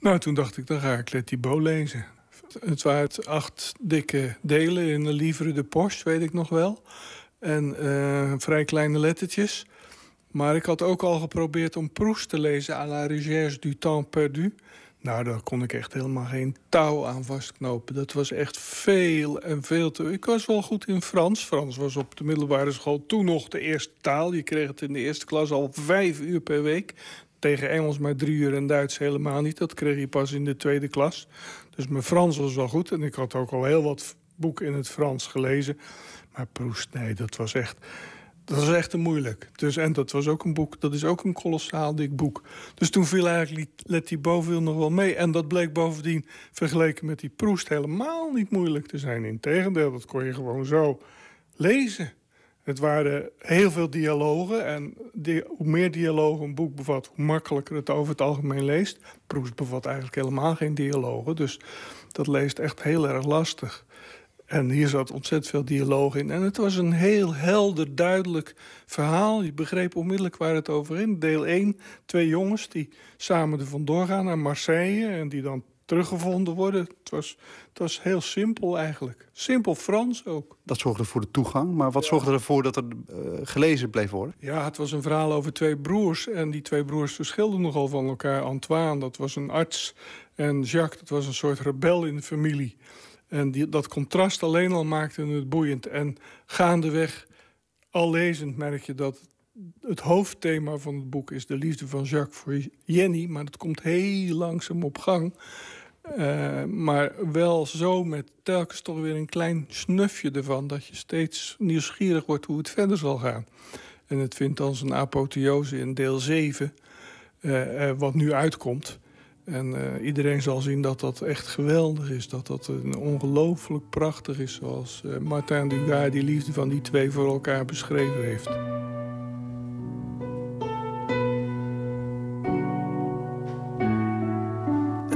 Nou, toen dacht ik, dan ga ik Let Thibaut lezen. Het waren acht dikke delen in de Livre de Poste, weet ik nog wel. En uh, vrij kleine lettertjes. Maar ik had ook al geprobeerd om Proust te lezen... à la recherche du temps perdu. Nou, daar kon ik echt helemaal geen touw aan vastknopen. Dat was echt veel en veel te... Ik was wel goed in Frans. Frans was op de middelbare school toen nog de eerste taal. Je kreeg het in de eerste klas al vijf uur per week. Tegen Engels maar drie uur en Duits helemaal niet. Dat kreeg je pas in de tweede klas. Dus mijn Frans was wel goed. En ik had ook al heel wat boeken in het Frans gelezen. Maar Proust, nee, dat was echt... Dat was echt moeilijk. Dus, en dat was ook een boek, dat is ook een kolossaal dik boek. Dus toen viel eigenlijk Let die nog wel mee. En dat bleek bovendien vergeleken met die Proest helemaal niet moeilijk te zijn. Integendeel, dat kon je gewoon zo lezen. Het waren heel veel dialogen. En die, hoe meer dialogen een boek bevat, hoe makkelijker het over het algemeen leest. Proest bevat eigenlijk helemaal geen dialogen. Dus dat leest echt heel erg lastig. En hier zat ontzettend veel dialoog in. En het was een heel helder, duidelijk verhaal. Je begreep onmiddellijk waar het over ging. Deel 1, twee jongens die samen er vandoor gaan naar Marseille... en die dan teruggevonden worden. Het was, het was heel simpel eigenlijk. Simpel Frans ook. Dat zorgde voor de toegang, maar wat zorgde ervoor dat er uh, gelezen bleef worden? Ja, het was een verhaal over twee broers. En die twee broers verschilden nogal van elkaar. Antoine, dat was een arts. En Jacques, dat was een soort rebel in de familie. En die, dat contrast alleen al maakte het boeiend. En gaandeweg, al lezend, merk je dat het hoofdthema van het boek is de liefde van Jacques voor Jenny. Maar dat komt heel langzaam op gang. Uh, maar wel zo met telkens toch weer een klein snufje ervan... dat je steeds nieuwsgierig wordt hoe het verder zal gaan. En het vindt dan zijn apotheose in deel 7, uh, uh, wat nu uitkomt... En uh, iedereen zal zien dat dat echt geweldig is. Dat dat ongelooflijk prachtig is. Zoals uh, Martin die liefde van die twee voor elkaar beschreven heeft.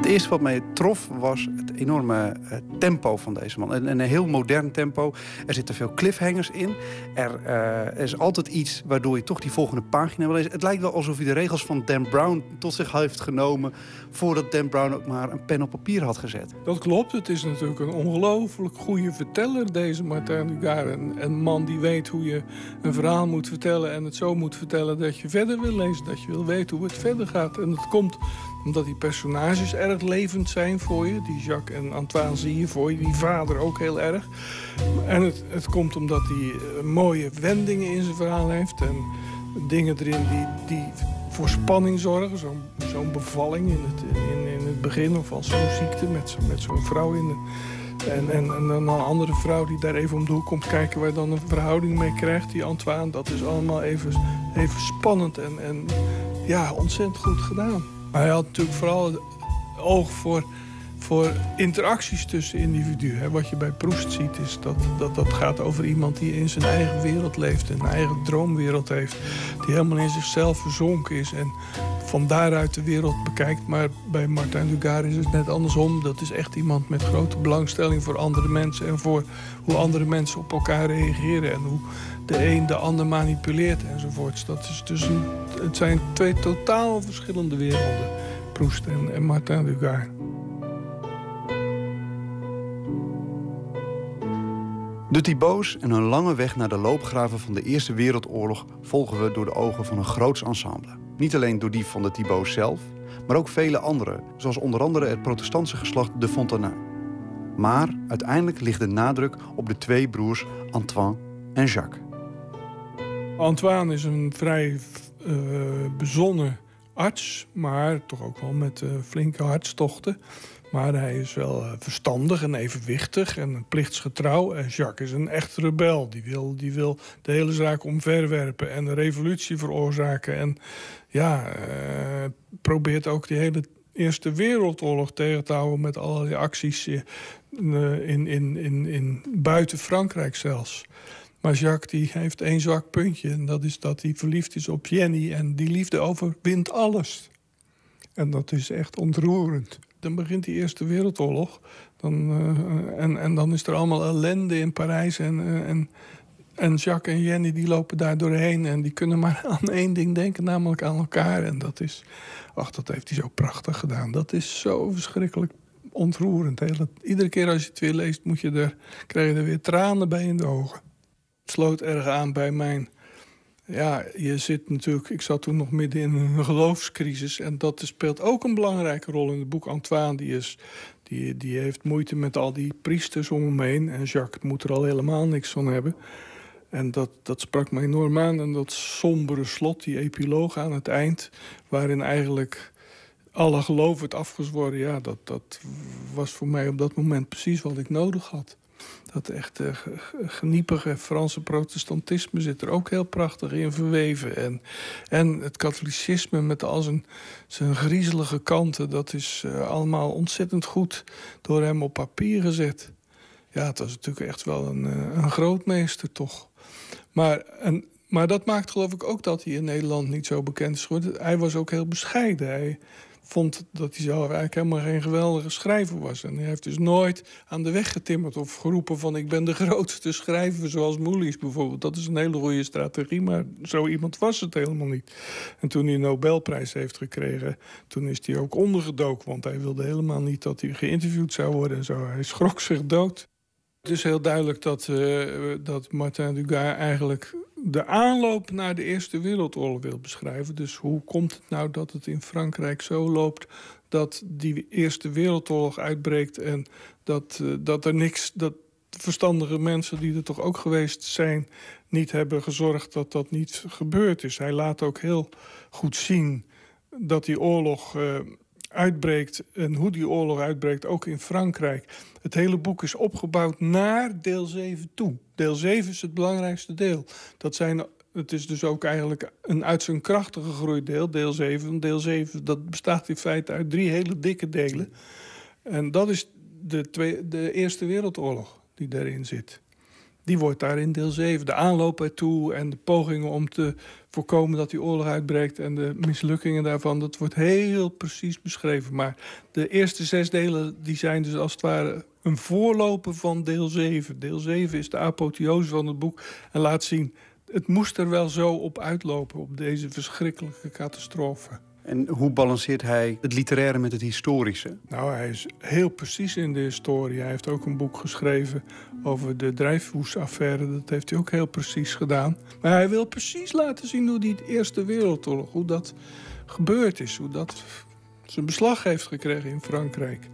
Het eerste wat mij trof was het enorme uh, tempo van deze man. Een, een, heel modern tempo. Er zitten veel cliffhangers in. Er, uh, is altijd iets waardoor je toch die volgende pagina wil lezen. Het lijkt wel alsof hij de regels van Dan Brown tot zich heeft genomen... voordat Dan Brown ook maar een pen op papier had gezet. Dat klopt. Het is natuurlijk een ongelooflijk goede verteller, deze Martin Dugar. Een, een man die weet hoe je een verhaal moet vertellen... en het zo moet vertellen dat je verder wil lezen. Dat je wil weten hoe het verder gaat. En dat komt omdat die personages erg levend zijn voor je. Die Jacques en Antoine zie je voor je. Die vader ook heel erg. En het, het komt omdat hij eh, mooie wendingen in zijn verhaal heeft. En dingen erin die, die voor spanning zorgen. Zo'n zo'n bevalling in het, in, in het begin. Of als zo'n ziekte met, met zo'n vrouw in de, en, en, en, dan een andere vrouw die daar even om de hoek komt kijken... waar dan een verhouding mee krijgt, die Antoine. Dat is allemaal even, even spannend en, en ja, ontzettend goed gedaan. Maar hij had natuurlijk vooral oog voor, voor interacties tussen individuen. Wat je bij Proest ziet is dat, dat dat gaat over iemand die in zijn eigen wereld leeft. Een eigen droomwereld heeft. Die helemaal in zichzelf verzonken is en van daaruit de wereld bekijkt. Maar bij Martin Dugar is het net andersom. Dat is echt iemand met grote belangstelling voor andere mensen. En voor hoe andere mensen op elkaar reageren. En hoe de een de ander manipuleert enzovoorts. Dat is dus het zijn twee totaal verschillende werelden. Proust en, en Martin Dugar. De Thibauts en hun lange weg naar de loopgraven van de Eerste Wereldoorlog volgen we door de ogen van een groots ensemble. Niet alleen door die van de Thibauts zelf, maar ook vele anderen, zoals onder andere het protestantse geslacht de Fontenain. Maar uiteindelijk ligt de nadruk op de twee broers Antoine en Jacques. Antoine is een vrij uh, bezonnen arts, maar toch ook wel met uh, flinke hartstochten. Maar hij is wel uh, verstandig en evenwichtig en plichtsgetrouw. En Jacques is een echt rebel. Die wil, die wil de hele zaak omverwerpen en een revolutie veroorzaken. En ja, probeert ook die hele Eerste Wereldoorlog tegen te houden met allerlei acties in, in, in, in buiten Frankrijk zelfs. Maar Jacques die heeft één zwak puntje. En dat is dat hij verliefd is op Jenny. En die liefde overwint alles. En dat is echt ontroerend. Dan begint die Eerste Wereldoorlog. Dan, uh, en, en dan is er allemaal ellende in Parijs. En, uh, en, en Jacques en Jenny die lopen daar doorheen. En die kunnen maar aan één ding denken, namelijk aan elkaar. En dat is... Ach, dat heeft hij zo prachtig gedaan. Dat is zo verschrikkelijk ontroerend. Iedere keer als je het weer leest, moet je er, krijg je er weer tranen bij in de ogen sloot erg aan bij mijn. Ja, je zit natuurlijk. Ik zat toen nog midden in een geloofscrisis. En dat speelt ook een belangrijke rol in het boek. Antoine, die, is, die, die heeft moeite met al die priesters om hem heen. En Jacques moet er al helemaal niks van hebben. En dat, dat sprak me enorm aan. En dat sombere slot, die epiloog aan het eind, waarin eigenlijk alle geloof werd afgezworen. Ja, dat, dat was voor mij op dat moment precies wat ik nodig had. Dat echte geniepige Franse protestantisme zit er ook heel prachtig in verweven. En, en het katholicisme met al zijn, zijn griezelige kanten... dat is uh, allemaal ontzettend goed door hem op papier gezet. Ja, het was natuurlijk echt wel een, uh, een grootmeester, toch. Maar, en, maar dat maakt geloof ik ook dat hij in Nederland niet zo bekend is geworden. Hij was ook heel bescheiden. Hij, vond dat hij zelf eigenlijk helemaal geen geweldige schrijver was. En hij heeft dus nooit aan de weg getimmerd of geroepen van... ik ben de grootste schrijver, zoals Moelis bijvoorbeeld. Dat is een hele goede strategie, maar zo iemand was het helemaal niet. En toen hij een Nobelprijs heeft gekregen, toen is hij ook ondergedoken... want hij wilde helemaal niet dat hij geïnterviewd zou worden en zo. Hij schrok zich dood. Het is heel duidelijk dat, uh, dat Martin Dugas eigenlijk de aanloop naar de Eerste Wereldoorlog wil beschrijven. Dus hoe komt het nou dat het in Frankrijk zo loopt dat die Eerste Wereldoorlog uitbreekt en dat, uh, dat er niks. Dat verstandige mensen die er toch ook geweest zijn, niet hebben gezorgd dat dat niet gebeurd is. Hij laat ook heel goed zien dat die oorlog. Uh, uitbreekt en hoe die oorlog uitbreekt, ook in Frankrijk. Het hele boek is opgebouwd naar deel 7 toe. Deel 7 is het belangrijkste deel. Dat zijn, het is dus ook eigenlijk een uit zijn krachten gegroeid deel, deel 7. Deel 7 dat bestaat in feite uit drie hele dikke delen. En dat is de, twee, de Eerste Wereldoorlog die daarin zit. die wordt daar in deel 7. De aanloop ertoe en de pogingen om te voorkomen dat die oorlog uitbreekt en de mislukkingen daarvan, dat wordt heel precies beschreven. Maar de eerste zes delen die zijn dus als het ware een voorloper van deel 7. Deel 7 is de apotheose van het boek en laat zien, het moest er wel zo op uitlopen, op deze verschrikkelijke catastrofe. En hoe balanceert hij het literaire met het historische? Nou, hij is heel precies in de historie. Hij heeft ook een boek geschreven over de Dreyfus-affaire. Dat heeft hij ook heel precies gedaan. Maar hij wil precies laten zien hoe die Eerste Wereldoorlog, hoe dat gebeurd is. Hoe dat zijn beslag heeft gekregen in Frankrijk.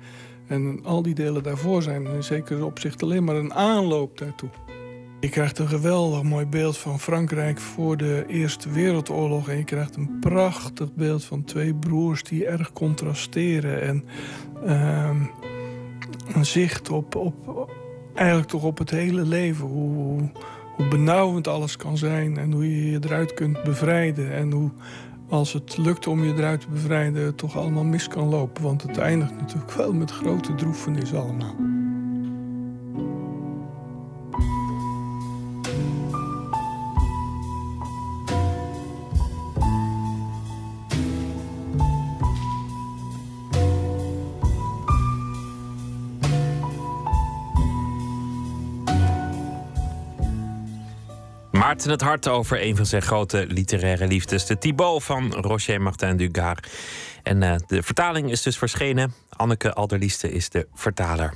En al die delen daarvoor zijn in zekere opzicht alleen maar een aanloop daartoe. Je krijgt een geweldig mooi beeld van Frankrijk voor de Eerste Wereldoorlog. En je krijgt een prachtig beeld van twee broers die erg contrasteren. En ehm, een zicht op, op, eigenlijk toch op het hele leven. Hoe, hoe benauwend alles kan zijn en hoe je je eruit kunt bevrijden. En hoe als het lukt om je eruit te bevrijden, het toch allemaal mis kan lopen. Want het eindigt natuurlijk wel met grote droefenis allemaal. Maarten het hart over een van zijn grote literaire liefdes. De Thibaut van Roger Martin Dugard. En eh, de vertaling is dus verschenen. Anneke Alderlieste is de vertaler.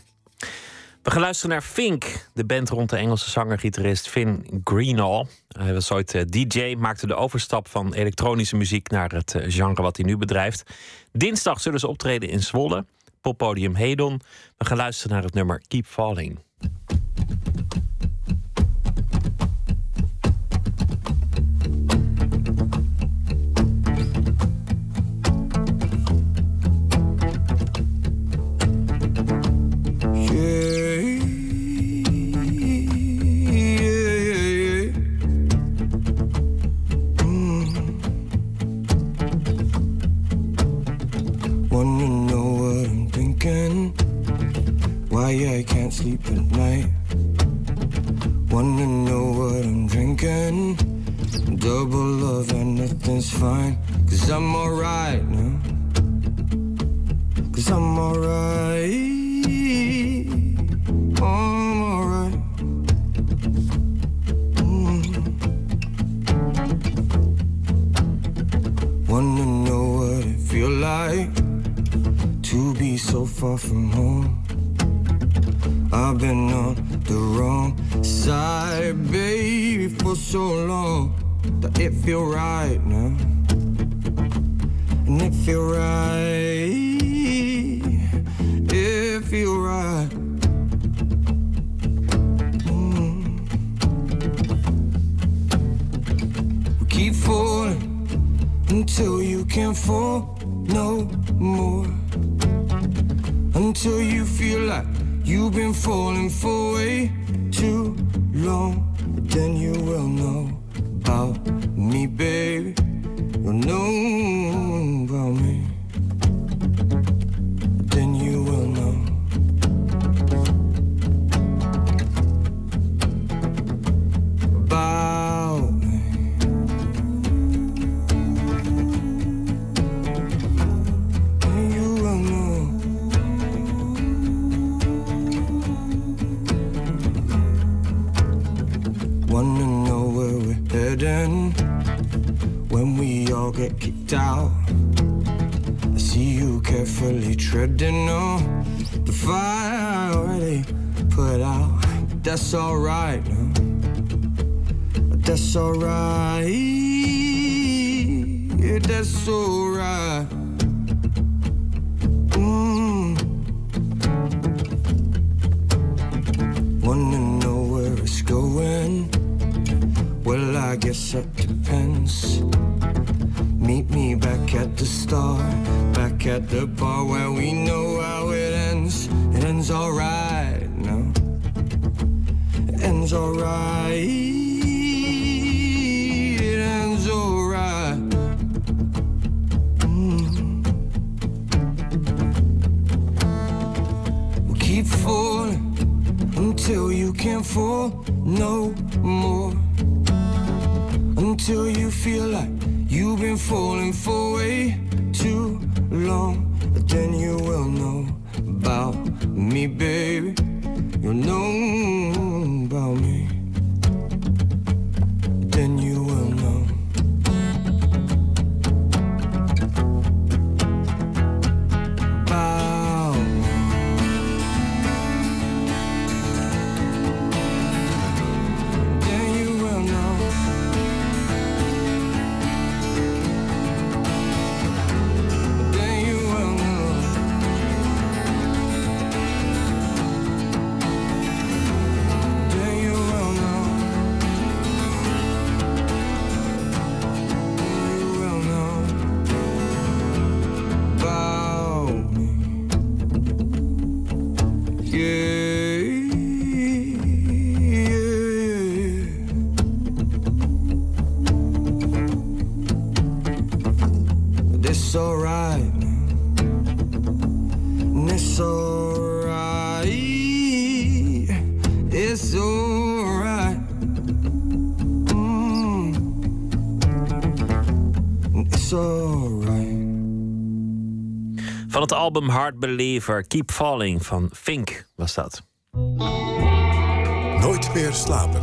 We gaan luisteren naar Fink, de band rond de Engelse zanger-gitarist Finn Greenall. Hij was ooit eh, DJ, maakte de overstap van elektronische muziek naar het eh, genre wat hij nu bedrijft. Dinsdag zullen ze optreden in Zwolle, poppodium Hedon. We gaan luisteren naar het nummer Keep Falling. Why I can't sleep at night? Wanna know what I'm drinking? Double love and nothing's fine. Cause I'm alright now. Cause I'm alright. I'm alright. Mm. Wanna know what it feel like to be so far from home. I've been on the wrong side, baby, for so long that it feel right now, and it feel right, it feel right. Mm. We keep falling until you can't fall no more. Until you feel like you've been falling for way too long. Then you will know about me, baby. You'll know about me. Get kicked out. I see you carefully treading on the fire I already put out. That's alright, no? That's alright. That's alright. At the bar where we know how it ends. It ends alright, no? It ends alright. It ends alright. Mm. We keep falling until you can't fall no more. Until you feel like you've been falling Hard Believer, Keep Falling van Fink was dat. Nooit meer slapen.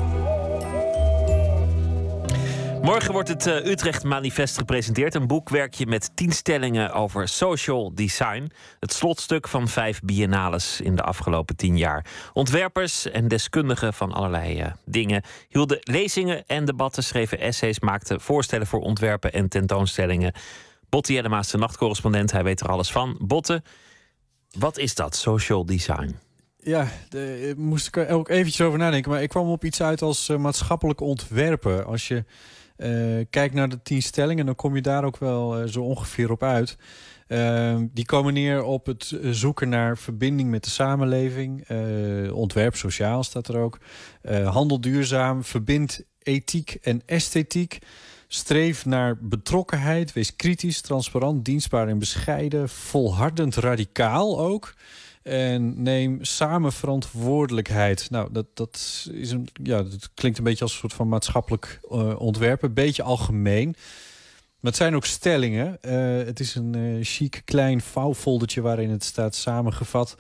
Morgen wordt het eh, Utrecht Manifest gepresenteerd. Een boekwerkje met tien stellingen over social design. Het slotstuk van vijf biennales in de afgelopen tien jaar. Ontwerpers en deskundigen van allerlei eh, dingen hielden lezingen en debatten, schreven essays, maakten voorstellen voor ontwerpen en tentoonstellingen. Botte is de nachtcorrespondent, hij weet er alles van. Botte, wat is dat, social design? Ja, daar moest ik er ook eventjes over nadenken. Maar ik kwam op iets uit als eh, maatschappelijk ontwerpen. Als je eh, kijkt naar de tien stellingen, dan kom je daar ook wel eh, zo ongeveer op uit. Eh, die komen neer op het eh, zoeken naar verbinding met de samenleving. Eh, ontwerp sociaal staat er ook. Eh, handel duurzaam, verbind ethiek en esthetiek. Streef naar betrokkenheid, wees kritisch, transparant, dienstbaar en bescheiden. Volhardend radicaal ook. En neem samen verantwoordelijkheid. Nou, dat, dat, is een, ja, dat klinkt een beetje als een soort van maatschappelijk eh, ontwerp. Een beetje algemeen. Maar het zijn ook stellingen. Eh, het is een eh, chic klein vouwfoldertje waarin het staat samengevat.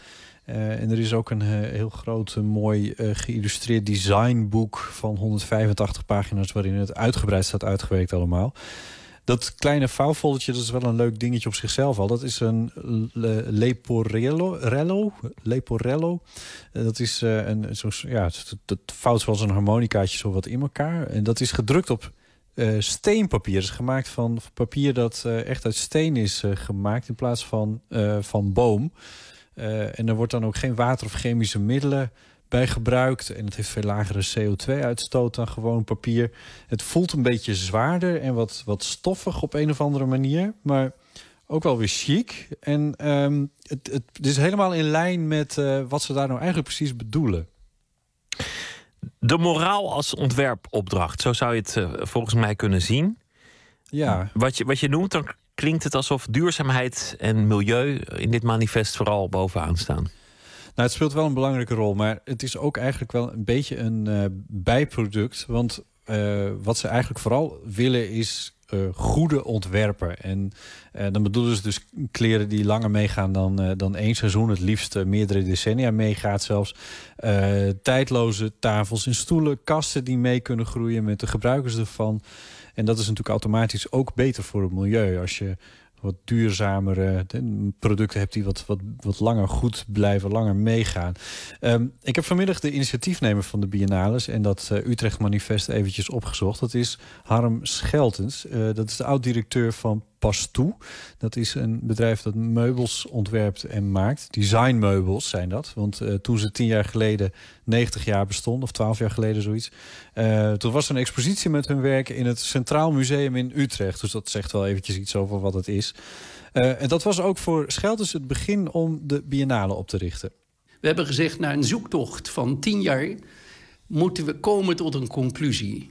Eh, en er is ook een heel groot, mooi geïllustreerd designboek van 185 pagina's... waarin het uitgebreid staat uitgewerkt allemaal. Dat kleine vouwfoldertje, dat is wel een leuk dingetje op zichzelf al. Dat is een Le- Leporello. Rello, Leporello. Dat is een, zo, ja, dat vouwt zoals een harmonicaatje zo wat in elkaar. En dat is gedrukt op eh, steenpapier. Het is gemaakt van papier dat eh, echt uit steen is eh, gemaakt in plaats van, van boom. En er wordt dan ook geen water of chemische middelen bij gebruikt. En het heeft veel lagere CO2-uitstoot dan gewoon papier. Het voelt een beetje zwaarder en wat, wat stoffig op een of andere manier. Maar ook wel weer chic. En ehm, het, het, het is helemaal in lijn met wat ze daar nou eigenlijk precies bedoelen. De moraal als ontwerpopdracht, zo zou je het eh, volgens mij kunnen zien. Ja. Wat je, wat je noemt, dan klinkt het alsof duurzaamheid en milieu in dit manifest vooral bovenaan staan. Nou, het speelt wel een belangrijke rol, maar het is ook eigenlijk wel een beetje een eh, bijproduct. Want eh, wat ze eigenlijk vooral willen is eh, goede ontwerpen. En eh, dan bedoelen ze dus kleren die langer meegaan dan, eh, dan één seizoen. Het liefst meerdere decennia meegaat zelfs. Tijdloze tafels en stoelen, kasten die mee kunnen groeien met de gebruikers ervan. En dat is natuurlijk automatisch ook beter voor het milieu. Als je wat duurzamere producten hebt die wat, wat, wat langer goed blijven, langer meegaan. Ehm, ik heb vanmiddag de initiatiefnemer van de Biennales en dat eh, Utrecht Manifest eventjes opgezocht. Dat is Harm Scheltens. Eh, dat is de oud-directeur van Pastoe. Dat is een bedrijf dat meubels ontwerpt en maakt. Designmeubels zijn dat. Want eh, toen ze tien jaar geleden 90 jaar bestond, of 12 jaar geleden zoiets. eh, toen was er een expositie met hun werk in het Centraal Museum in Utrecht. Dus dat zegt wel eventjes iets over wat het is. Eh, en dat was ook voor Scheltens het begin om de Biennale op te richten. We hebben gezegd, na een zoektocht van tien jaar moeten we komen tot een conclusie.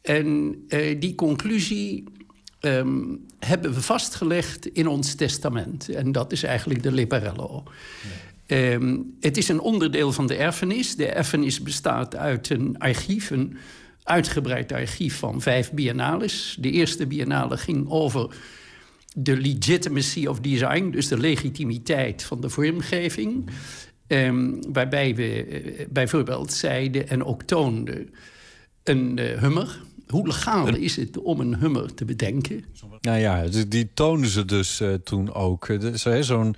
En die conclusie ehm, hebben we vastgelegd in ons testament. En dat is eigenlijk de Leparello. Ehm, het is een onderdeel van de erfenis. De erfenis bestaat uit een archief, een uitgebreid archief van vijf biennales. De eerste biennale ging over de legitimacy of design, dus de legitimiteit van de vormgeving. Ehm, waarbij we eh, bijvoorbeeld zeiden en ook toonden een eh, hummer. Hoe legaal is het om een hummer te bedenken? Nou ja, die, die toonden ze dus eh, toen ook. Eh, Zo'n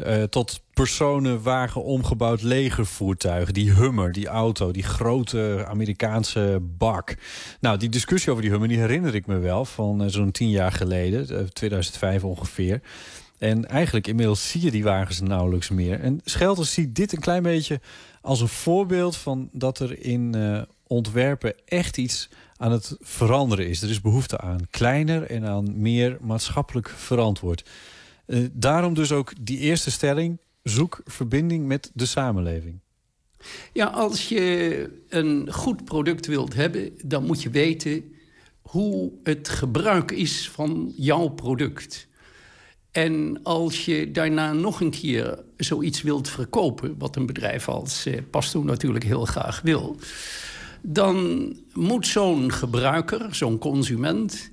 eh, tot personenwagen omgebouwd legervoertuig. Die Hummer, die auto, die grote Amerikaanse bak. Nou, die discussie over die Hummer, die herinner ik me wel... van zo'n tien jaar geleden, eh, 2005 ongeveer. En eigenlijk inmiddels zie je die wagens nauwelijks meer. En Schelters ziet dit een klein beetje als een voorbeeld... van dat er in ontwerpen echt iets aan het veranderen is. Er is behoefte aan kleiner en aan meer maatschappelijk verantwoord. Eh, daarom dus ook die eerste stelling: zoek verbinding met de samenleving. Ja, als je een goed product wilt hebben, dan moet je weten hoe het gebruik is van jouw product. En als je daarna nog een keer zoiets wilt verkopen, wat een bedrijf als eh, Pasto natuurlijk heel graag wil, dan moet zo'n gebruiker, zo'n consument,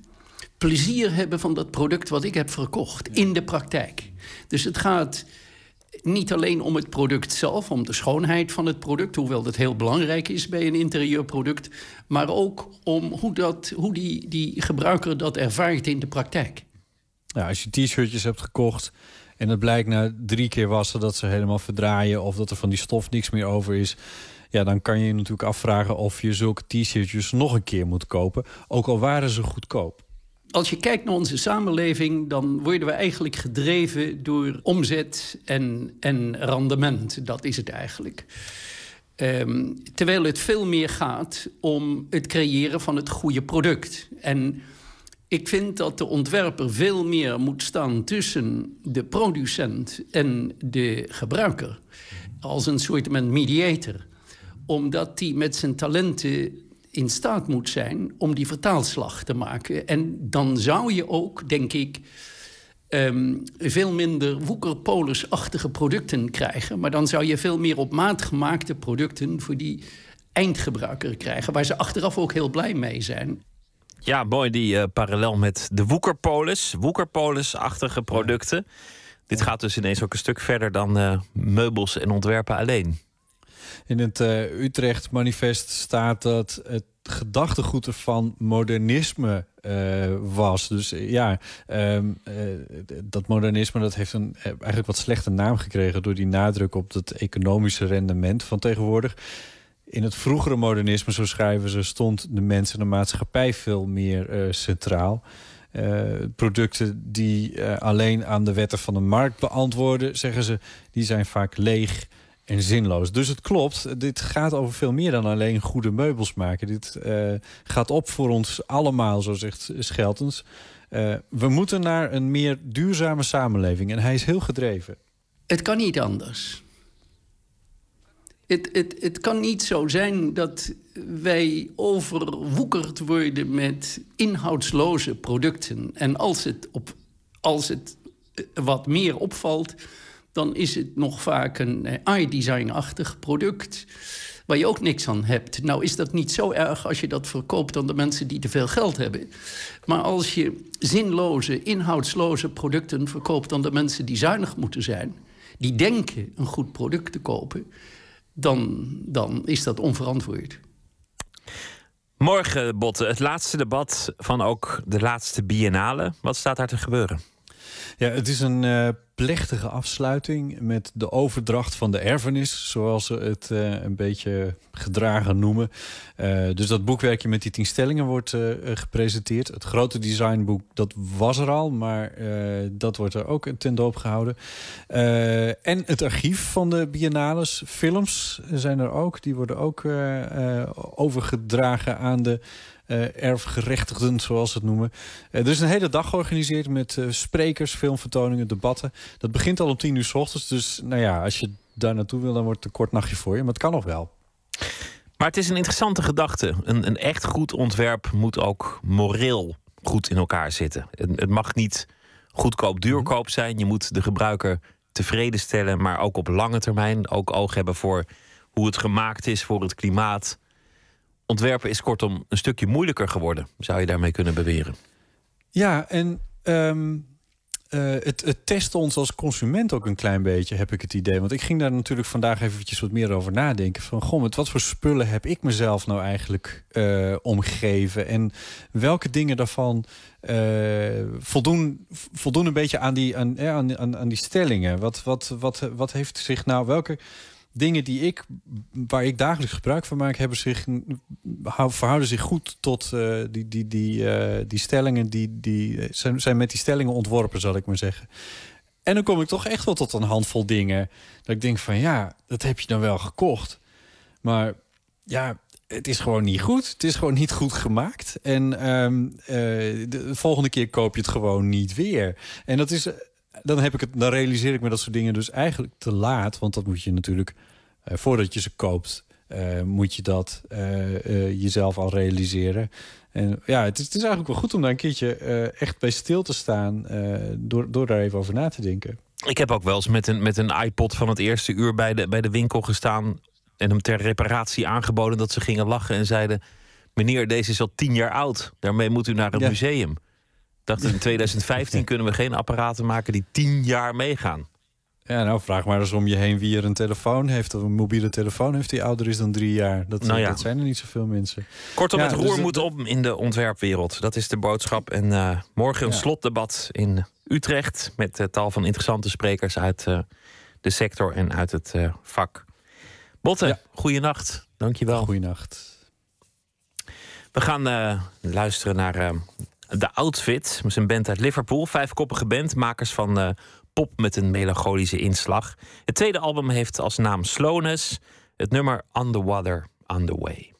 plezier hebben van dat product wat ik heb verkocht in de praktijk. Dus het gaat niet alleen om het product zelf, om de schoonheid van het product, hoewel dat heel belangrijk is bij een interieurproduct, maar ook om hoe, dat, hoe die, die gebruiker dat ervaart in de praktijk. Ja, als je t-shirtjes hebt gekocht en het blijkt na drie keer wassen dat ze helemaal verdraaien of dat er van die stof niks meer over is. Ja, dan kan je je natuurlijk afvragen of je zulke t-shirtjes nog een keer moet kopen. Ook al waren ze goedkoop. Als je kijkt naar onze samenleving, dan worden we eigenlijk gedreven door omzet en, en rendement. Dat is het eigenlijk. Ehm, terwijl het veel meer gaat om het creëren van het goede product. En ik vind dat de ontwerper veel meer moet staan tussen de producent en de gebruiker. Als een soort mediator. Omdat die met zijn talenten in staat moet zijn om die vertaalslag te maken. En dan zou je ook, denk ik, ehm, veel minder woekerpolisachtige producten krijgen. Maar dan zou je veel meer op maat gemaakte producten voor die eindgebruiker krijgen. Waar ze achteraf ook heel blij mee zijn. Ja, mooi die eh, parallel met de Woekerpolis. Woekerpolis-achtige producten. Dit gaat dus ineens ook een stuk verder dan eh, meubels en ontwerpen alleen. In het eh, Utrecht-manifest staat dat het gedachtegoed ervan modernisme eh, was. Dus eh, ja, ehm, eh, dat modernisme dat heeft een eigenlijk wat slechte naam gekregen door die nadruk op het economische rendement van tegenwoordig. In het vroegere modernisme, zo schrijven ze, stond de mens en de maatschappij veel meer centraal. Producten die alleen aan de wetten van de markt beantwoorden, zeggen ze, die zijn vaak leeg en zinloos. Dus het klopt, dit gaat over veel meer dan alleen goede meubels maken. Dit eh, gaat op voor ons allemaal, zo zegt Scheltens. Eh, we moeten naar een meer duurzame samenleving. En hij is heel gedreven. Het kan niet anders. Het, het, het kan niet zo zijn dat wij overwoekerd worden met inhoudsloze producten. En als het, op, als het wat meer opvalt, dan is het nog vaak een eh, iDesign-achtig product waar je ook niks aan hebt. Nou is dat niet zo erg als je dat verkoopt aan de mensen die te veel geld hebben. Maar als je zinloze, inhoudsloze producten verkoopt aan de mensen die zuinig moeten zijn, die denken een goed product te kopen, dan, dan is dat onverantwoord. Morgen, Botte, het laatste debat van ook de laatste biennale. Wat staat daar te gebeuren? Ja, het is een eh, plechtige afsluiting met de overdracht van de erfenis, zoals ze het eh, een beetje gedragen noemen. Eh, dus dat boekwerkje met die tien stellingen wordt eh, gepresenteerd. Het grote designboek, dat was er al, maar dat wordt er ook ten doop gehouden. Eh, en het archief van de biennales, films zijn er ook. Die worden ook overgedragen aan de eh, erfgerechtigden, zoals ze het noemen. Eh, er is een hele dag georganiseerd met eh, sprekers, filmvertoningen, debatten. Dat begint al om tien uur s ochtends. Dus nou ja, als je daar naartoe wil, dan wordt het een kort nachtje voor je. Maar het kan nog wel. Maar het is een interessante gedachte. Een, een echt goed ontwerp moet ook moreel goed in elkaar zitten. Het, het mag niet goedkoop duurkoop zijn. Je moet de gebruiker tevreden stellen, maar ook op lange termijn. Ook oog hebben voor hoe het gemaakt is, voor het klimaat. Ontwerpen is kortom een stukje moeilijker geworden, zou je daarmee kunnen beweren. Ja, en ehm, eh, het, het test ons als consument ook een klein beetje, heb ik het idee. Want ik ging daar natuurlijk vandaag eventjes wat meer over nadenken. Van, goh, met wat voor spullen heb ik mezelf nou eigenlijk eh, omgeven? En welke dingen daarvan eh, voldoen, voldoen een beetje aan die, aan, aan, aan die stellingen? Wat, wat, wat, wat heeft zich nou, welke dingen die ik, waar ik dagelijks gebruik van maak, hebben zich, hou- verhouden zich goed tot eh, die, die, die, eh, die stellingen. Die, die eh, zijn, zijn met die stellingen ontworpen, zal ik maar zeggen. En dan kom ik toch echt wel tot een handvol dingen. Dat ik denk van ja, dat heb je dan wel gekocht. Maar ja, het is gewoon niet goed. Het is gewoon niet goed gemaakt. En ehm, eh, de volgende keer koop je het gewoon niet weer. En dat is. Dan, heb ik het, dan realiseer ik me dat soort dingen dus eigenlijk te laat. Want dat moet je natuurlijk, voordat je ze koopt, eh, moet je dat eh, eh, jezelf al realiseren. En ja, het is, het is eigenlijk wel goed om daar een keertje eh, echt bij stil te staan. eh, door, door daar even over na te denken. Ik heb ook wel eens met een, met een iPod van het eerste uur bij de, bij de winkel gestaan. En hem ter reparatie aangeboden dat ze gingen lachen en zeiden: Meneer, deze is al tien jaar oud. Daarmee moet u naar een Ja. museum. Ik dacht, in 2015 kunnen we geen apparaten maken die tien jaar meegaan. Ja, nou vraag maar eens om je heen wie er een telefoon heeft. Of een mobiele telefoon heeft die ouder is dan drie jaar. Dat, Nou ja. dat zijn er niet zoveel mensen. Kortom, Ja, het dus roer dat- moet op in de ontwerpwereld. Dat is de boodschap. En eh, morgen een Ja. slotdebat in Utrecht. Met eh, tal van interessante sprekers uit eh, de sector en uit het eh, vak. Botte, Ja. goeienacht. Dankjewel. Goeienacht. We gaan luisteren naar The Outfit. Dat is een band uit Liverpool. Vijfkoppige band. Makers van pop met een melancholische inslag. Het tweede album heeft als naam Slowness. Het nummer On the Water, On the Way.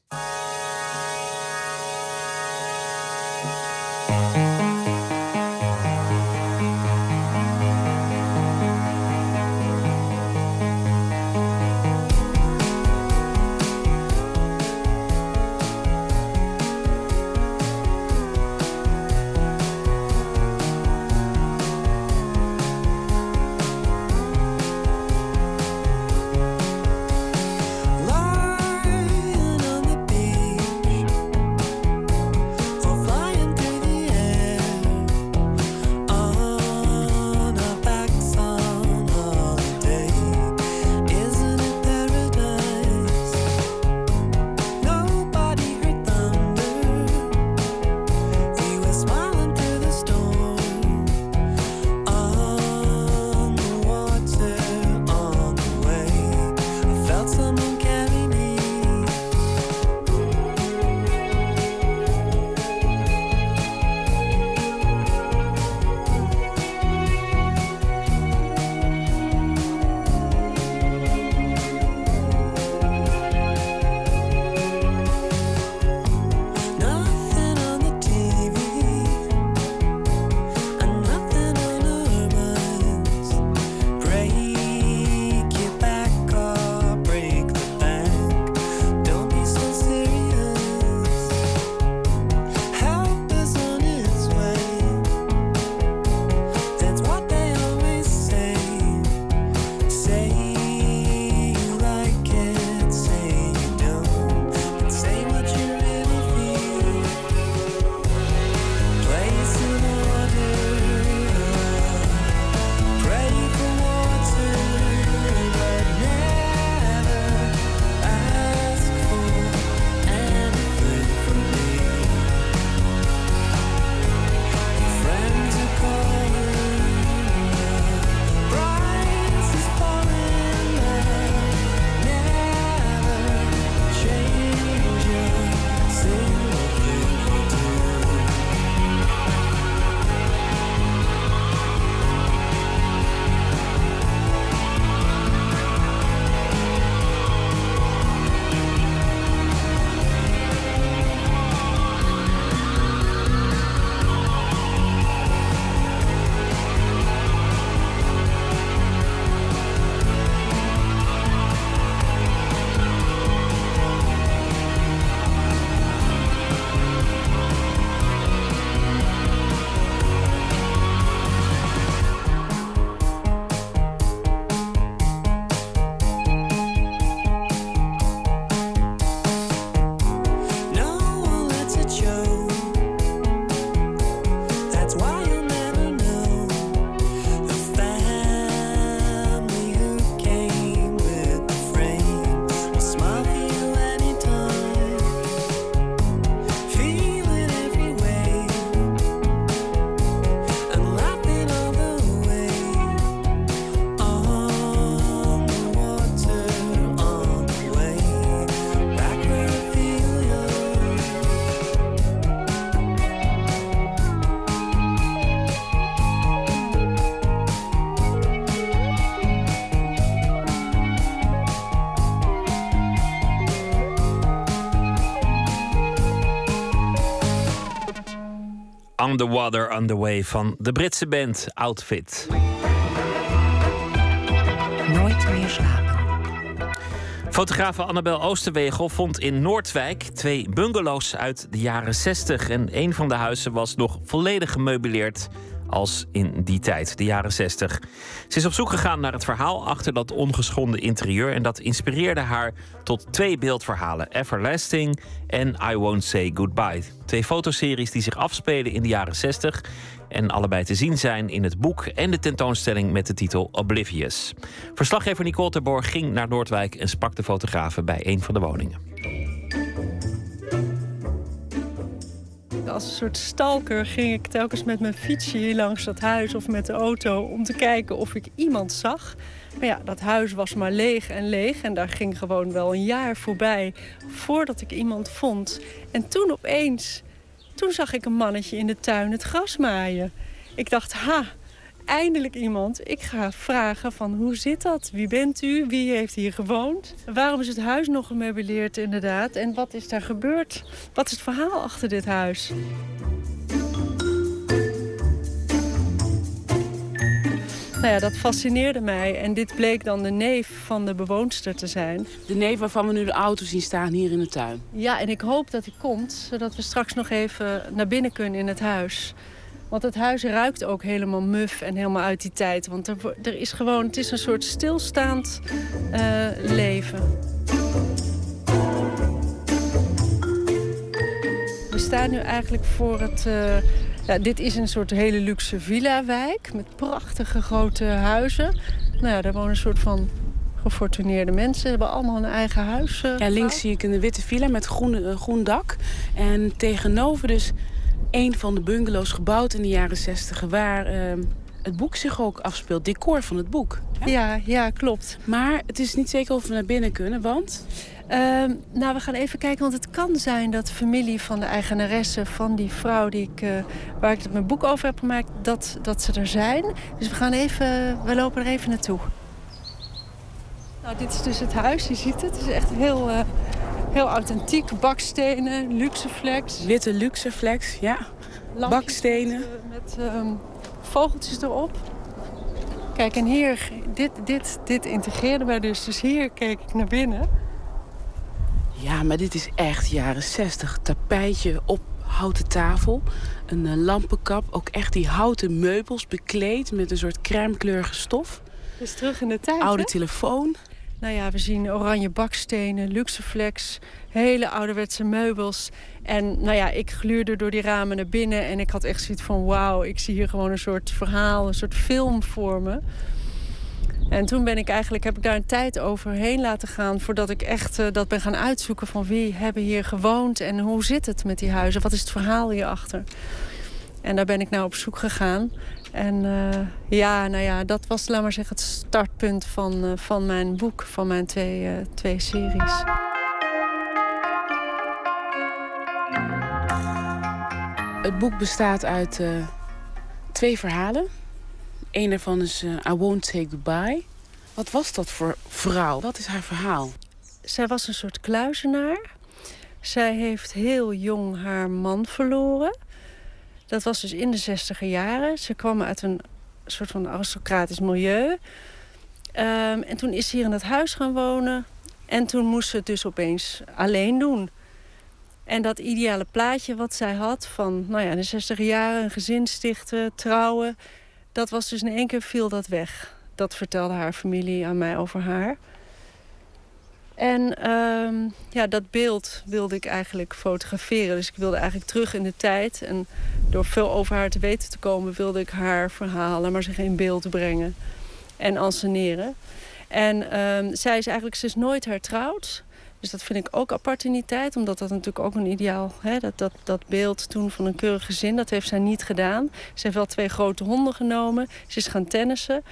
On the Water, On the Way van de Britse band Outfit. Nooit meer slapen. Fotografe Annabel Oosterwegel vond in Noordwijk twee bungalows uit de jaren 60. En een van de huizen was nog volledig gemeubileerd als in die tijd, de jaren 60. Ze is op zoek gegaan naar het verhaal achter dat ongeschonden interieur. En dat inspireerde haar tot twee beeldverhalen: Everlasting en I Won't Say Goodbye. Twee fotoseries die zich afspelen in de jaren 60 en allebei te zien zijn in het boek en de tentoonstelling met de titel Oblivious. Verslaggever Nicole Terborg ging naar Noordwijk en sprak de fotografen bij een van de woningen. Als een soort stalker ging ik telkens met mijn fietsje hier langs dat huis of met de auto om te kijken of ik iemand zag. Maar ja, dat huis was maar leeg en leeg en daar ging gewoon wel een jaar voorbij voordat ik iemand vond. En toen opeens, toen zag ik een mannetje in de tuin het gras maaien. Ik dacht, ha, eindelijk iemand. Ik ga vragen van hoe zit dat? Wie bent u? Wie heeft hier gewoond? Waarom is het huis nog gemeubileerd inderdaad? En wat is daar gebeurd? Wat is het verhaal achter dit huis? Nou ja, dat fascineerde mij. En dit bleek dan de neef van de bewoonster te zijn. De neef waarvan we nu de auto zien staan hier in de tuin. Ja, en ik hoop dat hij komt, zodat we straks nog even naar binnen kunnen in het huis. Want het huis ruikt ook helemaal muf en helemaal uit die tijd. Want er, er is gewoon, het is een soort stilstaand eh, leven. We staan nu eigenlijk voor het... eh, ja, dit is een soort hele luxe villa-wijk met prachtige grote huizen. Nou ja, daar wonen een soort van gefortuneerde mensen. Ze hebben allemaal een eigen huis. eh, Ja, links zie ik een witte villa met groen, groen dak. En tegenover dus een van de bungalows gebouwd in de jaren 60 waar eh, het boek zich ook afspeelt. Decor van het boek. Ja, ja, klopt. Maar het is niet zeker of we naar binnen kunnen, want... Ehm, nou, we gaan even kijken, want het kan zijn dat de familie van de eigenaresse van die vrouw die ik, eh, waar ik mijn boek over heb gemaakt, dat, dat ze er zijn. Dus we gaan even, we lopen er even naartoe. Nou, dit is dus het huis, je ziet het. Het is echt heel, eh, heel authentiek. Bakstenen, luxeflex. Witte luxeflex, ja. Lampjes Bakstenen. Met, met ehm, vogeltjes erop. Kijk, en hier, dit, dit, dit integreerde mij dus. Dus hier keek ik naar binnen. Ja, maar dit is echt jaren 60. Tapijtje op houten tafel. Een eh, lampenkap. Ook echt die houten meubels bekleed met een soort crèmekleurige stof. Dus terug in de tijd, Oude hè? telefoon. Nou ja, we zien oranje bakstenen, luxeflex, hele ouderwetse meubels. En nou ja, ik gluurde door die ramen naar binnen en ik had echt zoiets van... wauw, ik zie hier gewoon een soort verhaal, een soort film voor me. En toen ben ik eigenlijk, heb ik daar een tijd overheen laten gaan... voordat ik echt eh, dat ben gaan uitzoeken van wie hebben hier gewoond... en hoe zit het met die huizen, wat is het verhaal hierachter. En daar ben ik nou op zoek gegaan. En eh, ja, nou ja, dat was, laat maar zeggen, het startpunt van, eh, van mijn boek, van mijn twee, eh, twee series. Het boek bestaat uit twee verhalen. Eén daarvan is I Won't Say Goodbye. Wat was dat voor vrouw? Wat is haar verhaal? Zij was een soort kluizenaar. Zij heeft heel jong haar man verloren. Dat was dus in de zestiger jaren. Ze kwam uit een soort van aristocratisch milieu. Ehm, en toen is ze hier in het huis gaan wonen. En toen moest ze het dus opeens alleen doen. En dat ideale plaatje wat zij had van nou ja, de 60 jaren, een gezin stichten, trouwen. Dat was dus in één keer viel dat weg. Dat vertelde haar familie aan mij over haar. En ehm, ja, dat beeld wilde ik eigenlijk fotograferen. Dus ik wilde eigenlijk terug in de tijd. En door veel over haar te weten te komen, wilde ik haar verhalen, maar zich in beeld brengen en anseneren. En ehm, zij is eigenlijk, ze is nooit hertrouwd. Dus dat vind ik ook apart in die tijd. Omdat dat natuurlijk ook een ideaal... Hè, dat, dat, dat beeld toen van een keurig gezin, dat heeft zij niet gedaan. Ze heeft wel twee grote honden genomen. Ze is gaan tennissen.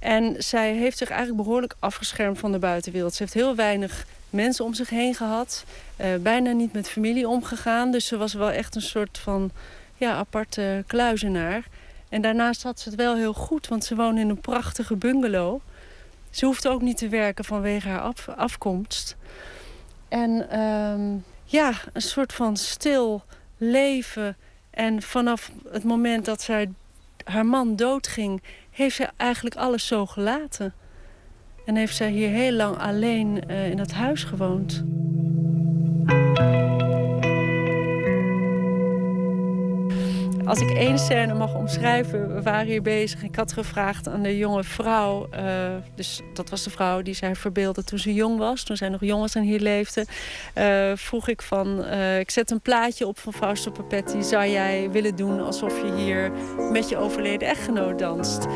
En zij heeft zich eigenlijk behoorlijk afgeschermd van de buitenwereld. Ze heeft heel weinig mensen om zich heen gehad. eh, bijna niet met familie omgegaan. Dus ze was wel echt een soort van ja, aparte kluizenaar. En daarnaast had ze het wel heel goed, want ze woonde in een prachtige bungalow. Ze hoefde ook niet te werken vanwege haar af- afkomst. En ehm, ja, een soort van stil leven En vanaf het moment dat zij, haar man doodging, heeft zij eigenlijk alles zo gelaten. En heeft zij hier heel lang alleen uh, in dat huis gewoond. Als ik één scène mag omschrijven, we waren hier bezig. Ik had gevraagd aan de jonge vrouw, uh, dus dat was de vrouw die zij verbeelde toen ze jong was, toen zij nog jong was en hier leefde. Uh, vroeg ik van, uh, ik zet een plaatje op van Fausto Papetti. Zou jij willen doen alsof je hier met je overleden echtgenoot danst?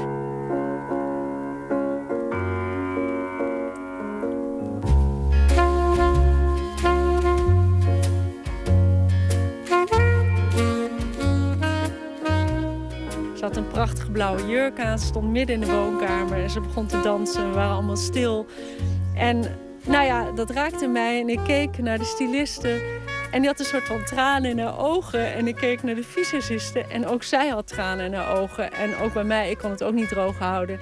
Blauwe jurk aan. Ze stond midden in de woonkamer en ze begon te dansen. We waren allemaal stil. En nou ja, dat raakte mij. En ik keek naar de styliste. En die had een soort van tranen in haar ogen. En ik keek naar de visagiste. En ook zij had tranen in haar ogen. En ook bij mij, ik kon het ook niet droog houden.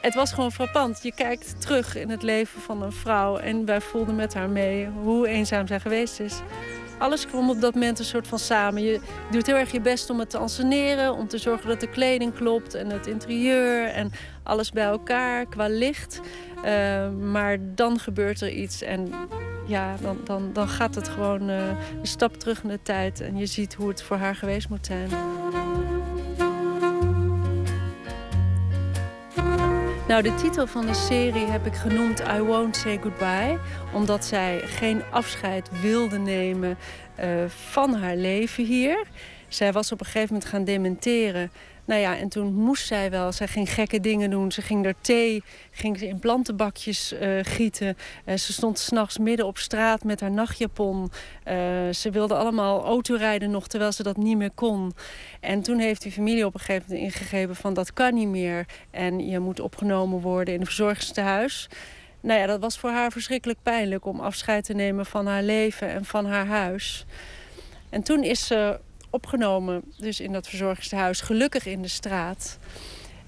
Het was gewoon frappant. Je kijkt terug in het leven van een vrouw. En wij voelden met haar mee hoe eenzaam zij geweest is alles kwam op dat moment een soort van samen. Je doet heel erg je best om het te anseneren, om te zorgen dat de kleding klopt en het interieur en alles bij elkaar qua licht. Uh, maar dan gebeurt er iets en ja, dan, dan, dan gaat het gewoon uh, een stap terug in de tijd en je ziet hoe het voor haar geweest moet zijn. Nou, de titel van de serie heb ik genoemd I Won't Say Goodbye. Omdat zij geen afscheid wilde nemen uh, van haar leven hier. Zij was op een gegeven moment gaan dementeren. Nou ja, en toen moest zij wel. Zij ging gekke dingen doen. Ze ging er thee, ging ze in plantenbakjes uh, gieten. Uh, ze stond s'nachts midden op straat met haar nachtjapon. Uh, ze wilde allemaal autorijden nog, terwijl ze dat niet meer kon. En toen heeft die familie op een gegeven moment ingegeven van dat kan niet meer. En je moet opgenomen worden in een verzorgingstehuis. Nou ja, dat was voor haar verschrikkelijk pijnlijk om afscheid te nemen van haar leven en van haar huis. En toen is ze opgenomen, dus in dat verzorgingstehuis, gelukkig in de straat.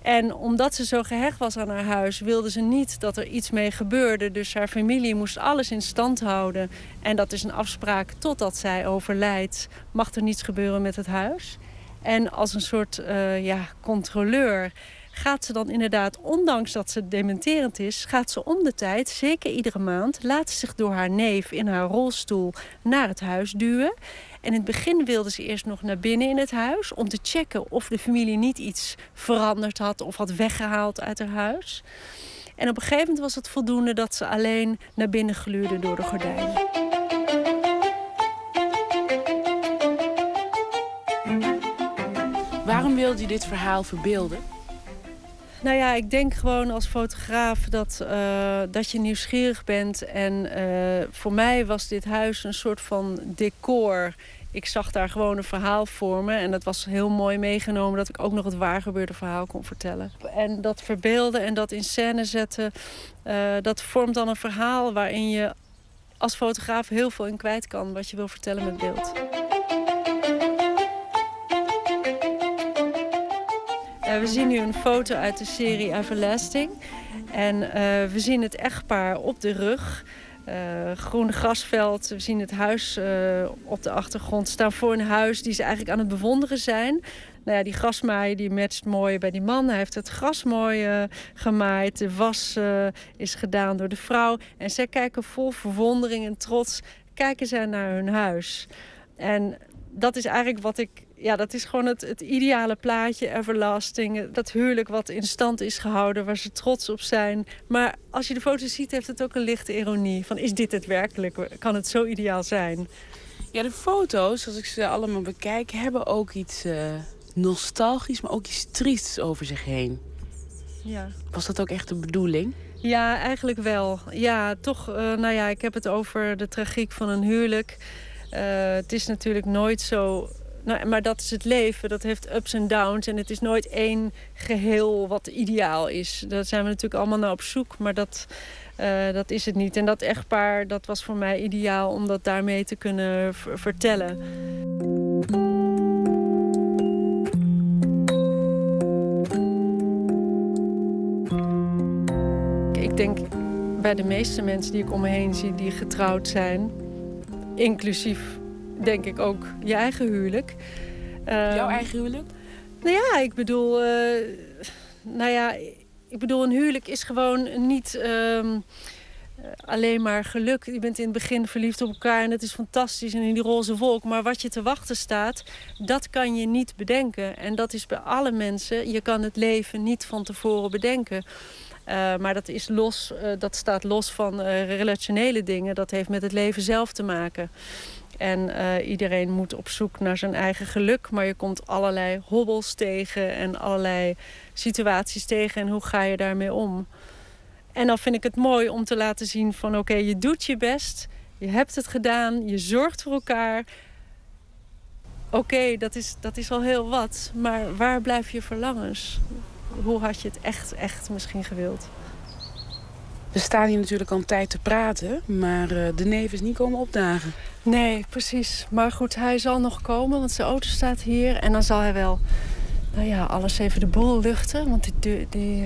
En omdat ze zo gehecht was aan haar huis, wilde ze niet dat er iets mee gebeurde. Dus haar familie moest alles in stand houden. En dat is een afspraak totdat zij overlijdt. Mag er niets gebeuren met het huis. En als een soort uh, ja, controleur gaat ze dan inderdaad, ondanks dat ze dementerend is, gaat ze om de tijd, zeker iedere maand, laat ze zich door haar neef in haar rolstoel naar het huis duwen. En in het begin wilde ze eerst nog naar binnen in het huis... om te checken of de familie niet iets veranderd had... of had weggehaald uit haar huis. En op een gegeven moment was het voldoende dat ze alleen naar binnen gluurde door de gordijnen. Waarom wilde je dit verhaal verbeelden? Nou ja, ik denk gewoon als fotograaf dat, uh, dat je nieuwsgierig bent. En uh, voor mij was dit huis een soort van decor. Ik zag daar gewoon een verhaal voor me. En dat was heel mooi meegenomen dat ik ook nog het waargebeurde verhaal kon vertellen. En dat verbeelden en dat in scène zetten, uh, dat vormt dan een verhaal waarin je als fotograaf heel veel in kwijt kan wat je wil vertellen met beeld. We zien nu een foto uit de serie Everlasting. En uh, we zien het echtpaar op de rug. Uh, groen grasveld. We zien het huis op de achtergrond staan voor een huis die ze eigenlijk aan het bewonderen zijn. Nou ja, die grasmaaier die matcht mooi bij die man. Hij heeft het gras mooi gemaaid. De was is gedaan door de vrouw. En zij kijken vol verwondering en trots kijken zij naar hun huis. En dat is eigenlijk wat ik ja, dat is gewoon het, het ideale plaatje, everlasting. Dat huwelijk wat in stand is gehouden, waar ze trots op zijn. Maar als je de foto's ziet, heeft het ook een lichte ironie. Van, is dit het werkelijk? Kan het zo ideaal zijn? Ja, de foto's, als ik ze allemaal bekijk, hebben ook iets uh, nostalgisch, maar ook iets triests over zich heen. Ja. Was dat ook echt de bedoeling? Ja, eigenlijk wel. Ja, toch, uh, nou ja, ik heb het over de tragiek van een huwelijk. Uh, het is natuurlijk nooit zo nou, maar dat is het leven. Dat heeft ups en downs. En het is nooit één geheel wat ideaal is. Daar zijn we natuurlijk allemaal naar op zoek. Maar dat, uh, dat is het niet. En dat echtpaar, dat was voor mij ideaal om dat daarmee te kunnen vertellen. Ik denk bij de meeste mensen die ik om me heen zie die getrouwd zijn... inclusief denk ik ook je eigen huwelijk. Jouw eigen huwelijk? Nou ja, ik bedoel... eh, nou ja, ik bedoel, een huwelijk is gewoon niet... ehm, eh, alleen maar geluk. Je bent in het begin verliefd op elkaar en het is fantastisch en in die roze wolk. Maar wat je te wachten staat, dat kan je niet bedenken. En dat is bij alle mensen. Je kan het leven niet van tevoren bedenken. Eh, maar dat, is los, eh, dat staat los van relationele dingen. Dat heeft met het leven zelf te maken. En eh, iedereen moet op zoek naar zijn eigen geluk. Maar je komt allerlei hobbels tegen en allerlei situaties tegen. En hoe ga je daarmee om? En dan vind ik het mooi om te laten zien van oké, je doet je best. Je hebt het gedaan. Je zorgt voor elkaar. Oké, dat, is, dat is al heel wat. Maar waar blijven je verlangens? Hoe had je het echt, echt misschien gewild? We staan hier natuurlijk al een tijd te praten, maar eh, de neef is niet komen opdagen. Nee, precies. Maar goed, hij zal nog komen, want zijn auto staat hier. En dan zal hij wel, nou ja, alles even de boel luchten. Want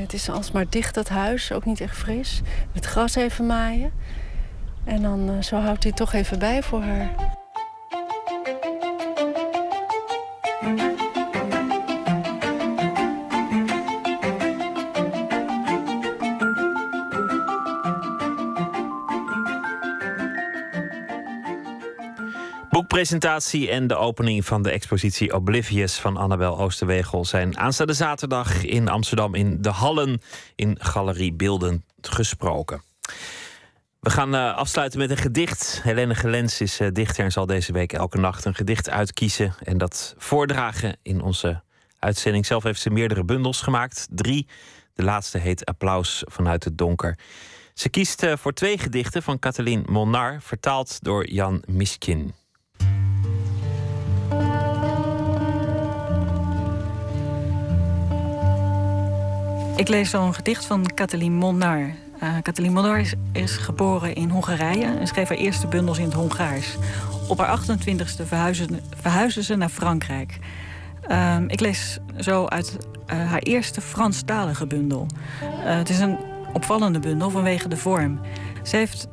het is alsmaar dicht, dat huis. Ook niet echt fris. Het gras even maaien. En dan eh, zo houdt hij toch even bij voor haar. Boekpresentatie en de opening van de expositie Oblivious van Annabel Oosterwegel zijn aanstaande zaterdag in Amsterdam in de Hallen in Galerie Beelden gesproken. We gaan eh, afsluiten met een gedicht. Helene Gelens is eh, dichter en zal deze week elke nacht een gedicht uitkiezen en dat voordragen in onze uitzending. Zelf heeft ze meerdere bundels gemaakt, drie. De laatste heet Applaus vanuit het donker. Ze kiest eh, voor twee gedichten van Kathleen Molnar, vertaald door Jan Miskin. Ik lees zo'n gedicht van Kathleen Molnar. Eh Kathleen Molnar is, is geboren in Hongarije en schreef haar eerste bundels in het Hongaars. Op haar 28e verhuisde, verhuisde ze naar Frankrijk. Ehm, ik lees zo uit eh, haar eerste Franstalige bundel. Eh, het is een opvallende bundel vanwege de vorm. Ze heeft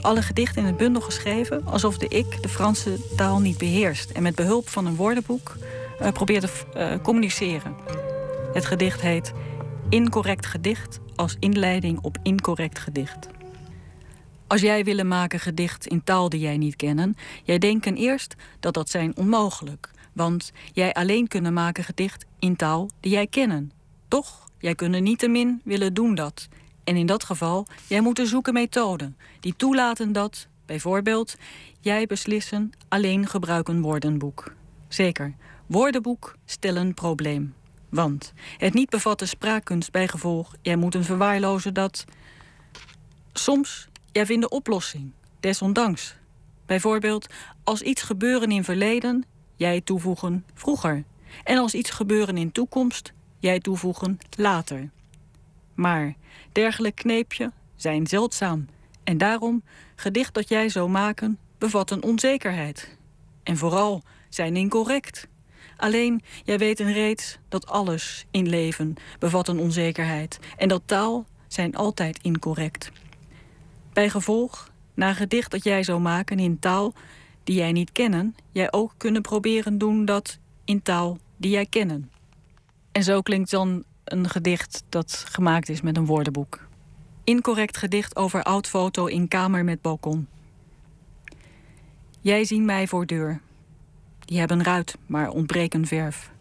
alle gedichten in het bundel geschreven alsof de ik de Franse taal niet beheerst. En met behulp van een woordenboek eh, probeert te communiceren. Het gedicht heet Incorrect gedicht als inleiding op incorrect gedicht. Als jij willen maken gedicht in taal die jij niet kennen, jij denken eerst dat dat zijn onmogelijk. Want jij alleen kunnen maken gedicht in taal die jij kennen. Toch, jij kunnen niettemin willen doen dat. En in dat geval, jij moet zoeken methoden die toelaten dat, bijvoorbeeld, jij beslissen alleen gebruiken woordenboek. Zeker, woordenboek stellen probleem. Want het niet bevatten spraakkunst bij gevolg, jij moet een verwaarlozen dat. Soms, jij vindt de oplossing, desondanks. Bijvoorbeeld, als iets gebeuren in verleden, jij toevoegen vroeger. En als iets gebeuren in toekomst, jij toevoegen later. Maar dergelijk kneepje zijn zeldzaam. En daarom, gedicht dat jij zou maken, bevat een onzekerheid. En vooral zijn incorrect. Alleen, jij weet en reeds dat alles in leven bevat een onzekerheid. En dat taal zijn altijd incorrect. Bij gevolg, na gedicht dat jij zou maken in taal die jij niet kennen, jij ook kunnen proberen doen dat in taal die jij kennen. En zo klinkt dan een gedicht dat gemaakt is met een woordenboek. Incorrect gedicht over oud foto in kamer met balkon. Jij zien mij voor deur. Die hebben ruit, maar ontbreken verf.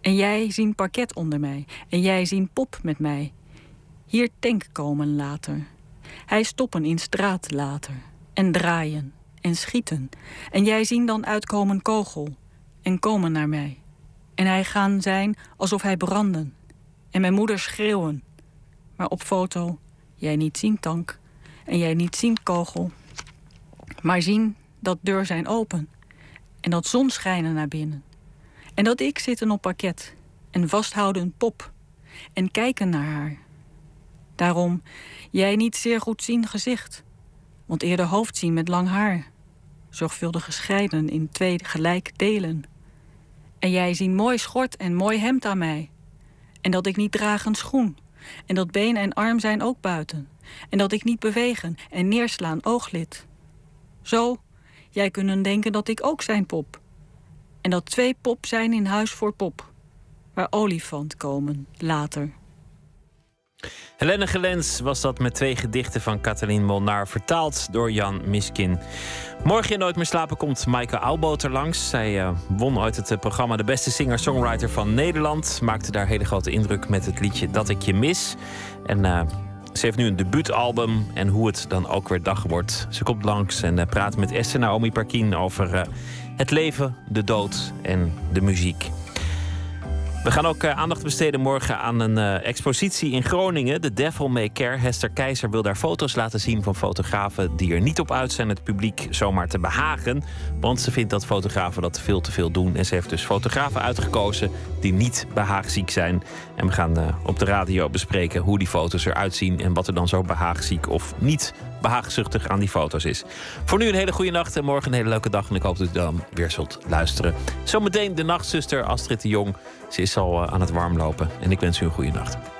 En jij zien parket onder mij. En jij zien pop met mij. Hier tank komen later. Hij stoppen in straat later. En draaien. En schieten. En jij zien dan uitkomen kogel. En komen naar mij. En hij gaan zijn alsof hij branden. En mijn moeder schreeuwen. Maar op foto, jij niet zien tank. En jij niet zien kogel. Maar zien dat deur zijn open. En dat zon schijnen naar binnen. En dat ik zitten op parket. En vasthouden een pop. En kijken naar haar. Daarom, jij niet zeer goed zien gezicht. Want eerder hoofd zien met lang haar. Zorgvuldig gescheiden in twee gelijk delen. En jij zien mooi schort en mooi hemd aan mij. En dat ik niet draag een schoen. En dat been en arm zijn ook buiten. En dat ik niet bewegen en neerslaan ooglid. Zo, jij kunnen denken dat ik ook zijn pop. En dat twee pop zijn in huis voor pop. Waar olifant komen, later. Helene Gelens was dat met twee gedichten van Katalin Molnar, vertaald door Jan Miskin. Morgen in Nooit meer slapen komt Maaike Auwboter langs. Zij eh, won ooit het eh, programma De Beste Singer-Songwriter van Nederland. Maakte daar hele grote indruk met het liedje Dat ik je mis. En eh, ze heeft nu een debuutalbum en hoe het dan ook weer dag wordt. Ze komt langs en praat met Esther Naomi Parkin over het leven, de dood en de muziek. We gaan ook eh, aandacht besteden morgen aan een eh, expositie in Groningen. De Devil May Care. Hester Keizer wil daar foto's laten zien van fotografen die er niet op uit zijn het publiek zomaar te behagen. Want ze vindt dat fotografen dat veel te veel doen. En ze heeft dus fotografen uitgekozen die niet behaagziek zijn. En we gaan eh, op de radio bespreken hoe die foto's eruit zien en wat er dan zo behaagziek of niet behaagzuchtig aan die foto's is. Voor nu een hele goede nacht en morgen een hele leuke dag. En ik hoop dat u dan weer zult luisteren. Zometeen de nachtzuster Astrid de Jong. Ze is al eh, aan het warmlopen. En ik wens u een goede nacht.